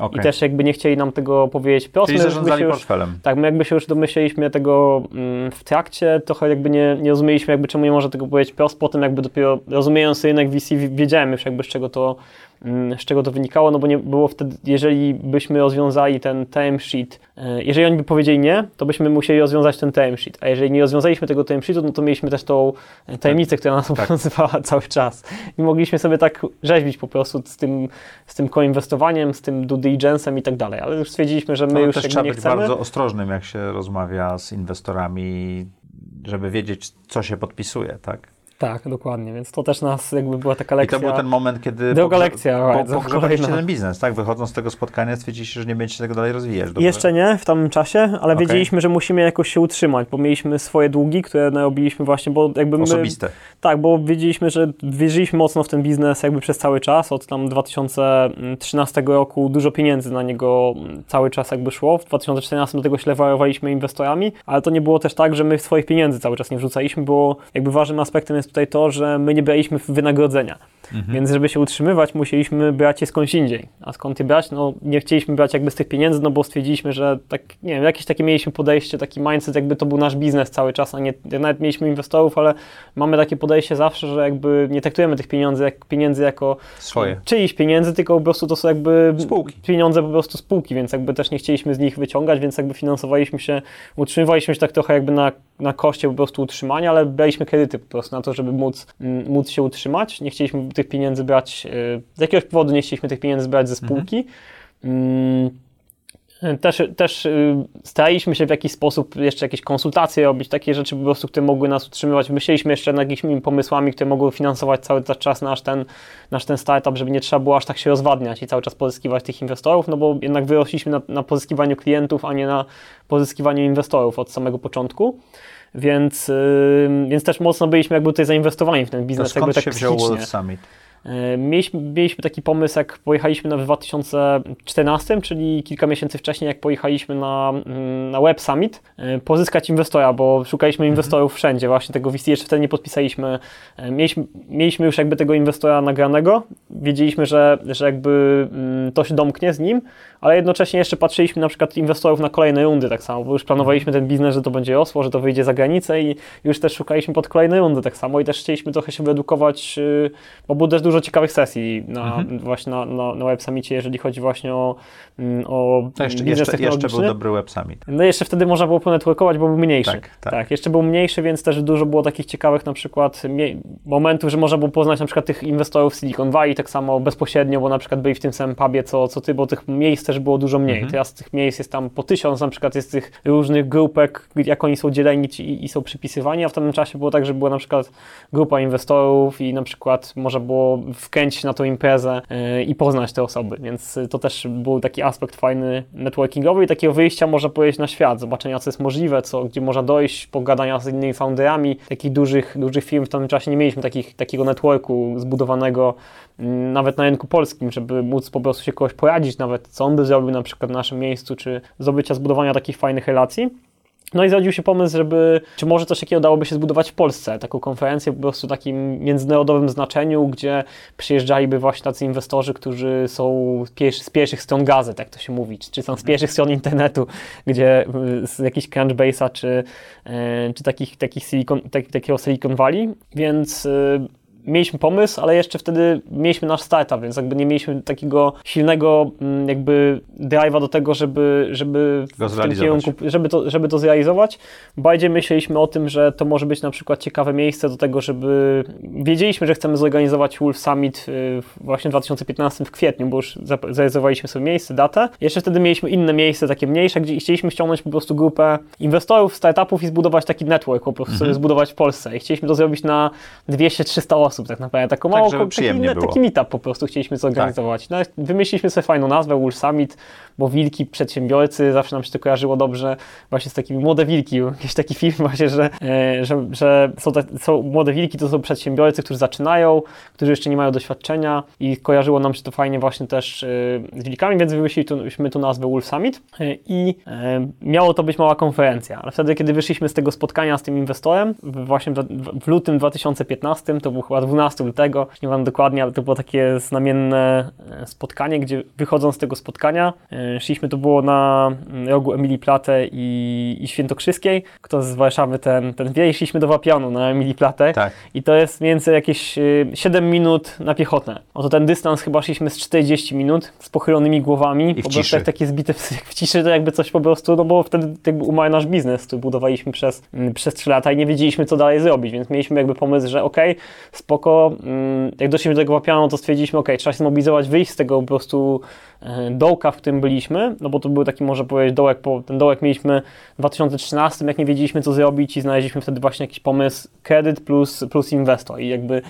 Okej. I też jakby nie chcieli nam tego powiedzieć wprost. Czyli zarządzali się już, portfelem. tak, my jakby się już domyśleliśmy tego mm, w trakcie, trochę jakby nie, nie rozumieliśmy jakby czemu nie może tego powiedzieć wprost, potem jakby dopiero rozumiejąc rynek VC wiedziałem już jakby z czego to, z czego to wynikało, no bo nie było wtedy, jeżeli byśmy rozwiązali ten term sheet, e, jeżeli oni by powiedzieli nie, to byśmy musieli rozwiązać ten term sheet, a jeżeli nie rozwiązaliśmy tego term sheetu, no to mieliśmy też tą e, tajemnicę, która nas obowiązywała cały czas. I mogliśmy sobie tak rzeźbić po prostu z tym, z tym koinwestowaniem, z tym due diligence'em i tak dalej, ale już stwierdziliśmy, że my No, już też trzeba nie być chcemy. bardzo ostrożnym, jak się rozmawia z inwestorami, żeby wiedzieć, co się podpisuje, tak? Tak, dokładnie, więc to też nas jakby była taka I lekcja. to był ten moment, kiedy pogrze- lekcja, bardzo pogrzebaliście ten biznes, tak? Wychodząc z tego spotkania stwierdziliście, że nie będziecie tego dalej rozwijać. Dobrze? Jeszcze nie w tamtym czasie, ale Okej. wiedzieliśmy, że musimy jakoś się utrzymać, bo mieliśmy swoje długi, które narobiliśmy właśnie, bo jakby my... Osobiste. Tak, bo wiedzieliśmy, że wierzyliśmy mocno w ten biznes jakby przez cały czas, od tam 2013 roku dużo pieniędzy na niego cały czas jakby szło, w 2014 do tego się lewarowaliśmy inwestorami, ale to nie było też tak, że my swoich pieniędzy cały czas nie wrzucaliśmy, bo jakby ważnym aspektem jest tutaj to, że my nie braliśmy wynagrodzenia, więc żeby się utrzymywać musieliśmy brać je skądś indziej, a skąd je brać? No nie chcieliśmy brać jakby z tych pieniędzy, no bo stwierdziliśmy, że tak, nie wiem, jakieś takie mieliśmy podejście, taki mindset, jakby to był nasz biznes cały czas, a nie, nawet mieliśmy inwestorów, ale mamy takie podejście zawsze, że jakby nie traktujemy tych pieniędzy, jak, pieniędzy jako Swoje. czyichś pieniędzy, tylko po prostu to są jakby Spółki. pieniądze po prostu spółki, więc jakby też nie chcieliśmy z nich wyciągać, więc jakby finansowaliśmy się, utrzymywaliśmy się tak trochę jakby na, na koszcie po prostu utrzymania, ale braliśmy kredyty po prostu na to, żeby móc, mm, móc się utrzymać. Nie chcieliśmy tych pieniędzy brać, y, z jakiegoś powodu nie chcieliśmy tych pieniędzy brać ze spółki. Mm, Też, też y, staraliśmy się w jakiś sposób jeszcze jakieś konsultacje robić, takie rzeczy po prostu, które mogły nas utrzymywać. Myśleliśmy jeszcze nad jakimiś pomysłami, które mogły finansować cały czas nasz ten, nasz ten startup, żeby nie trzeba było aż tak się rozwadniać i cały czas pozyskiwać tych inwestorów, no bo jednak wyrośliśmy na, na pozyskiwaniu klientów, a nie na pozyskiwaniu inwestorów od samego początku. Więc, więc też mocno byliśmy jakby tutaj zainwestowani w ten biznes, jakby skąd tak się wziął. Wolf Summit? E, mieliśmy, mieliśmy taki pomysł, jak pojechaliśmy na w 2014, czyli kilka miesięcy wcześniej, jak pojechaliśmy na, mm, na Web Summit, e, pozyskać inwestora, bo szukaliśmy inwestorów wszędzie. Właśnie tego VC jeszcze wtedy nie podpisaliśmy. E, mieliśmy, mieliśmy już jakby tego inwestora nagranego. Wiedzieliśmy, że, że jakby mm, to się domknie z nim, ale jednocześnie jeszcze patrzyliśmy na przykład inwestorów na kolejne rundy tak samo, bo już planowaliśmy ten biznes, że to będzie rosło, że to wyjdzie za granicę i już też szukaliśmy pod kolejne rundy tak samo i też chcieliśmy trochę się wyedukować, y, bo było też dużo ciekawych sesji na, mhm. właśnie na, na, na Web Summitie, jeżeli chodzi właśnie o, o to jeszcze, jeszcze, jeszcze był dobry Web Summit. No jeszcze wtedy można było ponetworkować, bo był mniejszy. Tak, tak. tak, jeszcze był mniejszy, więc też dużo było takich ciekawych na przykład momentów, że można było poznać na przykład tych inwestorów Silicon Valley tak samo bezpośrednio, bo na przykład byli w tym samym pubie co, co ty, bo tych miejsc też było dużo mniej. Mhm. Teraz tych miejsc jest tam po tysiąc, na przykład jest tych różnych grupek, jak oni są dzieleni i, i są przypisywani, a w tamtym czasie było tak, że była na przykład grupa inwestorów i na przykład można było wkręcić na tą imprezę yy, i poznać te osoby, więc to też był taki aspekt fajny networkingowy i takiego wyjścia można powiedzieć na świat, zobaczenia co jest możliwe, co, gdzie można dojść, pogadania z innymi founderami, takich dużych, dużych firm w tamtym czasie nie mieliśmy takich, takiego networku zbudowanego mm, nawet na rynku polskim, żeby móc po prostu się kogoś poradzić nawet, co on by zrobił na przykład w naszym miejscu, czy zdobycia zbudowania takich fajnych relacji. No i zrodził się pomysł, żeby, czy może coś takiego dałoby się zbudować w Polsce, taką konferencję po prostu takim międzynarodowym znaczeniu, gdzie przyjeżdżaliby właśnie tacy inwestorzy, którzy są z pierwszych stron gazet, jak to się mówi, czy są z mhm. pierwszych stron internetu, gdzie y, z jakichś Crunchbase'a, czy, e, czy takich, takich Silicon, tak, takiego Silicon Valley, więc y, mieliśmy pomysł, ale jeszcze wtedy mieliśmy nasz startup, więc jakby nie mieliśmy takiego silnego mm, jakby drive'a do tego, żeby, żeby w tym kierunku, żeby to, żeby to zrealizować. Bardziej myśleliśmy o tym, że to może być na przykład ciekawe miejsce do tego, żeby wiedzieliśmy, że chcemy zorganizować Wolf Summit y, właśnie w 2015 w kwietniu, bo już zarezerwowaliśmy sobie miejsce, datę. Jeszcze wtedy mieliśmy inne miejsce, takie mniejsze, gdzie chcieliśmy ściągnąć po prostu grupę inwestorów, startupów i zbudować taki network, po prostu sobie zbudować w Polsce. I chcieliśmy to zrobić na 200-300 osób osób tak naprawdę. Taką tak, mało, taki, taki meetup po prostu chcieliśmy zorganizować. Tak. No, wymyśliliśmy sobie fajną nazwę, Wool Summit, bo wilki, przedsiębiorcy, zawsze nam się to kojarzyło dobrze właśnie z takimi młode wilki. Jakiś taki film właśnie, że, e, że, że są, są młode wilki, to są przedsiębiorcy, którzy zaczynają, którzy jeszcze nie mają doświadczenia i kojarzyło nam się to fajnie właśnie też e, z wilkami, więc wymyśliliśmy tu nazwę Wolf Summit e, i miało to być mała konferencja, ale wtedy, kiedy wyszliśmy z tego spotkania z tym inwestorem, właśnie w, w lutym 2015, to był chyba 12 lutego, nie wiem dokładnie, ale to było takie znamienne spotkanie, gdzie wychodząc z tego spotkania Szliśmy, to było na rogu Emilii Platę i, i Świętokrzyskiej. Kto z Warszawy ten, ten wie, i szliśmy do Wapianu na Emilii Platę. Tak. I to jest mniej więcej jakieś 7 y, minut na piechotę. Oto ten dystans chyba szliśmy z 40 minut z pochylonymi głowami. I w po ciszy. Jak takie zbite w, w ciszy, to jakby coś po prostu, no bo wtedy jakby umarł nasz biznes, który budowaliśmy przez, mm, przez 3 lata i nie wiedzieliśmy, co dalej zrobić, więc mieliśmy jakby pomysł, że okej, okay, spoko, mm, jak doszliśmy do tego Wapianu, to stwierdziliśmy, okay, trzeba się zmobilizować, wyjść z tego po prostu e, dołka, w którym byliśmy, no bo to był taki, może powiedzieć, dołek, po, ten dołek mieliśmy w 2013, jak nie wiedzieliśmy co zrobić i znaleźliśmy wtedy właśnie jakiś pomysł kredyt plus, plus inwestor. I jakby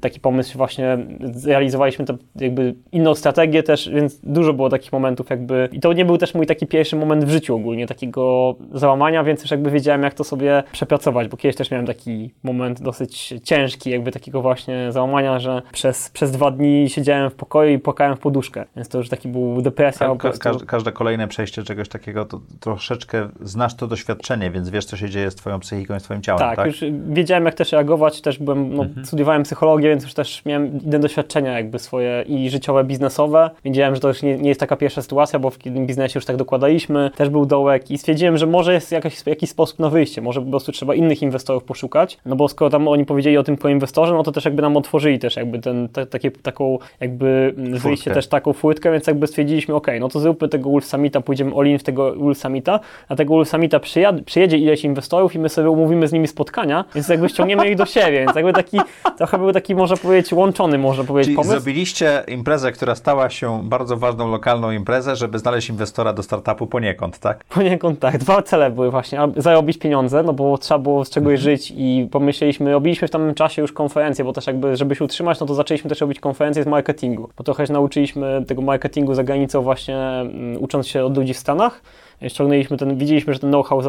taki pomysł właśnie zrealizowaliśmy to jakby inną strategię też, więc dużo było takich momentów jakby i to nie był też mój taki pierwszy moment w życiu ogólnie, takiego załamania, więc już jakby wiedziałem jak to sobie przepracować, bo kiedyś też miałem taki moment dosyć ciężki jakby takiego właśnie załamania, że przez, przez dwa dni siedziałem w pokoju i płakałem w poduszkę, więc to już taki był depresja. Ka każde, każde kolejne przejście czegoś takiego to troszeczkę znasz to doświadczenie, więc wiesz co się dzieje z twoją psychiką i z twoim ciałem, tak? tak? już wiedziałem jak też reagować, też byłem, no, mhm. studiowałem psychologię psychologię, więc już też miałem inne doświadczenia jakby swoje i życiowe, biznesowe. Wiedziałem, że to już nie, nie jest taka pierwsza sytuacja, bo w tym biznesie już tak dokładaliśmy. Też był dołek i stwierdziłem, że może jest jakiś, jakiś sposób na wyjście, może po prostu trzeba innych inwestorów poszukać, no bo skoro tam oni powiedzieli o tym po inwestorze, no to też jakby nam otworzyli też jakby ten, te, takie, taką jakby wyjście też taką furtkę, więc jakby stwierdziliśmy, ok, no to zróbmy tego Wolf Summita, pójdziemy all in w tego Wolf Summita, a tego Wolf Summita przyjad, przyjedzie ileś inwestorów i my sobie umówimy z nimi spotkania, więc jakby ściągniemy ich do siebie, więc jakby taki, trochę był taki taki, można powiedzieć, łączony, można powiedzieć, Czyli pomysł. zrobiliście imprezę, która stała się bardzo ważną lokalną imprezę, żeby znaleźć inwestora do startupu poniekąd, tak? Poniekąd tak. Dwa cele były właśnie. Zarobić pieniądze, no bo trzeba było z czegoś mhm. żyć i pomyśleliśmy, robiliśmy w tamtym czasie już konferencję, bo też jakby, żeby się utrzymać, no to zaczęliśmy też robić konferencje z marketingu, bo trochę się nauczyliśmy tego marketingu za granicą właśnie mm, ucząc się od ludzi w Stanach ściągnęliśmy ten, widzieliśmy, że ten know-how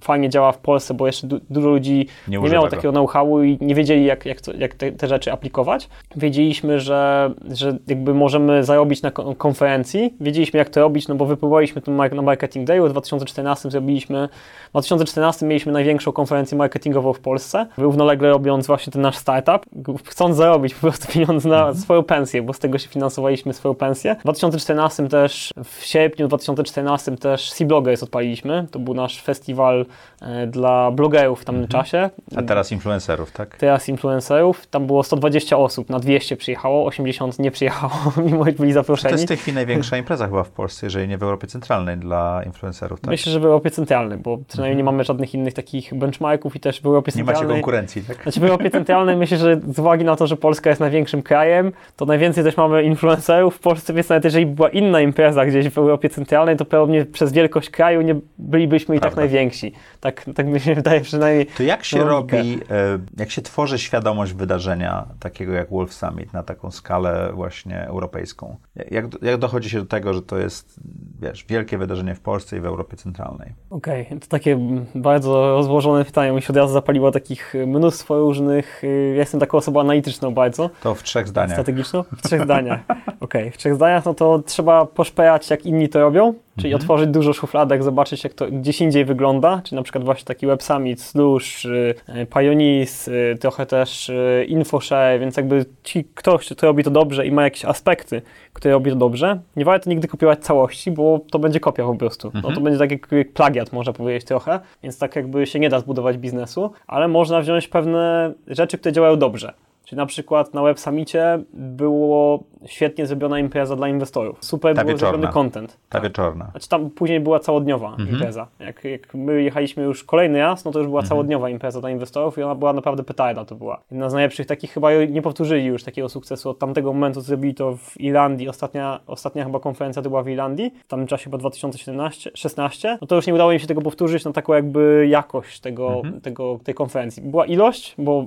fajnie działa w Polsce, bo jeszcze du- dużo ludzi Nie nie, miało go. takiego know-howu i nie wiedzieli, jak, jak, to, jak te, te rzeczy aplikować. Wiedzieliśmy, że, że jakby możemy zarobić na kon- konferencji, wiedzieliśmy, jak to robić, no bo wypływaliśmy tu mar- na Marketing Dayu, w 2014 zrobiliśmy, w 2014 mieliśmy największą konferencję marketingową w Polsce, równolegle robiąc właśnie ten nasz startup, chcąc zarobić po prostu pieniądze na swoją pensję, bo z tego się finansowaliśmy swoją pensję. W 2014 też, w sierpniu 2014 też Sea-Bloggers odpaliliśmy, to był nasz festiwal e, dla blogerów w tamtym czasie. A teraz influencerów, tak? Teraz influencerów, tam było 120 osób, na 200 przyjechało, 80 nie przyjechało, mimo że byli To zaproszeni. jest w tej chwili największa impreza chyba w Polsce, jeżeli nie w Europie Centralnej dla influencerów, tak? Myślę, że w Europie Centralnej, bo przynajmniej nie mamy żadnych innych takich benchmarków i też w Europie Nie macie Centralnej. konkurencji, tak? Znaczy w Europie Centralnej myślę, że z uwagi na to, że Polska jest największym krajem, to najwięcej też mamy influencerów w Polsce, więc nawet jeżeli była inna impreza gdzieś w Europie Centralnej, to pewnie przez wielkość kraju nie bylibyśmy i tak najwięksi. Tak, tak mi się wydaje przynajmniej. To jak się Logikę. robi, e, jak się tworzy świadomość wydarzenia takiego jak Wolf Summit na taką skalę właśnie europejską? Jak, jak dochodzi się do tego, że to jest, wiesz, wielkie wydarzenie w Polsce i w Europie Centralnej? Okej, to takie bardzo rozłożone pytanie. Mi się od razu zapaliło takich mnóstwo różnych. y, Ja jestem taką osobą analityczną bardzo. To w trzech zdaniach. Strategiczną? W trzech zdaniach. Okej, w trzech zdaniach, no to trzeba poszperać, jak inni to robią, czyli otworzyć dużo szufladek, zobaczyć, jak to gdzieś indziej wygląda, czyli na przykład właśnie taki Web Summit, Slush, y, y, Pioneers, y, trochę też InfoShare, więc jakby ci, ktoś, kto robi to dobrze i ma jakieś aspekty, które robi to dobrze, nie warto nigdy kopiować całości, bo to będzie kopia po prostu. No to będzie tak jak plagiat, można powiedzieć trochę, więc tak jakby się nie da zbudować biznesu, ale można wziąć pewne rzeczy, które działają dobrze. Czyli na przykład na Web Summicie było świetnie zrobiona impreza dla inwestorów. Super Ta był wieczorna. zrobiony content. Ta wieczorna. Znaczy tam później była całodniowa impreza. Jak, jak my jechaliśmy już kolejny raz, no to już była całodniowa impreza dla inwestorów i ona była naprawdę petarda to była. Jedna z najlepszych takich, chyba nie powtórzyli już takiego sukcesu od tamtego momentu, co zrobili to w Irlandii. Ostatnia, ostatnia chyba konferencja to była w Irlandii, w tamtym czasie chyba 2017, 16. No to już nie udało im się tego powtórzyć na taką jakby jakość tego, tego, tej konferencji. Była ilość, bo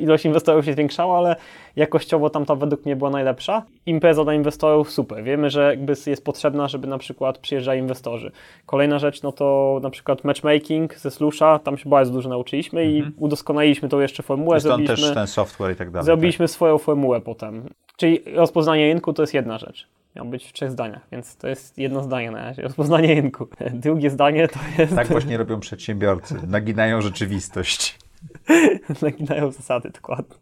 ilość inwestorów się zwiększała, ale jakościowo tamta według mnie była najlepsza. Impreza dla inwestorów super. Wiemy, że jakby jest potrzebna, żeby na przykład przyjeżdżali inwestorzy. Kolejna rzecz, no to na przykład matchmaking ze Slusha, tam się bardzo dużo nauczyliśmy i udoskonaliliśmy tą jeszcze formułę. Stąd Zrobiliśmy, też ten software i tak dalej. zrobiliśmy swoją formułę potem. Czyli rozpoznanie rynku to jest jedna rzecz. Miał być w trzech zdaniach, więc to jest jedno zdanie na razie. Rozpoznanie rynku. Drugie zdanie to jest... Tak, tak właśnie robią przedsiębiorcy. Naginają rzeczywistość. Naginają zasady, dokładnie.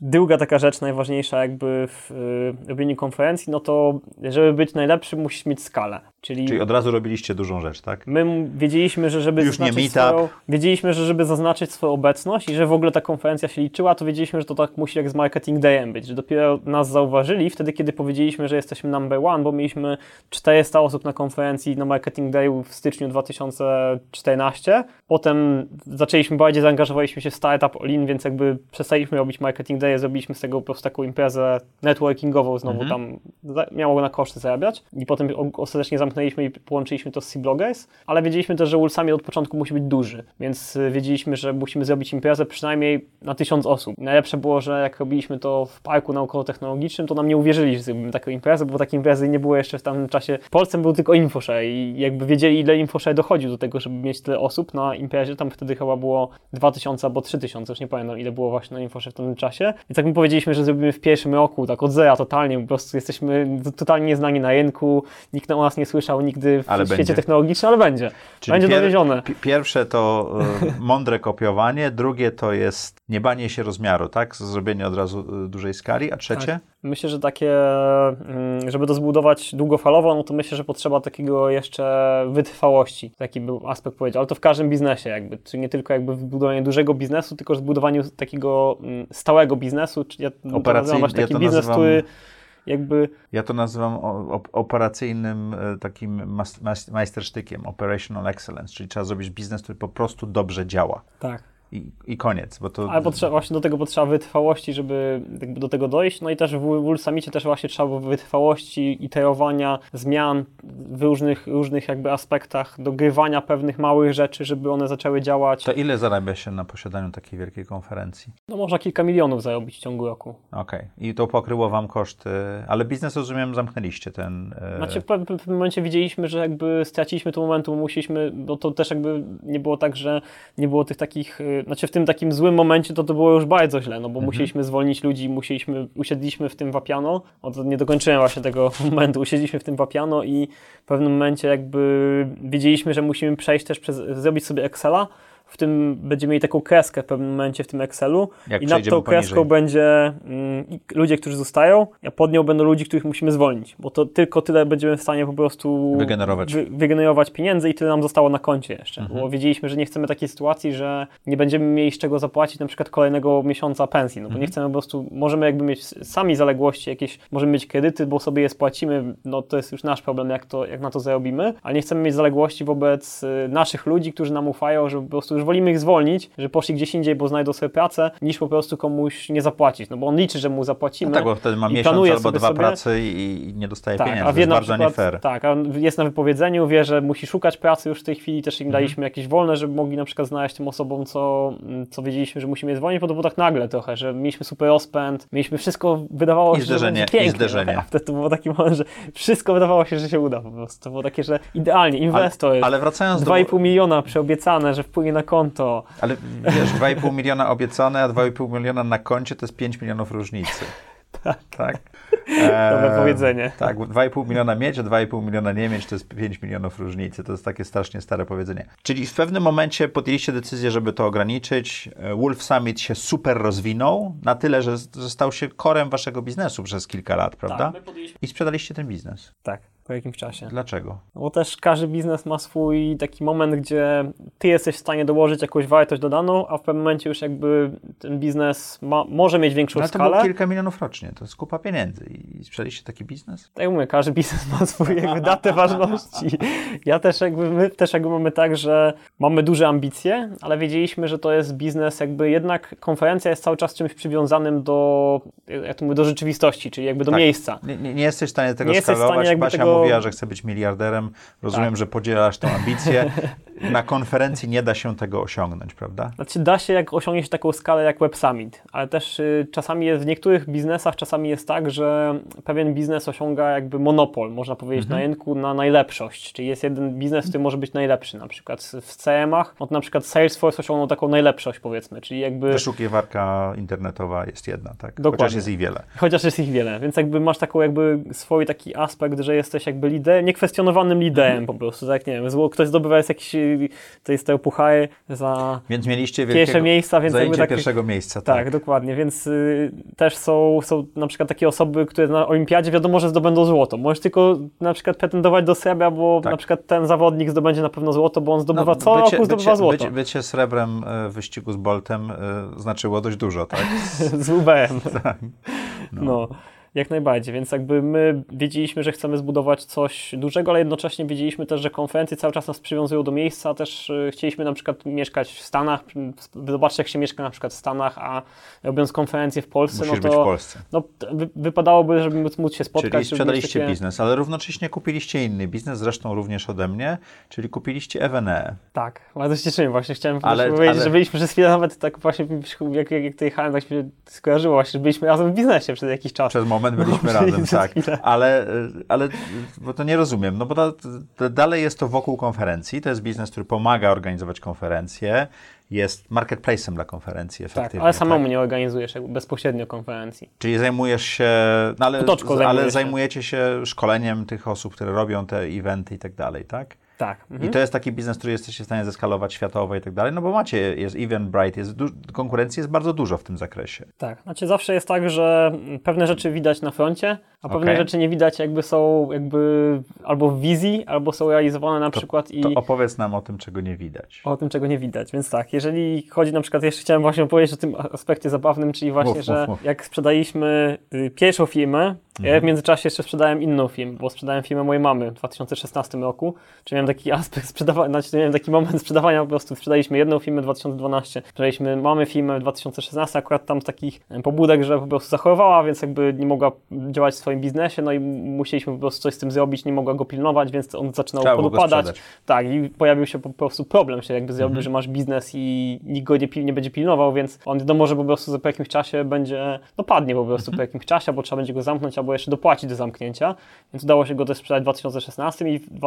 Druga taka rzecz najważniejsza jakby w y, robieniu konferencji, no to żeby być najlepszy musisz mieć skalę. Czyli, Czyli od razu robiliście dużą rzecz, tak? my wiedzieliśmy, że żeby Już nie zaznaczyć swoją, wiedzieliśmy, że żeby zaznaczyć swoją obecność i że w ogóle ta konferencja się liczyła, to wiedzieliśmy, że to tak musi jak z Marketing Dayem być, że dopiero nas zauważyli wtedy, kiedy powiedzieliśmy, że jesteśmy number one, bo mieliśmy 400 osób na konferencji na Marketing Dayu w styczniu 2014. Potem zaczęliśmy bardziej, zaangażowaliśmy się w Startup All-In, więc jakby przestaliśmy robić Marketing Day, zrobiliśmy z tego po prostu taką imprezę networkingową znowu tam, za- miało na koszty zarabiać i potem ostatecznie zamknęliśmy i połączyliśmy to z Sea-Bloggers, ale wiedzieliśmy też, że Ulsami od początku musi być duży, więc y, wiedzieliśmy, że musimy zrobić imprezę przynajmniej na tysiąc osób. Najlepsze było, że jak robiliśmy to w parku naukowo-technologicznym, to nam nie uwierzyli, że zrobimy taką imprezę, bo takiej imprezy nie było jeszcze w tamtym czasie. W Polsce był tylko InfoShare i jakby wiedzieli, ile InfoShare dochodził do tego, żeby mieć tyle osób na imprezie. Tam wtedy chyba było 2000 albo 3000, już nie pamiętam ile było właśnie na InfoShare w tamtym czasie. Więc jak my powiedzieliśmy, że zrobimy w pierwszym roku, tak od zera totalnie, po prostu jesteśmy totalnie nieznani na rynku, nikt o nas nie słyszał nigdy w Ale świecie będzie. technologicznym, ale będzie. Czyli będzie pier- dowiezione. pi- Pierwsze to e, mądre kopiowanie, drugie to jest nie banie się rozmiaru, tak? Zrobienie od razu e, dużej skali, a trzecie? Tak. Myślę, że takie, mm, żeby to zbudować długofalowo, no to myślę, że potrzeba takiego jeszcze wytrwałości. Taki był aspekt powiedział, ale to w każdym biznesie jakby, czyli nie tylko jakby w budowaniu dużego biznesu, tylko w zbudowaniu takiego mm, stałego biznesu, czyli ja to Operacyjny- nazywam właśnie ja taki to biznes, nazywam- który jakby Ja to nazywam operacyjnym e, takim majstersztykiem, operational excellence, czyli trzeba zrobić biznes, który po prostu dobrze działa. tak. I, i koniec. Bo to... Ale potrzeba, właśnie do tego potrzeba wytrwałości, żeby do tego dojść. No i też w Wool Summicie też właśnie trzeba było wytrwałości, iterowania, zmian w różnych, różnych jakby aspektach, dogrywania pewnych małych rzeczy, żeby one zaczęły działać. To ile zarabia się na posiadaniu takiej wielkiej konferencji? No można kilka milionów zarobić w ciągu roku. Okej. Okay. I to pokryło Wam koszty, ale biznes rozumiem zamknęliście ten... E... Znaczy w pewnym momencie widzieliśmy, że jakby straciliśmy to momentu, musieliśmy, bo to też jakby nie było tak, że nie było tych takich, e, znaczy w tym takim złym momencie to to było już bardzo źle, no bo mhm. musieliśmy zwolnić ludzi, musieliśmy, usiedliśmy w tym wapiano, o to nie dokończyłem właśnie tego momentu, usiedliśmy w tym wapiano i w pewnym momencie jakby wiedzieliśmy, że musimy przejść też przez, zrobić sobie Excela, w tym będziemy mieli taką kreskę w pewnym momencie w tym Excelu Jak i nad tą kreską poniżej. będzie mm, ludzie, którzy zostają, a pod nią będą ludzi, których musimy zwolnić, bo to tylko tyle będziemy w stanie po prostu wygenerować, wy, wygenerować pieniędzy i tyle nam zostało na koncie jeszcze, mhm. bo wiedzieliśmy, że nie chcemy takiej sytuacji, że nie będziemy mieli z czego zapłacić na przykład kolejnego miesiąca pensji, no bo mhm. nie chcemy po prostu, możemy jakby mieć sami zaległości jakieś, możemy mieć kredyty, bo sobie je spłacimy, no to jest już nasz problem, jak, to, jak na to zarobimy, ale nie chcemy mieć zaległości wobec y, naszych ludzi, którzy nam ufają, że po prostu już wolimy ich zwolnić, że poszli gdzieś indziej, bo znajdą sobie pracę, niż po prostu komuś nie zapłacić. No bo on liczy, że mu zapłacimy. No tak, bo wtedy ma miesiąc albo dwa sobie... pracy i, nie dostaje tak, pieniędzy. A to jest bardzo przykład, nie fair. Tak, a jest na wypowiedzeniu, wie, że musi szukać pracy już w tej chwili, też im mhm. daliśmy jakieś wolne, żeby mogli na przykład znaleźć tym osobom, co, co wiedzieliśmy, że musimy je zwolnić, bo to było tak nagle trochę, że mieliśmy super rozpęd, mieliśmy wszystko, wydawało się, zderzenie, że pięknie. I zderzenie. Wtedy to było taki moment, że wszystko wydawało się, że się uda po prostu. To było takie, że idealnie, inwestor, ale, ale wracając 2,5 do... miliona przeobiecane, że wpłynie na konto. Ale wiesz, 2,5 miliona obiecane, a 2,5 miliona na koncie to jest 5 milionów różnicy. tak. tak? Dobre powiedzenie. Tak, 2,5 miliona mieć, a 2,5 miliona nie mieć to jest 5 milionów różnicy. To jest takie strasznie stare powiedzenie. Czyli w pewnym momencie podjęliście decyzję, żeby to ograniczyć. Wolf Summit się super rozwinął na tyle, że, że stał się korem waszego biznesu przez kilka lat, prawda? Tak, I sprzedaliście ten biznes. Tak po jakimś czasie. Dlaczego? Bo też każdy biznes ma swój taki moment, gdzie ty jesteś w stanie dołożyć jakąś wartość dodaną, a w pewnym momencie już jakby ten biznes ma, może mieć większą Ale skalę. Ale to kilka milionów rocznie, to jest kupa pieniędzy. I sprzedaliście taki biznes? Tak jak mówię, każdy biznes ma jakby datę ważności. Ja też jakby, my też jakby mamy tak, że mamy duże ambicje, ale wiedzieliśmy, że to jest biznes jakby jednak konferencja jest cały czas czymś przywiązanym do, jak to mówię, do rzeczywistości, czyli jakby do tak. miejsca. Nie, nie, jesteś w stanie tego nie skalować. Basia tego mówiła, że chce być miliarderem. Rozumiem, tak. że podzielasz tę ambicję. Na konferencji nie da się tego osiągnąć, prawda? Znaczy da się jak osiągniesz taką skalę jak Web Summit, ale też y, czasami jest w niektórych biznesach czasami jest tak, że pewien biznes osiąga jakby monopol, można powiedzieć, mhm. na rynku na najlepszość. Czyli jest jeden biznes, który może być najlepszy, na przykład w CM-ach, no to na przykład Salesforce osiągnął taką najlepszość, powiedzmy, czyli jakby... Wyszukiwarka internetowa jest jedna, tak? Dokładnie. Chociaż jest ich wiele. Chociaż jest ich wiele, więc jakby masz taką jakby swój taki aspekt, że jesteś jakby lider, niekwestionowanym liderem po prostu, tak, nie wiem, ktoś zdobywa jest jakiś tej te puchary za więc mieliście pierwsze miejsca, więc zajęcie tak, pierwszego miejsca. Tak, tak dokładnie, więc y, też są, są na przykład takie osoby, które na olimpiadzie wiadomo, że zdobędą złoto. Możesz tylko na przykład pretendować do srebra, bo tak. na przykład ten zawodnik zdobędzie na pewno złoto, bo on zdobywa no, co bycie, roku zdobywa bycie, złoto. Bycie, bycie srebrem e, w wyścigu z Boltem y, znaczyło dość dużo, tak? z UBM. tak. no. no. Jak najbardziej, więc jakby my wiedzieliśmy, że chcemy zbudować coś dużego, ale jednocześnie wiedzieliśmy też, że konferencje cały czas nas przywiązują do miejsca, też y, chcieliśmy na przykład mieszkać w Stanach, zobaczcie jak się mieszka na przykład w Stanach, a robiąc konferencję w Polsce, Musisz no to w Polsce. No, wy, wypadałoby, żeby móc, móc się spotkać. Czyli sprzedaliście takie... biznes, ale równocześnie kupiliście inny biznes, zresztą również ode mnie, czyli kupiliście Evenee. Tak, bardzo się cieszymy, właśnie chciałem ale, powiedzieć, ale... że byliśmy przez chwilę nawet tak właśnie, jak, jak, jak tutaj jechałem, tak się skojarzyło właśnie, że byliśmy razem w biznesie przez jakiś czas. Przez moment byliśmy no, razem, tak. Ale, ale bo to nie rozumiem, no bo to, to dalej jest to wokół konferencji, to jest biznes, który pomaga organizować konferencje, jest marketplacem dla konferencji tak, efektywnie. Tak, ale samemu tak? nie organizujesz bezpośrednio konferencji. Czyli zajmujesz się, no ale, ale zajmujecie się szkoleniem tych osób, które robią te eventy i tak dalej, tak? Tak. Mhm. I to jest taki biznes, który jesteście w stanie zeskalować światowo i tak dalej, no bo macie, jest Eventbrite, jest konkurencji jest bardzo dużo w tym zakresie. Tak, znaczy zawsze jest tak, że pewne rzeczy widać na froncie, a pewne okay. rzeczy nie widać jakby są jakby albo w wizji, albo są realizowane na to, przykład i... To opowiedz nam o tym, czego nie widać. O tym, czego nie widać, więc tak, jeżeli chodzi na przykład, jeszcze chciałem właśnie powiedzieć o tym aspekcie zabawnym, czyli właśnie, mów, że mów, mów. jak sprzedaliśmy y, pierwszą firmę, mhm. ja w międzyczasie jeszcze sprzedałem inną firmę, bo sprzedałem firmę mojej mamy w 2016 roku, czyli miałem taki aspekt sprzedawania, znaczy miałem taki moment sprzedawania, po prostu sprzedaliśmy jedną firmę w 2012, sprzedaliśmy mamy firmę w 2016, akurat tam z takich pobudek, że po prostu zachorowała, więc jakby nie mogła działać w swoim biznesie, no i musieliśmy po prostu coś z tym zrobić, nie mogła go pilnować, więc on zaczynał Trzeba podupadać. Tak, i pojawił się po prostu problem się jakby zrobił, Mhm. że masz biznes i nikt go nie, nie będzie pilnował, więc on wiadomo, że po prostu po jakimś czasie będzie, no padnie po prostu Mhm. po jakimś czasie, bo trzeba będzie go zamknąć, albo jeszcze dopłacić do zamknięcia, więc udało się go też sprzedać w 2016 i w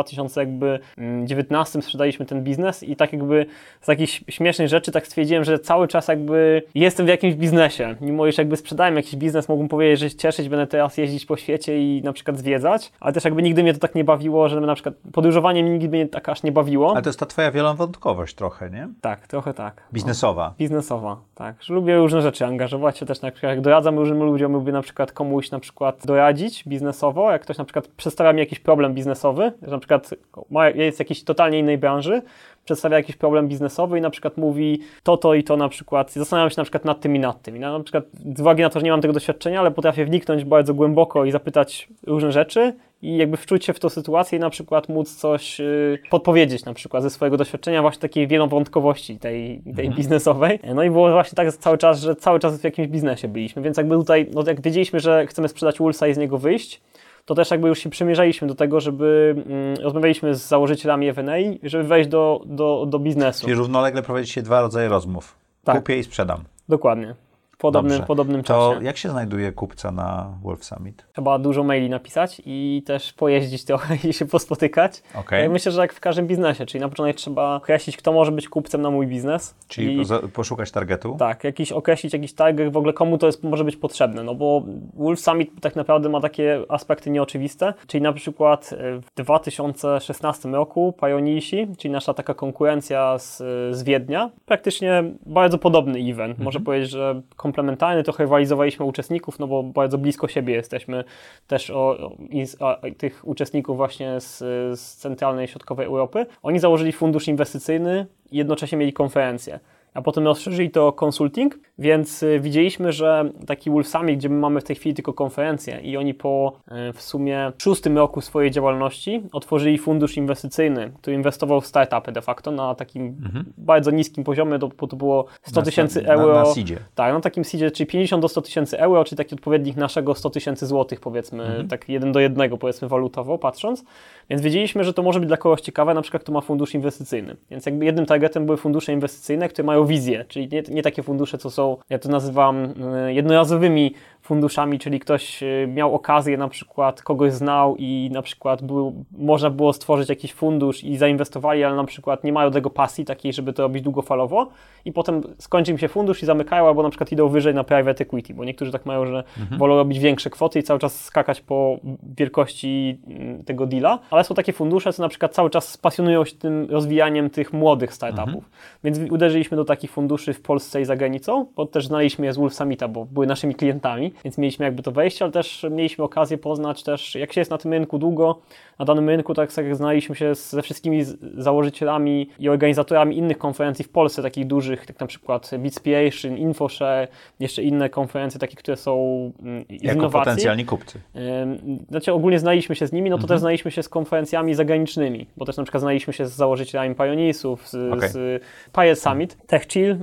2019 sprzedaliśmy ten biznes i tak jakby z jakichś śmiesznych rzeczy tak stwierdziłem, że cały czas jakby jestem w jakimś biznesie, mimo iż jakby sprzedałem jakiś biznes, mógłbym powiedzieć, że się cieszyć, będę teraz jeździć po świecie i na przykład zwiedzać, ale też jakby nigdy mnie to tak nie bawiło, że na przykład podróżowanie mnie nigdy mnie tak aż nie bawiło. Ale to jest ta twoja wielowątkowość trochę, nie? Tak, trochę tak. Biznesowa. Biznesowa, tak. Że lubię różne rzeczy, angażować się też, na przykład jak doradzam różnym ludziom, lubię na przykład komuś na przykład doradzić biznesowo, jak ktoś na przykład przedstawia mi jakiś problem biznesowy, że na przykład ma, jest jakiejś totalnie innej branży, przedstawia jakiś problem biznesowy i na przykład mówi to, to i to na przykład, zastanawiam się na przykład nad tym i nad tym. I na, na przykład z uwagi na to, że nie mam tego doświadczenia, ale potrafię wniknąć bardzo głęboko i zapytać różne rzeczy i jakby wczuć się w tą sytuację i na przykład móc coś y, podpowiedzieć na przykład ze swojego doświadczenia właśnie takiej wielowątkowości tej, tej biznesowej. No i było właśnie tak cały czas, że cały czas w jakimś biznesie byliśmy, więc jakby tutaj, no jak wiedzieliśmy, że chcemy sprzedać Woolsa i z niego wyjść, to też jakby już się przymierzaliśmy do tego, żeby mm, rozmawialiśmy z założycielami F&A, żeby wejść do, do, do biznesu. Czyli równolegle prowadzicie dwa rodzaje rozmów. Tak. Kupię i sprzedam. Dokładnie. Podobnym, Dobrze. podobnym To czasie. jak się znajduje kupca na Wolf Summit? Trzeba dużo maili napisać i też pojeździć trochę i się pospotykać. Okej. Ja myślę, że jak w każdym biznesie, czyli na początek trzeba określić, kto może być kupcem na mój biznes. Czyli I- poszukać targetu? Tak, jakiś określić jakiś target, w ogóle komu to jest, może być potrzebne, no bo Wolf Summit tak naprawdę ma takie aspekty nieoczywiste, czyli na przykład e, w 2016 roku Pionisi, czyli nasza taka konkurencja z, z Wiednia, praktycznie bardzo podobny event, może powiedzieć, że komplementarny, trochę rywalizowaliśmy o uczestników, no bo bardzo blisko siebie jesteśmy też o, o, a, tych uczestników właśnie z, z centralnej i środkowej Europy. Oni założyli fundusz inwestycyjny i jednocześnie mieli konferencję a potem rozszerzyli to o consulting, więc y, widzieliśmy, że taki Wolf Summit, gdzie my mamy w tej chwili tylko konferencję i oni po y, w sumie szóstym roku swojej działalności otworzyli fundusz inwestycyjny, który inwestował w startupy de facto na takim bardzo niskim poziomie, to, bo to było 100 tysięcy euro. Na, na seedzie. Tak, na takim seedzie, czyli 50 do 100 tysięcy euro, czyli taki odpowiednik naszego 100 tysięcy złotych, powiedzmy, tak jeden do jednego, powiedzmy, walutowo patrząc. Więc wiedzieliśmy, że to może być dla kogoś ciekawe, na przykład kto ma fundusz inwestycyjny. Więc jakby jednym targetem były fundusze inwestycyjne, które mają wizję, czyli nie, nie takie fundusze, co są, ja to nazywam y, jednorazowymi funduszami, czyli ktoś y, miał okazję, na przykład kogoś znał i na przykład był, można było stworzyć jakiś fundusz i zainwestowali, ale na przykład nie mają do tego pasji takiej, żeby to robić długofalowo. I potem skończy im się fundusz i zamykają, albo na przykład idą wyżej na private equity, bo niektórzy tak mają, że wolą robić większe kwoty i cały czas skakać po wielkości mm, tego deala, ale są takie fundusze, co na przykład cały czas pasjonują się tym rozwijaniem tych młodych startupów. Więc uderzyliśmy do takich funduszy w Polsce i za granicą, bo też znaliśmy je z Wolf Summita, bo były naszymi klientami, więc mieliśmy jakby to wejście, ale też mieliśmy okazję poznać też, jak się jest na tym rynku długo, na danym rynku, tak jak znaliśmy się ze wszystkimi założycielami i organizatorami innych konferencji w Polsce, takich dużych, jak na przykład Bitspiration, InfoShare, jeszcze inne konferencje takie, które są mm, z Jako innowacji. potencjalni kupcy. Znaczy ogólnie znaliśmy się z nimi, no Mhm. to też znaliśmy się z konferencjami zagranicznymi, bo też na przykład znaliśmy się z założycielami Pioneersów, z, Okej. z Summit, Tech Chill,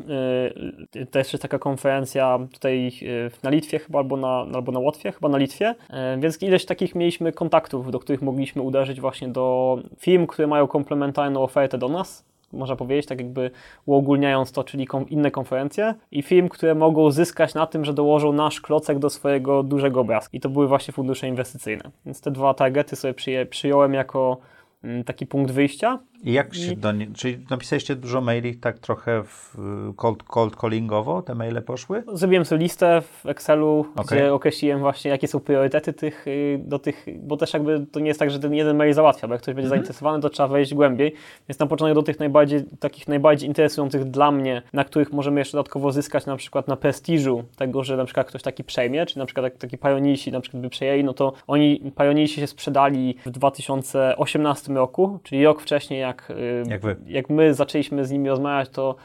yy, też jest taka konferencja tutaj yy, na Litwie chyba, albo na, albo na Łotwie, chyba na Litwie, yy, więc ileś takich mieliśmy kontaktów, do których mogliśmy uderzyć właśnie do firm, które mają komplementarną ofertę do nas, można powiedzieć, tak jakby uogólniając to, czyli inne konferencje i firm, które mogą zyskać na tym, że dołożą nasz klocek do swojego dużego obrazka. I to były właśnie fundusze inwestycyjne. Więc te dwa targety sobie przyjąłem jako mm, taki punkt wyjścia. I jak się do nie... Czyli napisaliście dużo maili, tak trochę w cold, cold callingowo te maile poszły? Zrobiłem sobie listę w Excelu, Okej. gdzie określiłem właśnie, jakie są priorytety tych, y, do tych, bo też jakby to nie jest tak, że ten jeden mail załatwia, bo jak ktoś będzie zainteresowany, to trzeba wejść głębiej. Więc na początek do tych najbardziej, takich najbardziej interesujących dla mnie, na których możemy jeszcze dodatkowo zyskać na przykład na prestiżu tego, że na przykład ktoś taki przejmie, czy na przykład jak taki Pionisi na przykład by przejęli, no to oni, Pionisi się sprzedali w 2018 roku, czyli rok wcześniej jak, y, Jak jak my zaczęliśmy z nimi rozmawiać, to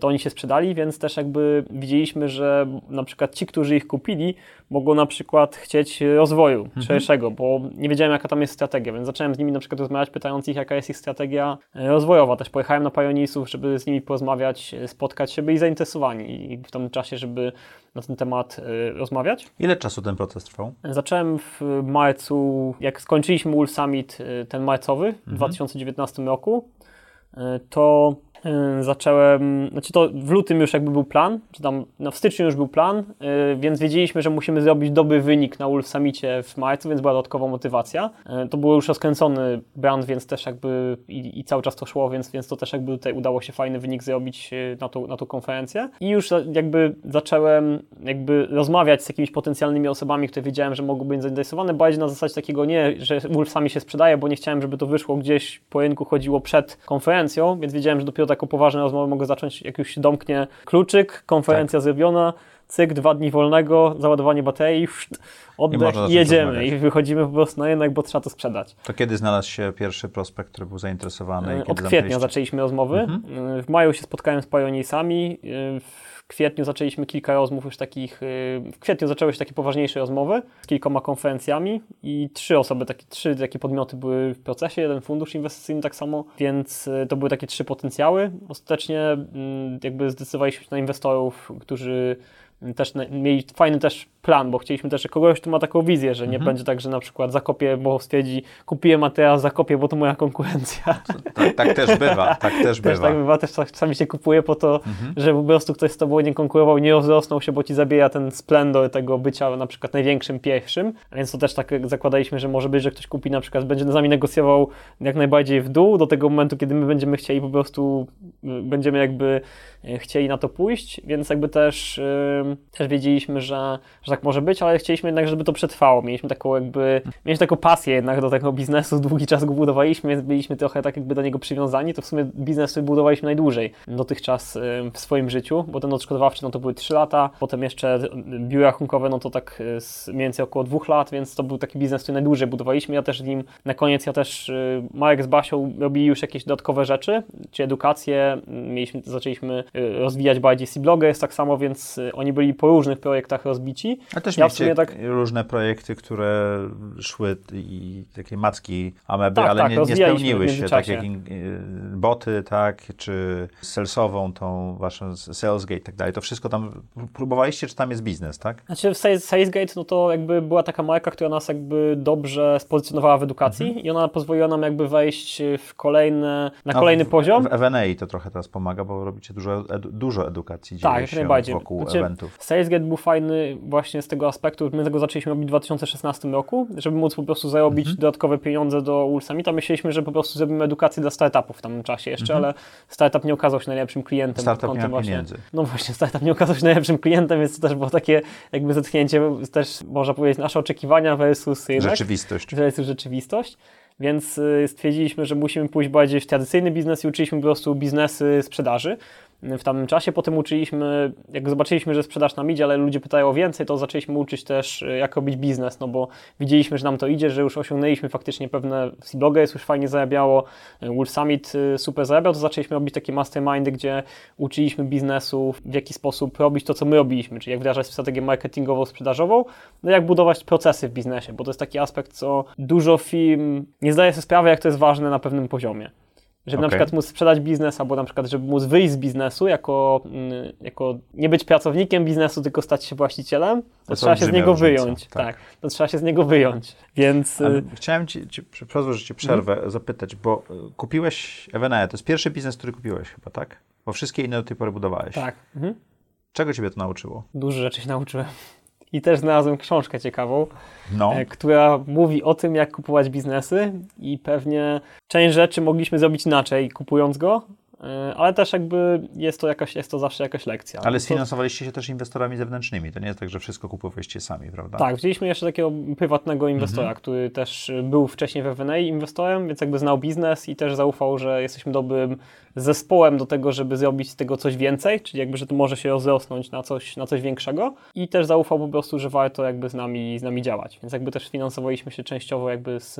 to oni się sprzedali, więc też jakby widzieliśmy, że na przykład ci, którzy ich kupili, mogą na przykład chcieć rozwoju mhm. szerszego, bo nie wiedziałem, jaka tam jest strategia, więc zacząłem z nimi na przykład rozmawiać, pytając ich, jaka jest ich strategia e, rozwojowa. Też pojechałem na Pionisów, żeby z nimi porozmawiać, e, spotkać się, byli zainteresowani i w tym czasie, żeby na ten temat rozmawiać. Ile czasu ten proces trwał? Zacząłem w marcu, jak skończyliśmy Wolf Summit, ten marcowy w mhm. 2019 roku, to zacząłem, znaczy to w lutym już jakby był plan, czy tam no w styczniu już był plan, y, więc wiedzieliśmy, że musimy zrobić dobry wynik na Wolf Summicie w marcu, więc była dodatkowa motywacja. Y, to był już rozkręcony brand, więc też jakby i, i, cały czas to szło, więc, więc to też jakby tutaj udało się fajny wynik zrobić na tą, na tą konferencję. I już jakby zacząłem jakby rozmawiać z jakimiś potencjalnymi osobami, które wiedziałem, że mogą być zainteresowane, bardziej na zasadzie takiego nie, że Wolf sami się sprzedaje, bo nie chciałem, żeby to wyszło gdzieś po rynku chodziło przed konferencją, więc wiedziałem, że dopiero taką poważną rozmowę mogę zacząć, jak już się domknie kluczyk, konferencja tak. zrobiona, cyk, dwa dni wolnego, załadowanie baterii, oddech i, jedziemy. I wychodzimy po prostu na rynek, bo trzeba to sprzedać. To kiedy znalazł się pierwszy prospekt, który był zainteresowany? Od kwietnia zaczęliśmy rozmowy. Mhm. W maju się spotkałem z Pioneersami. W kwietniu zaczęliśmy kilka rozmów już takich, w kwietniu zaczęły się takie poważniejsze rozmowy z kilkoma konferencjami i trzy osoby, takie, trzy takie podmioty były w procesie, jeden fundusz inwestycyjny tak samo, więc y, to były takie trzy potencjały. Ostatecznie mm, jakby zdecydowaliśmy się na inwestorów, którzy też mieli fajny też plan, bo chcieliśmy też, że kogoś, kto ma taką wizję, że nie mhm. będzie tak, że na przykład zakopię, bo stwierdzi, kupiłem, a teraz zakopię, bo to moja konkurencja. Tak, tak też bywa, tak też, też bywa. tak bywa, też czasami się kupuje po to, mhm. żeby po prostu ktoś z tobą nie konkurował, nie rozrosnął się, bo ci zabija ten splendor tego bycia na przykład największym pierwszym, więc to też tak zakładaliśmy, że może być, że ktoś kupi na przykład, będzie z nami negocjował jak najbardziej w dół do tego momentu, kiedy my będziemy chcieli po prostu, y, będziemy jakby chcieli na to pójść, więc jakby też, yy, też wiedzieliśmy, że, że tak może być, ale chcieliśmy jednak, żeby to przetrwało. Mieliśmy taką jakby, mieliśmy taką pasję jednak do tego biznesu, długi czas go budowaliśmy, więc byliśmy trochę tak jakby do niego przywiązani, to w sumie biznes budowaliśmy najdłużej dotychczas w swoim życiu, bo ten odszkodowawczy no to były 3 lata, potem jeszcze biuro rachunkowe no to tak mniej więcej około 2 lat, więc to był taki biznes, który najdłużej budowaliśmy. Ja też w nim, na koniec ja też, Marek z Basią robili już jakieś dodatkowe rzeczy, czy edukację, mieliśmy, zaczęliśmy rozwijać bardziej jest tak samo, więc y, oni byli po różnych projektach rozbici. A też ja mieliście tak... różne projekty, które szły i takie macki ameby, tak, ale tak, nie, nie spełniły się, tak jak boty, tak, czy salesową, tą waszą salesgate i tak dalej. To wszystko tam próbowaliście, czy tam jest biznes, tak? Znaczy salesgate, no to jakby była taka marka, która nas jakby dobrze spozycjonowała w edukacji mhm. i ona pozwoliła nam jakby wejść w kolejne, na no, kolejny w, poziom. W F&A to trochę teraz pomaga, bo robicie dużo, edu, dużo edukacji tak, dzieje się wokół znaczy, eventów. SalesGate był fajny właśnie z tego aspektu, my tego zaczęliśmy robić w 2016 roku, żeby móc po prostu zarobić mhm. dodatkowe pieniądze do Wool Summita. Myśleliśmy, że po prostu zrobimy edukację dla startupów w tamtym czasie jeszcze, mhm. ale startup nie okazał się najlepszym klientem. Startup nie właśnie, pieniędzy. No właśnie, startup nie okazał się najlepszym klientem, więc to też było takie jakby zetknięcie, też można powiedzieć nasze oczekiwania versus rynek. Rzeczywistość. Versus rzeczywistość. Więc y, stwierdziliśmy, że musimy pójść bardziej w tradycyjny biznes i uczyliśmy po prostu biznesy sprzedaży w tamtym czasie. Potem uczyliśmy, jak zobaczyliśmy, że sprzedaż nam idzie, ale ludzie pytają o więcej, to zaczęliśmy uczyć też, y, jak robić biznes, no bo widzieliśmy, że nam to idzie, że już osiągnęliśmy faktycznie pewne, Bloga jest już fajnie zarabiało, y, Wolf Summit super zarabiał, to zaczęliśmy robić takie mastermindy, gdzie uczyliśmy biznesu, w jaki sposób robić to, co my robiliśmy, czyli jak wdrażać strategię marketingową, sprzedażową, no jak budować procesy w biznesie, bo to jest taki aspekt, co dużo firm nie zdaje sobie sprawy, jak to jest ważne na pewnym poziomie. Żeby okay. na przykład móc sprzedać biznes, albo na przykład, żeby móc wyjść z biznesu, jako, mm, jako nie być pracownikiem biznesu, tylko stać się właścicielem, to, to trzeba się z niego różnica. wyjąć. Tak. tak. to trzeba się z niego wyjąć. Więc. Ale y, chciałem ci, ci pozwól, że ci przerwę, hmm? zapytać, bo y, kupiłeś Evenea, to jest pierwszy biznes, który kupiłeś chyba, tak? Bo wszystkie inne do tej pory budowałeś. Tak. Mhm. Czego ciebie to nauczyło? Dużo rzeczy się nauczyłem i też znalazłem książkę ciekawą, no. E, która mówi o tym, jak kupować biznesy i pewnie część rzeczy mogliśmy zrobić inaczej, kupując go, ale też jakby jest to, jakaś, jest to zawsze jakaś lekcja. Ale sfinansowaliście się też inwestorami zewnętrznymi, to nie jest tak, że wszystko kupowaliście sami, prawda? Tak, wzięliśmy jeszcze takiego prywatnego inwestora, mhm. który też był wcześniej w F&A inwestorem, więc jakby znał biznes i też zaufał, że jesteśmy dobrym zespołem do tego, żeby zrobić z tego coś więcej, czyli jakby, że to może się rozrosnąć na coś, na coś większego i też zaufał po prostu, że warto jakby z nami, z nami działać, więc jakby też finansowaliśmy się częściowo jakby z,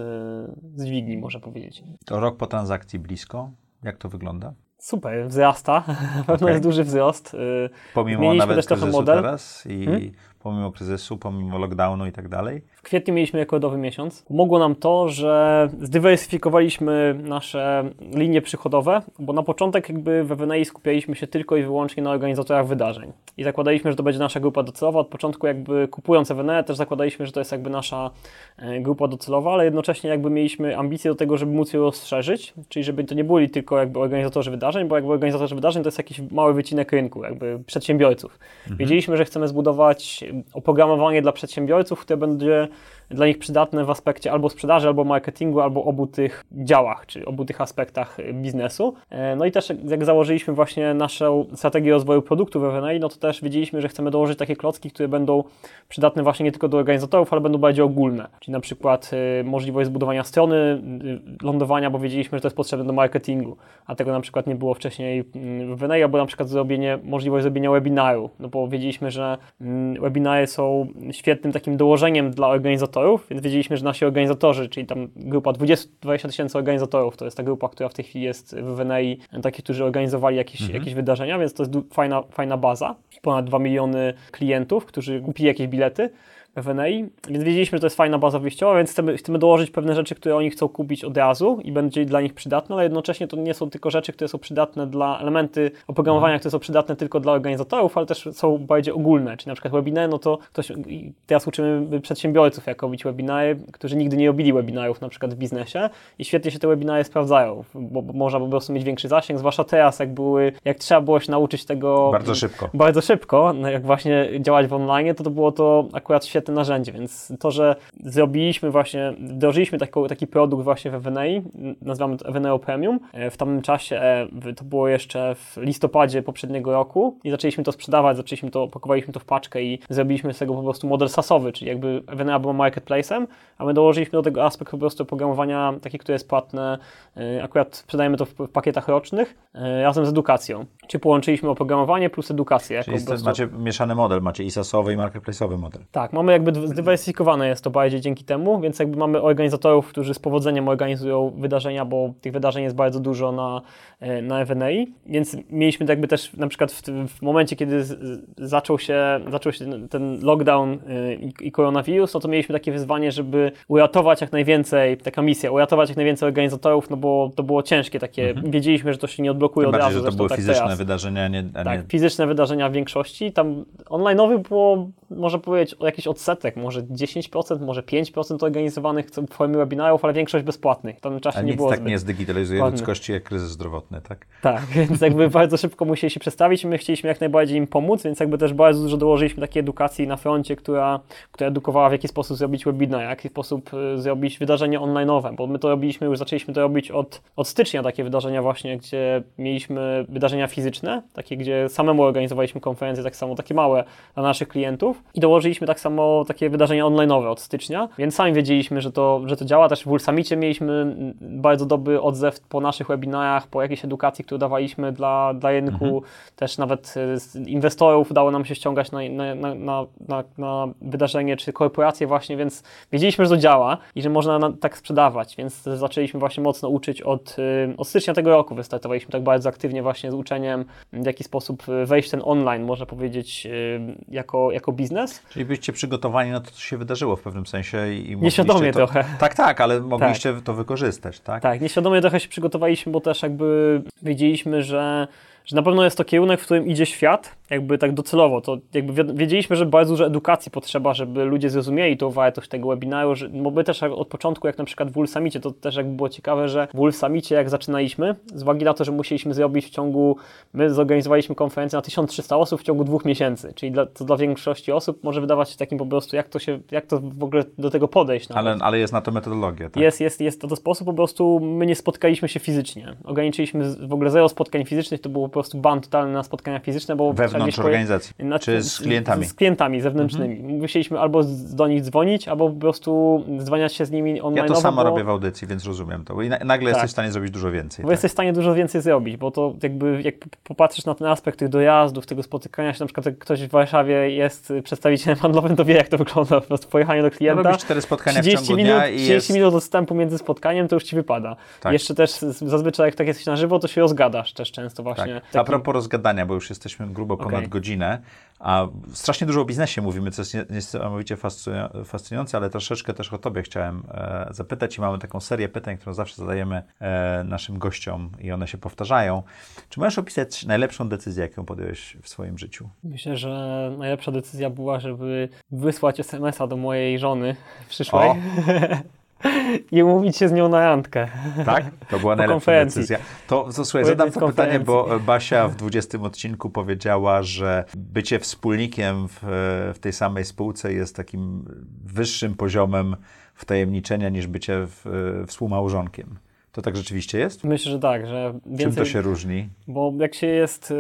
z dźwigni, można powiedzieć. To rok po transakcji blisko, jak to wygląda? Super, wzrasta. Na pewno Okay. jest duży wzrost. Y, Pomimo Zmieniliśmy nawet też trochę model. teraz i Hmm? Pomimo kryzysu, pomimo lockdownu i tak dalej. W kwietniu mieliśmy rekordowy miesiąc. Pomogło nam to, że zdywersyfikowaliśmy nasze linie przychodowe, bo na początek jakby we WNI skupialiśmy się tylko i wyłącznie na organizatorach wydarzeń. I zakładaliśmy, że to będzie nasza grupa docelowa. Od początku jakby kupując WNE też zakładaliśmy, że to jest jakby nasza e, grupa docelowa, ale jednocześnie jakby mieliśmy ambicje do tego, żeby móc ją rozszerzyć, czyli żeby to nie byli tylko jakby organizatorzy wydarzeń, bo jakby organizatorzy wydarzeń to jest jakiś mały wycinek rynku, jakby przedsiębiorców. Wiedzieliśmy, że chcemy zbudować oprogramowanie dla przedsiębiorców, które będzie dla nich przydatne w aspekcie albo sprzedaży, albo marketingu, albo obu tych działach, czy obu tych aspektach y, biznesu. E, No i też jak- założyliśmy właśnie naszą strategię rozwoju produktu w FNA, no to też wiedzieliśmy, że chcemy dołożyć takie klocki, które będą przydatne właśnie nie tylko do organizatorów, ale będą bardziej ogólne. Czyli na przykład y, możliwość zbudowania strony y, lądowania, bo wiedzieliśmy, że to jest potrzebne do marketingu, a tego na przykład nie było wcześniej mm, w FNA, albo na przykład zrobienie, możliwość zrobienia webinaru, no bo wiedzieliśmy, że mm, webinary są świetnym takim dołożeniem dla organizatorów, więc wiedzieliśmy, że nasi organizatorzy, czyli tam grupa 20, 20 tysięcy organizatorów, to jest ta grupa, która w tej chwili jest w WNI, takich, którzy organizowali jakieś, jakieś wydarzenia, więc to jest fajna, fajna baza. Ponad 2 miliony klientów, którzy kupili jakieś bilety. FNI, więc wiedzieliśmy, że to jest fajna baza wyjściowa, więc chcemy, chcemy dołożyć pewne rzeczy, które oni chcą kupić od razu i będzie dla nich przydatne, ale jednocześnie to nie są tylko rzeczy, które są przydatne dla elementy oprogramowania, które są przydatne tylko dla organizatorów, ale też są bardziej ogólne, czyli na przykład webinary, no to ktoś, teraz uczymy przedsiębiorców, jak robić webinary, którzy nigdy nie robili webinarów na przykład w biznesie i świetnie się te webinary sprawdzają, bo, bo można po prostu mieć większy zasięg, zwłaszcza teraz, jak były, jak trzeba było się nauczyć tego Bardzo szybko. bardzo szybko, no jak właśnie działać w online, to to było to akurat świetne narzędzie, więc to, że zrobiliśmy właśnie, wdrożyliśmy taki, taki produkt właśnie w FNA, nazywamy to FNA Premium, e, w tamtym czasie, e, to było jeszcze w listopadzie poprzedniego roku i zaczęliśmy to sprzedawać, zaczęliśmy to, pakowaliśmy to w paczkę i zrobiliśmy z tego po prostu model SaaSowy, czyli jakby FNA był marketplace'em, a my dołożyliśmy do tego aspekt po prostu oprogramowania taki, które jest płatne, akurat sprzedajemy to w, pakietach rocznych, e, razem z edukacją, czyli połączyliśmy oprogramowanie plus edukację. jako Czyli po prostu- macie mieszany model, macie i sasowy i marketplace'owy model. tak, mamy jakby dw- zdywersyfikowane jest to bardziej dzięki temu, więc jakby mamy organizatorów, którzy z powodzeniem organizują wydarzenia, bo tych wydarzeń jest bardzo dużo na, e, na FNA, więc mieliśmy jakby też na przykład w, w momencie, kiedy z, zaczął się, zaczął się ten, lockdown e, i, i koronawirus, no to mieliśmy takie wyzwanie, żeby uratować jak najwięcej, taka misja, uratować jak najwięcej organizatorów, no bo to było ciężkie takie, wiedzieliśmy, że to się nie odblokuje Tym od razu, że to były tak fizyczne teraz. wydarzenia, nie, a Tak, nie fizyczne wydarzenia w większości. Tam online'owych było, można powiedzieć, o jakiś odsetek, może 10%, może 5% organizowanych w formie webinarów, ale większość bezpłatnych. W tamtym czasie a nie nic było tak nie zdigitalizuje ludzkości jak kryzys zdrowotny, tak? Tak, więc jakby bardzo szybko musieli się przestawić. My chcieliśmy jak najbardziej im pomóc, więc jakby też bardzo dużo dołożyliśmy takiej edukacji na froncie, która, która edukowała w jaki sposób zrobić webinar, w jaki sposób y, zrobić wydarzenie online'owe, bo my to robiliśmy, już zaczęliśmy to robić od, od stycznia takie wydarzenia właśnie, gdzie mieliśmy wydarzenia fizyczne, takie, gdzie samemu organizowaliśmy konferencje, tak samo takie małe dla naszych klientów i dołożyliśmy tak samo takie wydarzenia online'owe od stycznia, więc sami wiedzieliśmy, że to, że to działa. Też w Ulsamicie mieliśmy bardzo dobry odzew po naszych webinarach, po jakiejś edukacji, którą dawaliśmy dla, dla rynku. Też nawet y, z inwestorów udało nam się ściągać na, na, na, na, na, wydarzenie, czy korporacje właśnie, więc wiedzieliśmy, że to działa i że można na, tak sprzedawać, więc zaczęliśmy właśnie mocno uczyć od, y, od stycznia tego roku. Wystartowaliśmy tak bardzo aktywnie właśnie z uczeniem, w jaki sposób wejść ten online, można powiedzieć, y, jako, jako biznes. Czyli byliście przygotowani na to, co się wydarzyło w pewnym sensie i, i Nieświadomie to, trochę. Tak, tak, ale mogliście to wykorzystać, tak? Tak, nieświadomie trochę się przygotowaliśmy, bo też jakby wiedzieliśmy, że, że na pewno jest to kierunek, w którym idzie świat, jakby tak docelowo. To jakby wi- wiedzieliśmy, że bardzo dużo edukacji potrzeba, żeby ludzie zrozumieli tą wartość tego webinaru, że, bo my też od początku, jak na przykład w Wolf to też jakby było ciekawe, że w Wolf jak zaczynaliśmy, z uwagi na to, że musieliśmy zrobić w ciągu, my zorganizowaliśmy konferencję na 1300 osób w ciągu dwóch miesięcy, czyli dla, to dla większości osób może wydawać się takim po prostu, jak to się, jak to w ogóle do tego podejść. nawet. Ale, ale jest na to metodologia, tak? Jest, jest, jest to, to sposób, po prostu my nie spotkaliśmy się fizycznie. Ograniczyliśmy w ogóle zero spotkań fizycznych, to było prostu ban totalny na spotkania fizyczne, bo Wewnątrz poje- organizacji. Znaczy, Czy z klientami? Z, z klientami zewnętrznymi. Musieliśmy albo z, do nich dzwonić, albo po prostu dzwaniać się z nimi online. Ja to samo bo, robię w audycji, więc rozumiem to. I na, nagle Tak. jesteś w stanie zrobić dużo więcej. Bo tak. jesteś w stanie dużo więcej zrobić, bo to jakby jak popatrzysz na ten aspekt tych dojazdów, tego spotykania się, na przykład jak ktoś w Warszawie jest przedstawicielem handlowym, to wie jak to wygląda, po prostu pojechanie do klienta. Robisz cztery spotkania w 30 ciągu minut, dnia i 30 jest... minut odstępu między spotkaniem to już ci wypada. Tak. Jeszcze też zazwyczaj jak tak jesteś na żywo, to się rozgadasz też często Tak. Właśnie. A Taki- propos rozgadania, bo już jesteśmy grubo ponad Okej. godzinę, a strasznie dużo o biznesie mówimy, co jest nie- niesamowicie fascynu- fascynujące, ale troszeczkę też o Tobie chciałem e, zapytać i mamy taką serię pytań, którą zawsze zadajemy e, naszym gościom i one się powtarzają. Czy możesz opisać najlepszą decyzję, jaką podjąłeś w swoim życiu? Myślę, że najlepsza decyzja była, żeby wysłać SMS-a do mojej żony przyszłej! i umówić się z nią na randkę. Tak? To była najlepsza decyzja. To, to słuchaj, zadam to pytanie, bo konferencji. Basia w 20 odcinku powiedziała, że bycie wspólnikiem w, w tej samej spółce jest takim wyższym poziomem wtajemniczenia niż bycie w, współmałżonkiem. To tak rzeczywiście jest? Myślę, że tak, że więcej... Czym to się różni? Bo jak się jest,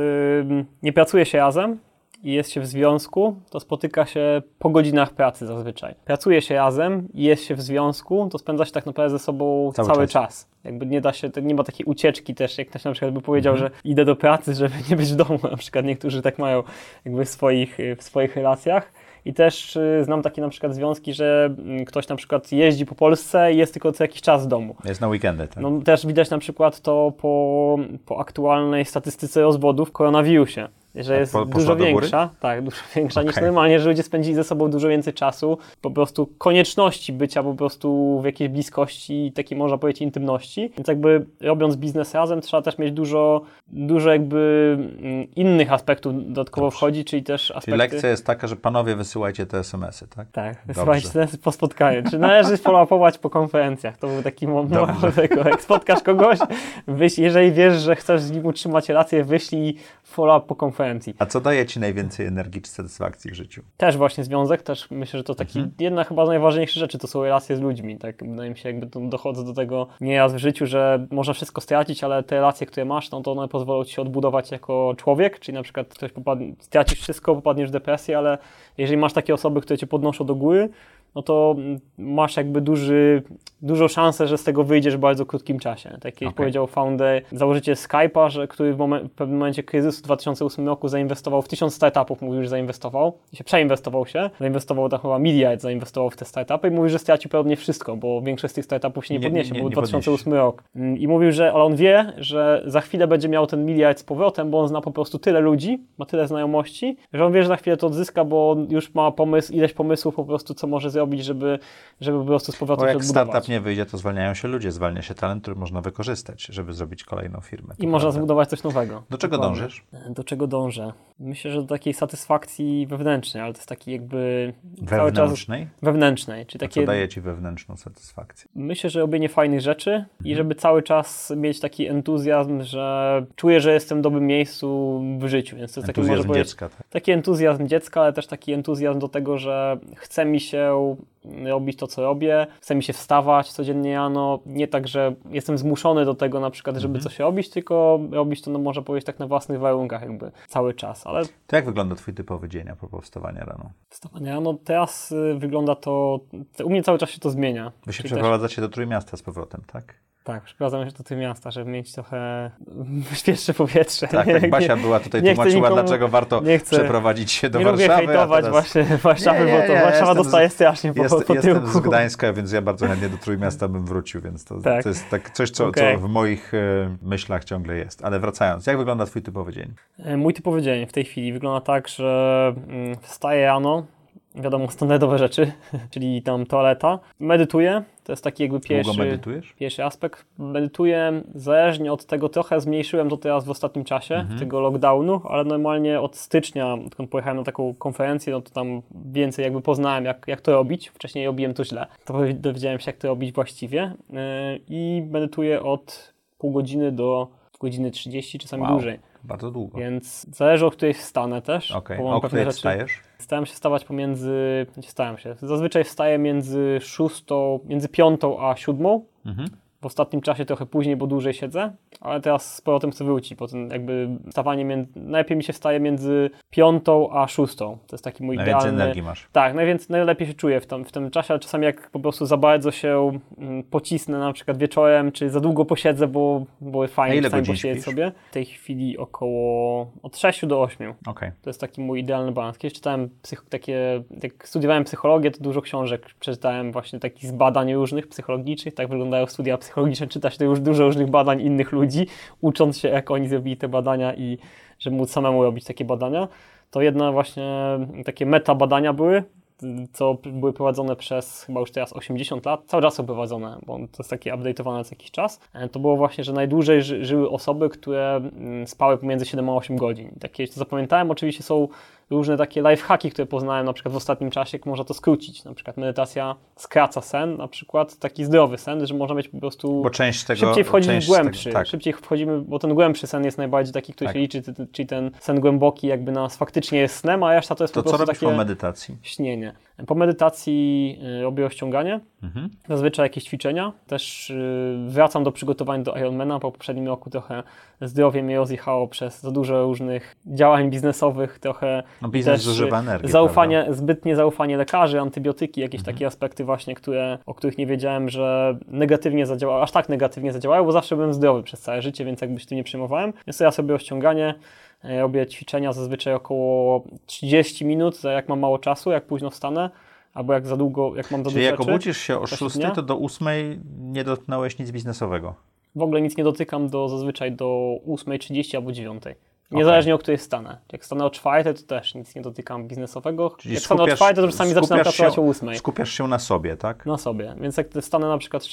nie pracuje się razem i jest się w związku, to spotyka się po godzinach pracy zazwyczaj. Pracuje się razem i jest się w związku, to spędza się tak naprawdę ze sobą Cały cały, czas. czas. Jakby nie da się, nie ma takiej ucieczki też, jak ktoś na przykład by powiedział, Mhm. że idę do pracy, żeby nie być w domu. Na przykład niektórzy tak mają jakby w swoich, w swoich relacjach. I też y, znam takie na przykład związki, że mm, ktoś na przykład jeździ po Polsce i jest tylko co jakiś czas w domu. Jest na weekendy, tak? No, też widać na przykład to po, po aktualnej statystyce rozwodów w koronawirusie, że Tak, jest po- dużo większa, tak, dużo większa niż Okej. normalnie, że ludzie spędzili ze sobą dużo więcej czasu, po prostu konieczności bycia po prostu w jakiejś bliskości i takiej można powiedzieć intymności, więc jakby robiąc biznes razem trzeba też mieć dużo, dużo jakby mm, innych aspektów dodatkowo Dobrze. wchodzi, czyli też Czyli aspekty... lekcja jest taka, że panowie wysyłajcie te SMS-y, tak? Tak, wysyłajcie teraz po spotkaniu. Czy należy follow-upować po konferencjach? To był taki moment, jak spotkasz kogoś, wyślij, jeżeli wiesz, że chcesz z nim utrzymać relację, wyślij follow-up po konferencji. A co daje ci najwięcej energii czy satysfakcji w życiu? Też właśnie związek, też myślę, że to taki Mhm. jedna chyba z najważniejszych rzeczy, to są relacje z ludźmi. Tak wydaje mi się, jakby dochodzę do tego nieraz w życiu, że można wszystko stracić, ale te relacje, które masz, no to one pozwolą ci się odbudować jako człowiek, czyli na przykład ktoś popadnie, stracisz wszystko, popadniesz w depresję, ale jeżeli masz takie osoby, które cię podnoszą do góry, no to masz jakby duży, dużą szansę, że z tego wyjdziesz w bardzo krótkim czasie. Tak jak Okej. powiedział founder, założyciel Skype'a, że, który w, momen- w pewnym momencie kryzysu w 2008 roku zainwestował w tysiąc startupów, mówił, że zainwestował się przeinwestował się, zainwestował tam chyba miliard, zainwestował w te startupy i mówił, że stracił pewnie wszystko, bo większość z tych startupów się nie, Nie- podniesie, nie- bo nie 2008 rok. Mm, I mówił, że ale on wie, że za chwilę będzie miał ten miliard z powrotem, bo on zna po prostu tyle ludzi, ma tyle znajomości, że on wie, że za chwilę to odzyska, bo on już ma pomysł, ileś pomysłów po prostu, co może zrobić, żeby, żeby po prostu z powrotem Bo jak odbudować. startup nie wyjdzie, to zwalniają się ludzie, zwalnia się talent, który można wykorzystać, żeby zrobić kolejną firmę. I można zbudować coś nowego. Do czego Dokładnie. dążysz? Do czego dążę? Myślę, że do takiej satysfakcji wewnętrznej, ale to jest taki jakby cały czas Wewnętrznej? wewnętrznej, czyli Co takie daje ci wewnętrzną satysfakcję? Myślę, że robienie fajnych rzeczy Mhm. i żeby cały czas mieć taki entuzjazm, że czuję, że jestem w dobrym miejscu w życiu, więc to jest taki, Entuzjazm powiedzieć, dziecka. Tak? taki entuzjazm dziecka, ale też taki entuzjazm do tego, że chce mi się robić to, co robię, chce mi się wstawać codziennie rano, nie tak, że jestem zmuszony do tego na przykład, żeby Mhm. coś robić, tylko robić to, no, można powiedzieć, tak na własnych warunkach jakby cały czas, ale To jak wygląda twój typowy dzień a propos wstawania rano? wstawanie rano teraz y, wygląda to, u mnie cały czas się to zmienia. Wy się Czyli też- przeprowadzacie do Trójmiasta z powrotem, tak? Tak, przeprowadzam się do tego miasta, żeby mieć trochę świeższe powietrze. Tak, Nie- tak. Basia nie- była tutaj, nie tłumaczyła, nikomu- dlaczego warto nie chcę- przeprowadzić się do nie lubię Warszawy. a hejtować teraz właśnie Warszawy, Nie, nie, bo to nie, Warszawa jestem z- dostaje strasznie po, Jest, po jestem tyłku. z Gdańska, więc ja bardzo chętnie do Trójmiasta bym wrócił, więc to, Tak. to jest tak coś, co, Okej. co w moich e, myślach ciągle jest. Ale wracając, jak wygląda twój typowy dzień? E, Mój typowy dzień w tej chwili wygląda tak, że mm, wstaję rano, wiadomo, standardowe rzeczy, czyli tam toaleta, medytuję, to jest taki jakby Długo pierwszy, medytujesz? pierwszy aspekt. Medytuję zależnie od tego, trochę zmniejszyłem to teraz w ostatnim czasie, Mhm. tego lockdownu, ale normalnie od stycznia, odkąd pojechałem na taką konferencję, no to tam więcej jakby poznałem, jak, jak to robić. Wcześniej robiłem to źle. To dowiedziałem się, jak to robić właściwie yy, i medytuję od pół godziny do godziny 30, czasami Wow. dłużej. Bardzo długo. Więc zależy, o której wstanę też. Okej, bo mam o której rzeczy- wstajesz? Starałem się wstawać pomiędzy, znaczy starałem się, zazwyczaj wstaję między szóstą, między piątą a siódmą, Mhm. W ostatnim czasie trochę później, bo dłużej siedzę, ale teraz z powrotem chcę wrócić, po tym jakby wstawanie, między, najlepiej mi się wstaje między piątą a szóstą. To jest taki mój Najwięcej idealny... energii masz. Tak, najwięcej, najlepiej się czuję w, tam, w tym czasie, ale czasami jak po prostu za bardzo się mm, pocisnę na przykład wieczorem, czy za długo posiedzę, bo, bo fajnie ile czasami posiedzieć sobie. W tej chwili około od 6 do 8. Okej. To jest taki mój idealny balans. Kiedyś czytałem takie, jak studiowałem psychologię, to dużo książek przeczytałem właśnie takich z badań różnych psychologicznych, tak wyglądają studia psychologiczne, czyta się to już dużo różnych badań innych ludzi, ucząc się jak oni zrobili te badania i żeby móc samemu robić takie badania. To jedne właśnie takie meta badania były, co były prowadzone przez chyba już teraz 80 lat, cały czas są prowadzone, bo to jest takie update'owane co jakiś czas. E, To było właśnie, że najdłużej ży żyły osoby, które mm, spały pomiędzy 7 a 8 godzin. Takie co zapamiętałem, oczywiście są różne takie lifehacki, które poznałem na przykład w ostatnim czasie, jak można to skrócić. Na przykład medytacja skraca sen, na przykład taki zdrowy sen, że można mieć po prostu Bo część tego... szybciej wchodzimy część w głębszy. Tego, tak. Szybciej wchodzimy, bo ten głębszy sen jest najbardziej taki, który Tak. się liczy, czyli ten sen głęboki jakby nas faktycznie jest snem, a reszta to jest To po co prostu robisz takie po medytacji? śnienie. Po medytacji y, robię rozciąganie, Mhm. zazwyczaj jakieś ćwiczenia. Też y, wracam do przygotowań do Ironmana. Po poprzednim roku trochę zdrowie mnie rozjechało przez za dużo różnych działań biznesowych, trochę No biznes też, energię, zaufanie, zbytnie zaufanie lekarzy, antybiotyki, jakieś Mhm. takie aspekty właśnie, które, o których nie wiedziałem, że negatywnie zadziałały, aż tak negatywnie zadziałały, bo zawsze byłem zdrowy przez całe życie, więc jakby się tym nie przejmowałem. Więc ja sobie rozciąganie, e, robię ćwiczenia zazwyczaj około 30 minut, jak mam mało czasu, jak późno wstanę, albo jak za długo, jak mam za Czyli dużo jak rzeczy. obudzisz się o w czasie 6, dnia. to do 8 nie dotknąłeś nic biznesowego. W ogóle nic nie dotykam do zazwyczaj do 8.30 albo 9.00. Niezależnie o której stanę. Jak stanę o 4, to też nic nie dotykam biznesowego. Czyli jak stanę o 4, to czasami zaczynam pracować się- o 8. Skupiasz się na sobie, tak? Na sobie. Więc jak wstanę na przykład,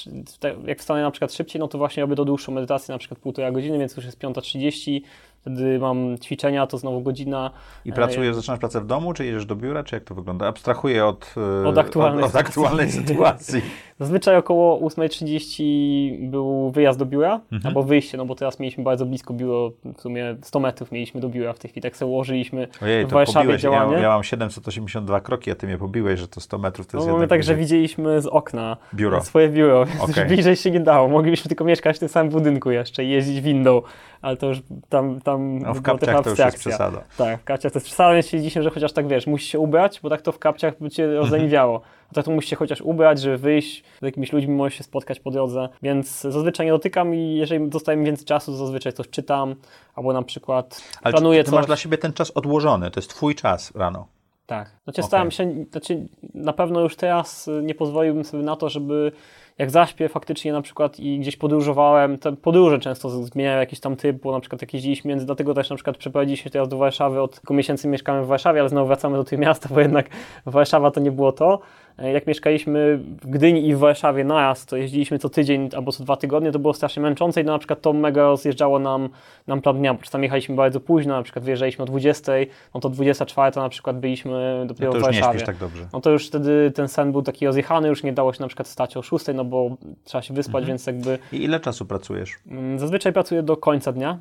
jak wstanę na przykład szybciej, no to właśnie robię do dłuższą medytację, na przykład półtora godziny, więc już jest 5.30. Wtedy mam ćwiczenia, to znowu godzina. I E, pracujesz, zaczynasz pracę w domu, czy jedziesz do biura, czy jak to wygląda? Abstrahuję od, e, Od aktualnej od, od aktualnej sytuacji. Zazwyczaj około 8.30 był wyjazd do biura, Mhm. albo wyjście, no bo teraz mieliśmy bardzo blisko biuro, w sumie 100 metrów mieliśmy do biura w tej chwili, tak sobie ułożyliśmy Ojej, w Warszawie pobiłeś. Ja, działanie. ja mam 782 kroki, a ty mnie pobiłeś, że to 100 metrów to No jest mamy jednak tak, że widzieliśmy z okna Biuro. swoje biuro, więc Okej. już bliżej się nie dało. Moglibyśmy tylko mieszkać w tym samym budynku jeszcze i jeździć windą, ale to już tam, tam No w kapciach to już jest przesada. Tak, w kapciach to jest przesada, więc stwierdziliśmy, że chociaż tak wiesz, musisz się ubrać, bo tak to w kapciach by cię rozleniwiało. A tak to musisz się chociaż ubrać, żeby wyjść, z jakimiś ludźmi możesz się spotkać po drodze, więc zazwyczaj nie dotykam i jeżeli dostaję więcej czasu, to zazwyczaj coś czytam, albo na przykład Ale planuję czy ty coś. masz dla siebie ten czas odłożony, to jest twój czas rano. Tak. Znaczy Okej. staram się, znaczy na pewno już teraz nie pozwoliłbym sobie na to, żeby jak zaśpię faktycznie na przykład i gdzieś podróżowałem, te podróże często zmieniają jakiś tam typ, bo na przykład jak jeździliśmy między, dlatego też na przykład przeprowadziliśmy się teraz do Warszawy, od kilku miesięcy mieszkamy w Warszawie, ale znowu wracamy do tego miasta, bo jednak Warszawa to nie było to. E, Jak mieszkaliśmy w Gdyni i w Warszawie naraz, to jeździliśmy co tydzień albo co dwa tygodnie, to było strasznie męczące i to na przykład to mega rozjeżdżało nam, nam plan dnia, bo czasami jechaliśmy bardzo późno, na przykład wyjeżdżaliśmy o 20, no to 24 na przykład byliśmy dopiero No to w już nie Warszawie. śpisz tak dobrze. No to już wtedy ten sen był taki rozjechany, już nie dało się na przykład stać o 6, no bo trzeba się wyspać, Mhm. więc jakby I ile czasu pracujesz? mm, zazwyczaj pracuję do końca dnia,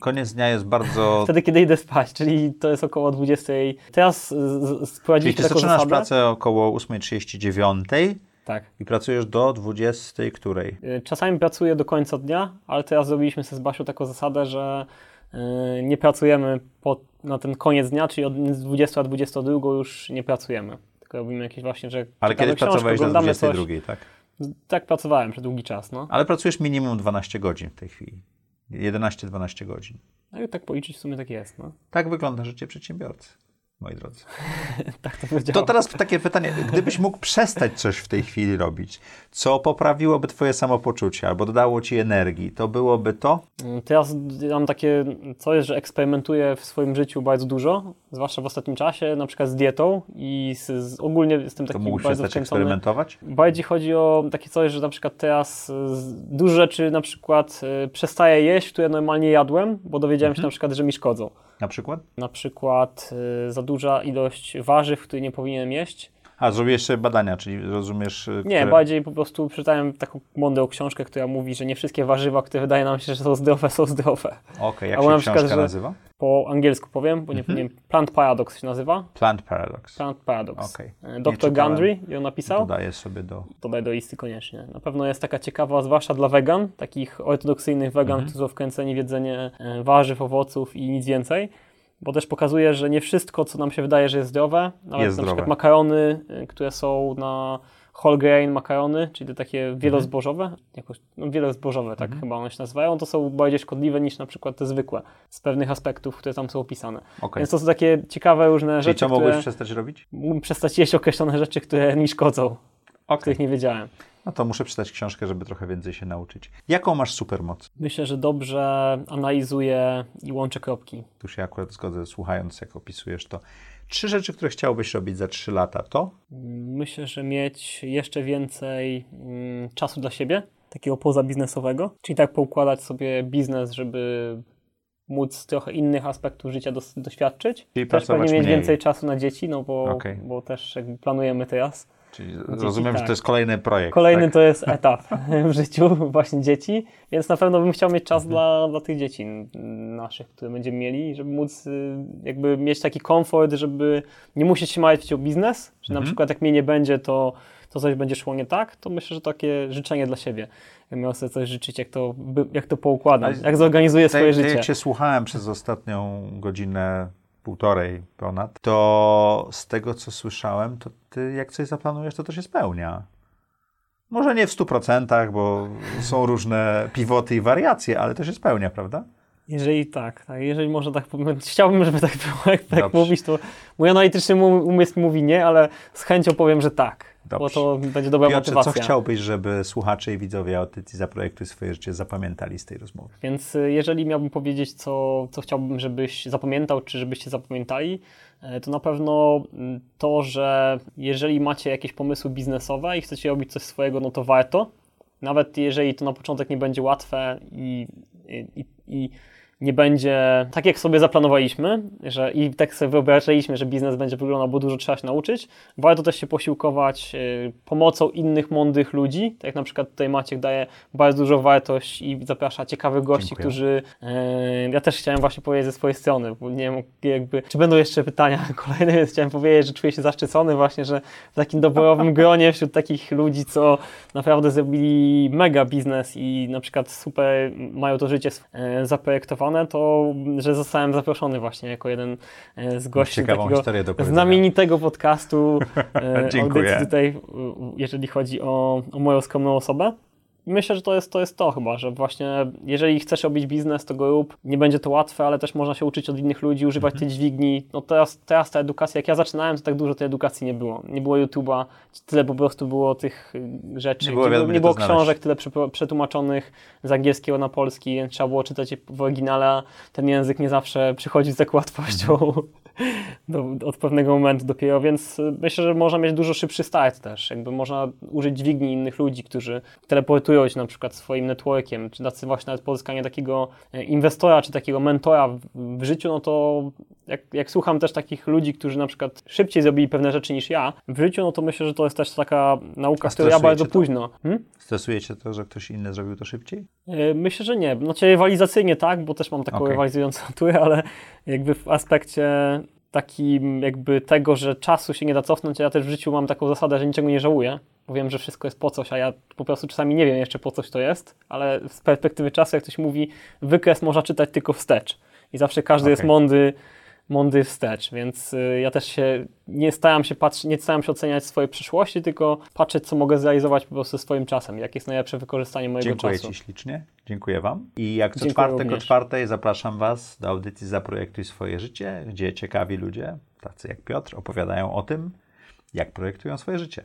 Koniec dnia jest bardzo... wtedy kiedy idę spać, czyli to jest około 20. Teraz ty taką zaczynasz zasadę. pracę około 8.39 Tak. i pracujesz do 20 której? Y, Czasami pracuję do końca dnia, ale teraz zrobiliśmy sobie z Basią taką zasadę, że y, nie pracujemy po, na ten koniec dnia, czyli od z 20 a 22 już nie pracujemy. Tylko robimy jakieś właśnie, że Ale kiedyś książkę, pracowałeś do oglądamy 22, coś. tak? Tak pracowałem przez długi czas, no. Ale pracujesz minimum 12 godzin w tej chwili. 11-12 godzin. No i tak policzyć w sumie tak jest, no. Tak wygląda życie przedsiębiorcy, moi drodzy. Tak to powiedziałem. To teraz takie pytanie, gdybyś mógł przestać coś w tej chwili robić, co poprawiłoby twoje samopoczucie albo dodało ci energii, to byłoby to? Mm, Teraz mam takie coś, że eksperymentuję w swoim życiu bardzo dużo, zwłaszcza w ostatnim czasie, na przykład z dietą i z, z, ogólnie jestem To taki mógłbyś bardzo przestać wkręcony. eksperymentować? Bardziej chodzi o takie coś, że na przykład teraz z- dużo rzeczy na przykład y, przestaję jeść, które normalnie jadłem, bo dowiedziałem Mhm. się na przykład, że mi szkodzą. Na przykład? Na przykład y, za duża ilość warzyw, które nie powinienem jeść. A, zrobiłeś sobie badania, czyli rozumiesz... Nie, które- bardziej po prostu przeczytałem taką mądrą książkę, która mówi, że nie wszystkie warzywa, które wydaje nam się, że są zdrowe, są zdrowe. Okej, jak Albo na się przykład, książka nazywa? po angielsku powiem, bo nie, Mhm. nie Plant Paradox się nazywa. Plant Paradox. Plant Paradox. Okej. E, Nie Dr. Gundry ją napisał. Dodaję sobie do... Dodaj do listy koniecznie. Na pewno jest taka ciekawa, zwłaszcza dla wegan, takich ortodoksyjnych wegan, Mhm. którzy są wkręceni w jedzenie e, warzyw, owoców i nic więcej. Bo też pokazuje, że nie wszystko, co nam się wydaje, że jest zdrowe, nawet Jest na przykład zdrowe. makarony, y, które są na whole grain makarony, czyli te takie wielozbożowe, jakoś, no wielozbożowe tak chyba one się nazywają, to są bardziej szkodliwe niż na przykład te zwykłe, z pewnych aspektów, które tam są opisane. Okej. Więc to są takie ciekawe różne Czyli rzeczy, co mogłeś które przestać robić? mógłbym przestać jeść określone rzeczy, które mi szkodzą, o Okej. których nie wiedziałem. No to muszę przeczytać książkę, żeby trochę więcej się nauczyć. Jaką masz supermoc? Myślę, że dobrze analizuję i łączę kropki. Tu się akurat zgodzę, słuchając, jak opisujesz to. Trzy rzeczy, które chciałbyś robić za trzy lata, to? Myślę, że mieć jeszcze więcej mm, czasu dla siebie, takiego pozabiznesowego, czyli tak poukładać sobie biznes, żeby móc trochę innych aspektów życia doświadczyć. Czyli też pewnie mieć mniej. więcej czasu na dzieci, no bo, Okej. bo też jakby planujemy teraz. Czyli rozumiem, że tak. to jest kolejny projekt. Kolejny tak? to jest etap w życiu właśnie dzieci, więc na pewno bym chciał mieć czas dla, dla tych dzieci naszych, które będziemy mieli, żeby móc y, jakby mieć taki komfort, żeby nie musieć się martwić o biznes, że na przykład jak mnie nie będzie, to, to coś będzie szło nie tak, to myślę, że takie życzenie dla siebie. Ja miał sobie coś życzyć, jak to, jak to poukładam, jak zorganizuję swoje Tak, życie. jak cię słuchałem przez ostatnią godzinę, półtorej ponad, to z tego, co słyszałem, to ty jak coś zaplanujesz, to to się spełnia. Może nie w 100%, bo są różne pivoty i wariacje, ale to się spełnia, prawda? Jeżeli tak, tak, jeżeli można tak powiem, chciałbym, żeby tak było, jak tak Dobrze. mówić, to mój analityczny um- umysł mówi nie, ale z chęcią powiem, że tak, bo Dobrze. to będzie dobra Piotrze, co motywacja. chciałbyś, żeby słuchacze i widzowie audycji Zaprojektuj swoje życie zapamiętali z tej rozmowy? Więc y, jeżeli miałbym powiedzieć, co, co chciałbym, żebyś zapamiętał, czy żebyście zapamiętali, e, to na pewno mm, to, że jeżeli macie jakieś pomysły biznesowe i chcecie robić coś swojego, no to warto. Nawet jeżeli to na początek nie będzie łatwe i, i, i nie będzie tak, jak sobie zaplanowaliśmy, że i tak sobie wyobrażaliśmy, że biznes będzie wyglądał, bo dużo trzeba się nauczyć, warto też się posiłkować y, pomocą innych mądrych ludzi. Tak jak na przykład tutaj Maciek daje bardzo dużo wartość i zaprasza ciekawych gości, Dziękuję. którzy. y, ja też chciałem właśnie powiedzieć ze swojej strony, bo nie wiem, jakby. Czy będą jeszcze pytania kolejne, więc chciałem powiedzieć, że czuję się zaszczycony właśnie, że w takim doborowym gronie wśród takich ludzi, co naprawdę zrobili mega biznes i na przykład super mają to życie e, to że zostałem zaproszony właśnie jako jeden e, z gości ciekawą takiego znamienitego podcastu e, Dziękuję. audycji tutaj, e, jeżeli chodzi o, o moją skromną osobę. Myślę, że to jest, to jest to chyba, że właśnie jeżeli chcesz robić biznes, to go rób. Nie będzie to łatwe, ale też można się uczyć od innych ludzi, używać tej dźwigni. No teraz, teraz ta edukacja, jak ja zaczynałem, to tak dużo tej edukacji nie było. Nie było YouTube'a, tyle po prostu było tych y, rzeczy. Nie było wiadomo, nie było książek tyle przetłumaczonych z angielskiego na polski, więc trzeba było czytać je w oryginale, a ten język nie zawsze przychodzi z taką łatwością do, od pewnego momentu dopiero, więc y, myślę, że można mieć dużo szybszy start też. Jakby można użyć dźwigni innych ludzi, którzy teleportują się na przykład swoim networkiem, czy tacy właśnie nawet pozyskanie takiego e, inwestora, czy takiego mentora w, w życiu, no to jak, jak słucham też takich ludzi, którzy na przykład szybciej zrobili pewne rzeczy niż ja w życiu, no to myślę, że to jest też taka nauka, którą ja bardzo to? późno. Hmm? Stresuje cię to, że ktoś inny zrobił to szybciej? E, Myślę, że nie. Znaczy rywalizacyjnie tak, bo też mam taką Okej. rywalizującą naturę, ale jakby w aspekcie takim jakby tego, że czasu się nie da cofnąć, ja też w życiu mam taką zasadę, że niczego nie żałuję, bo wiem, że wszystko jest po coś, a ja po prostu czasami nie wiem jeszcze po coś to jest, ale z perspektywy czasu, jak ktoś mówi, wykres można czytać tylko wstecz i zawsze każdy jest Okej. mądry, mądry wstecz, więc y, ja też się nie staram się patrzeć, nie staram się oceniać swojej przyszłości, tylko patrzeć, co mogę zrealizować po prostu swoim czasem, jakie jest najlepsze wykorzystanie mojego Dziękuję czasu. Ci ślicznie. Dziękuję Wam. I jak co Dziękuję czwartek o czwartej zapraszam Was do audycji Zaprojektuj swoje życie, gdzie ciekawi ludzie, tacy jak Piotr, opowiadają o tym, jak projektują swoje życie.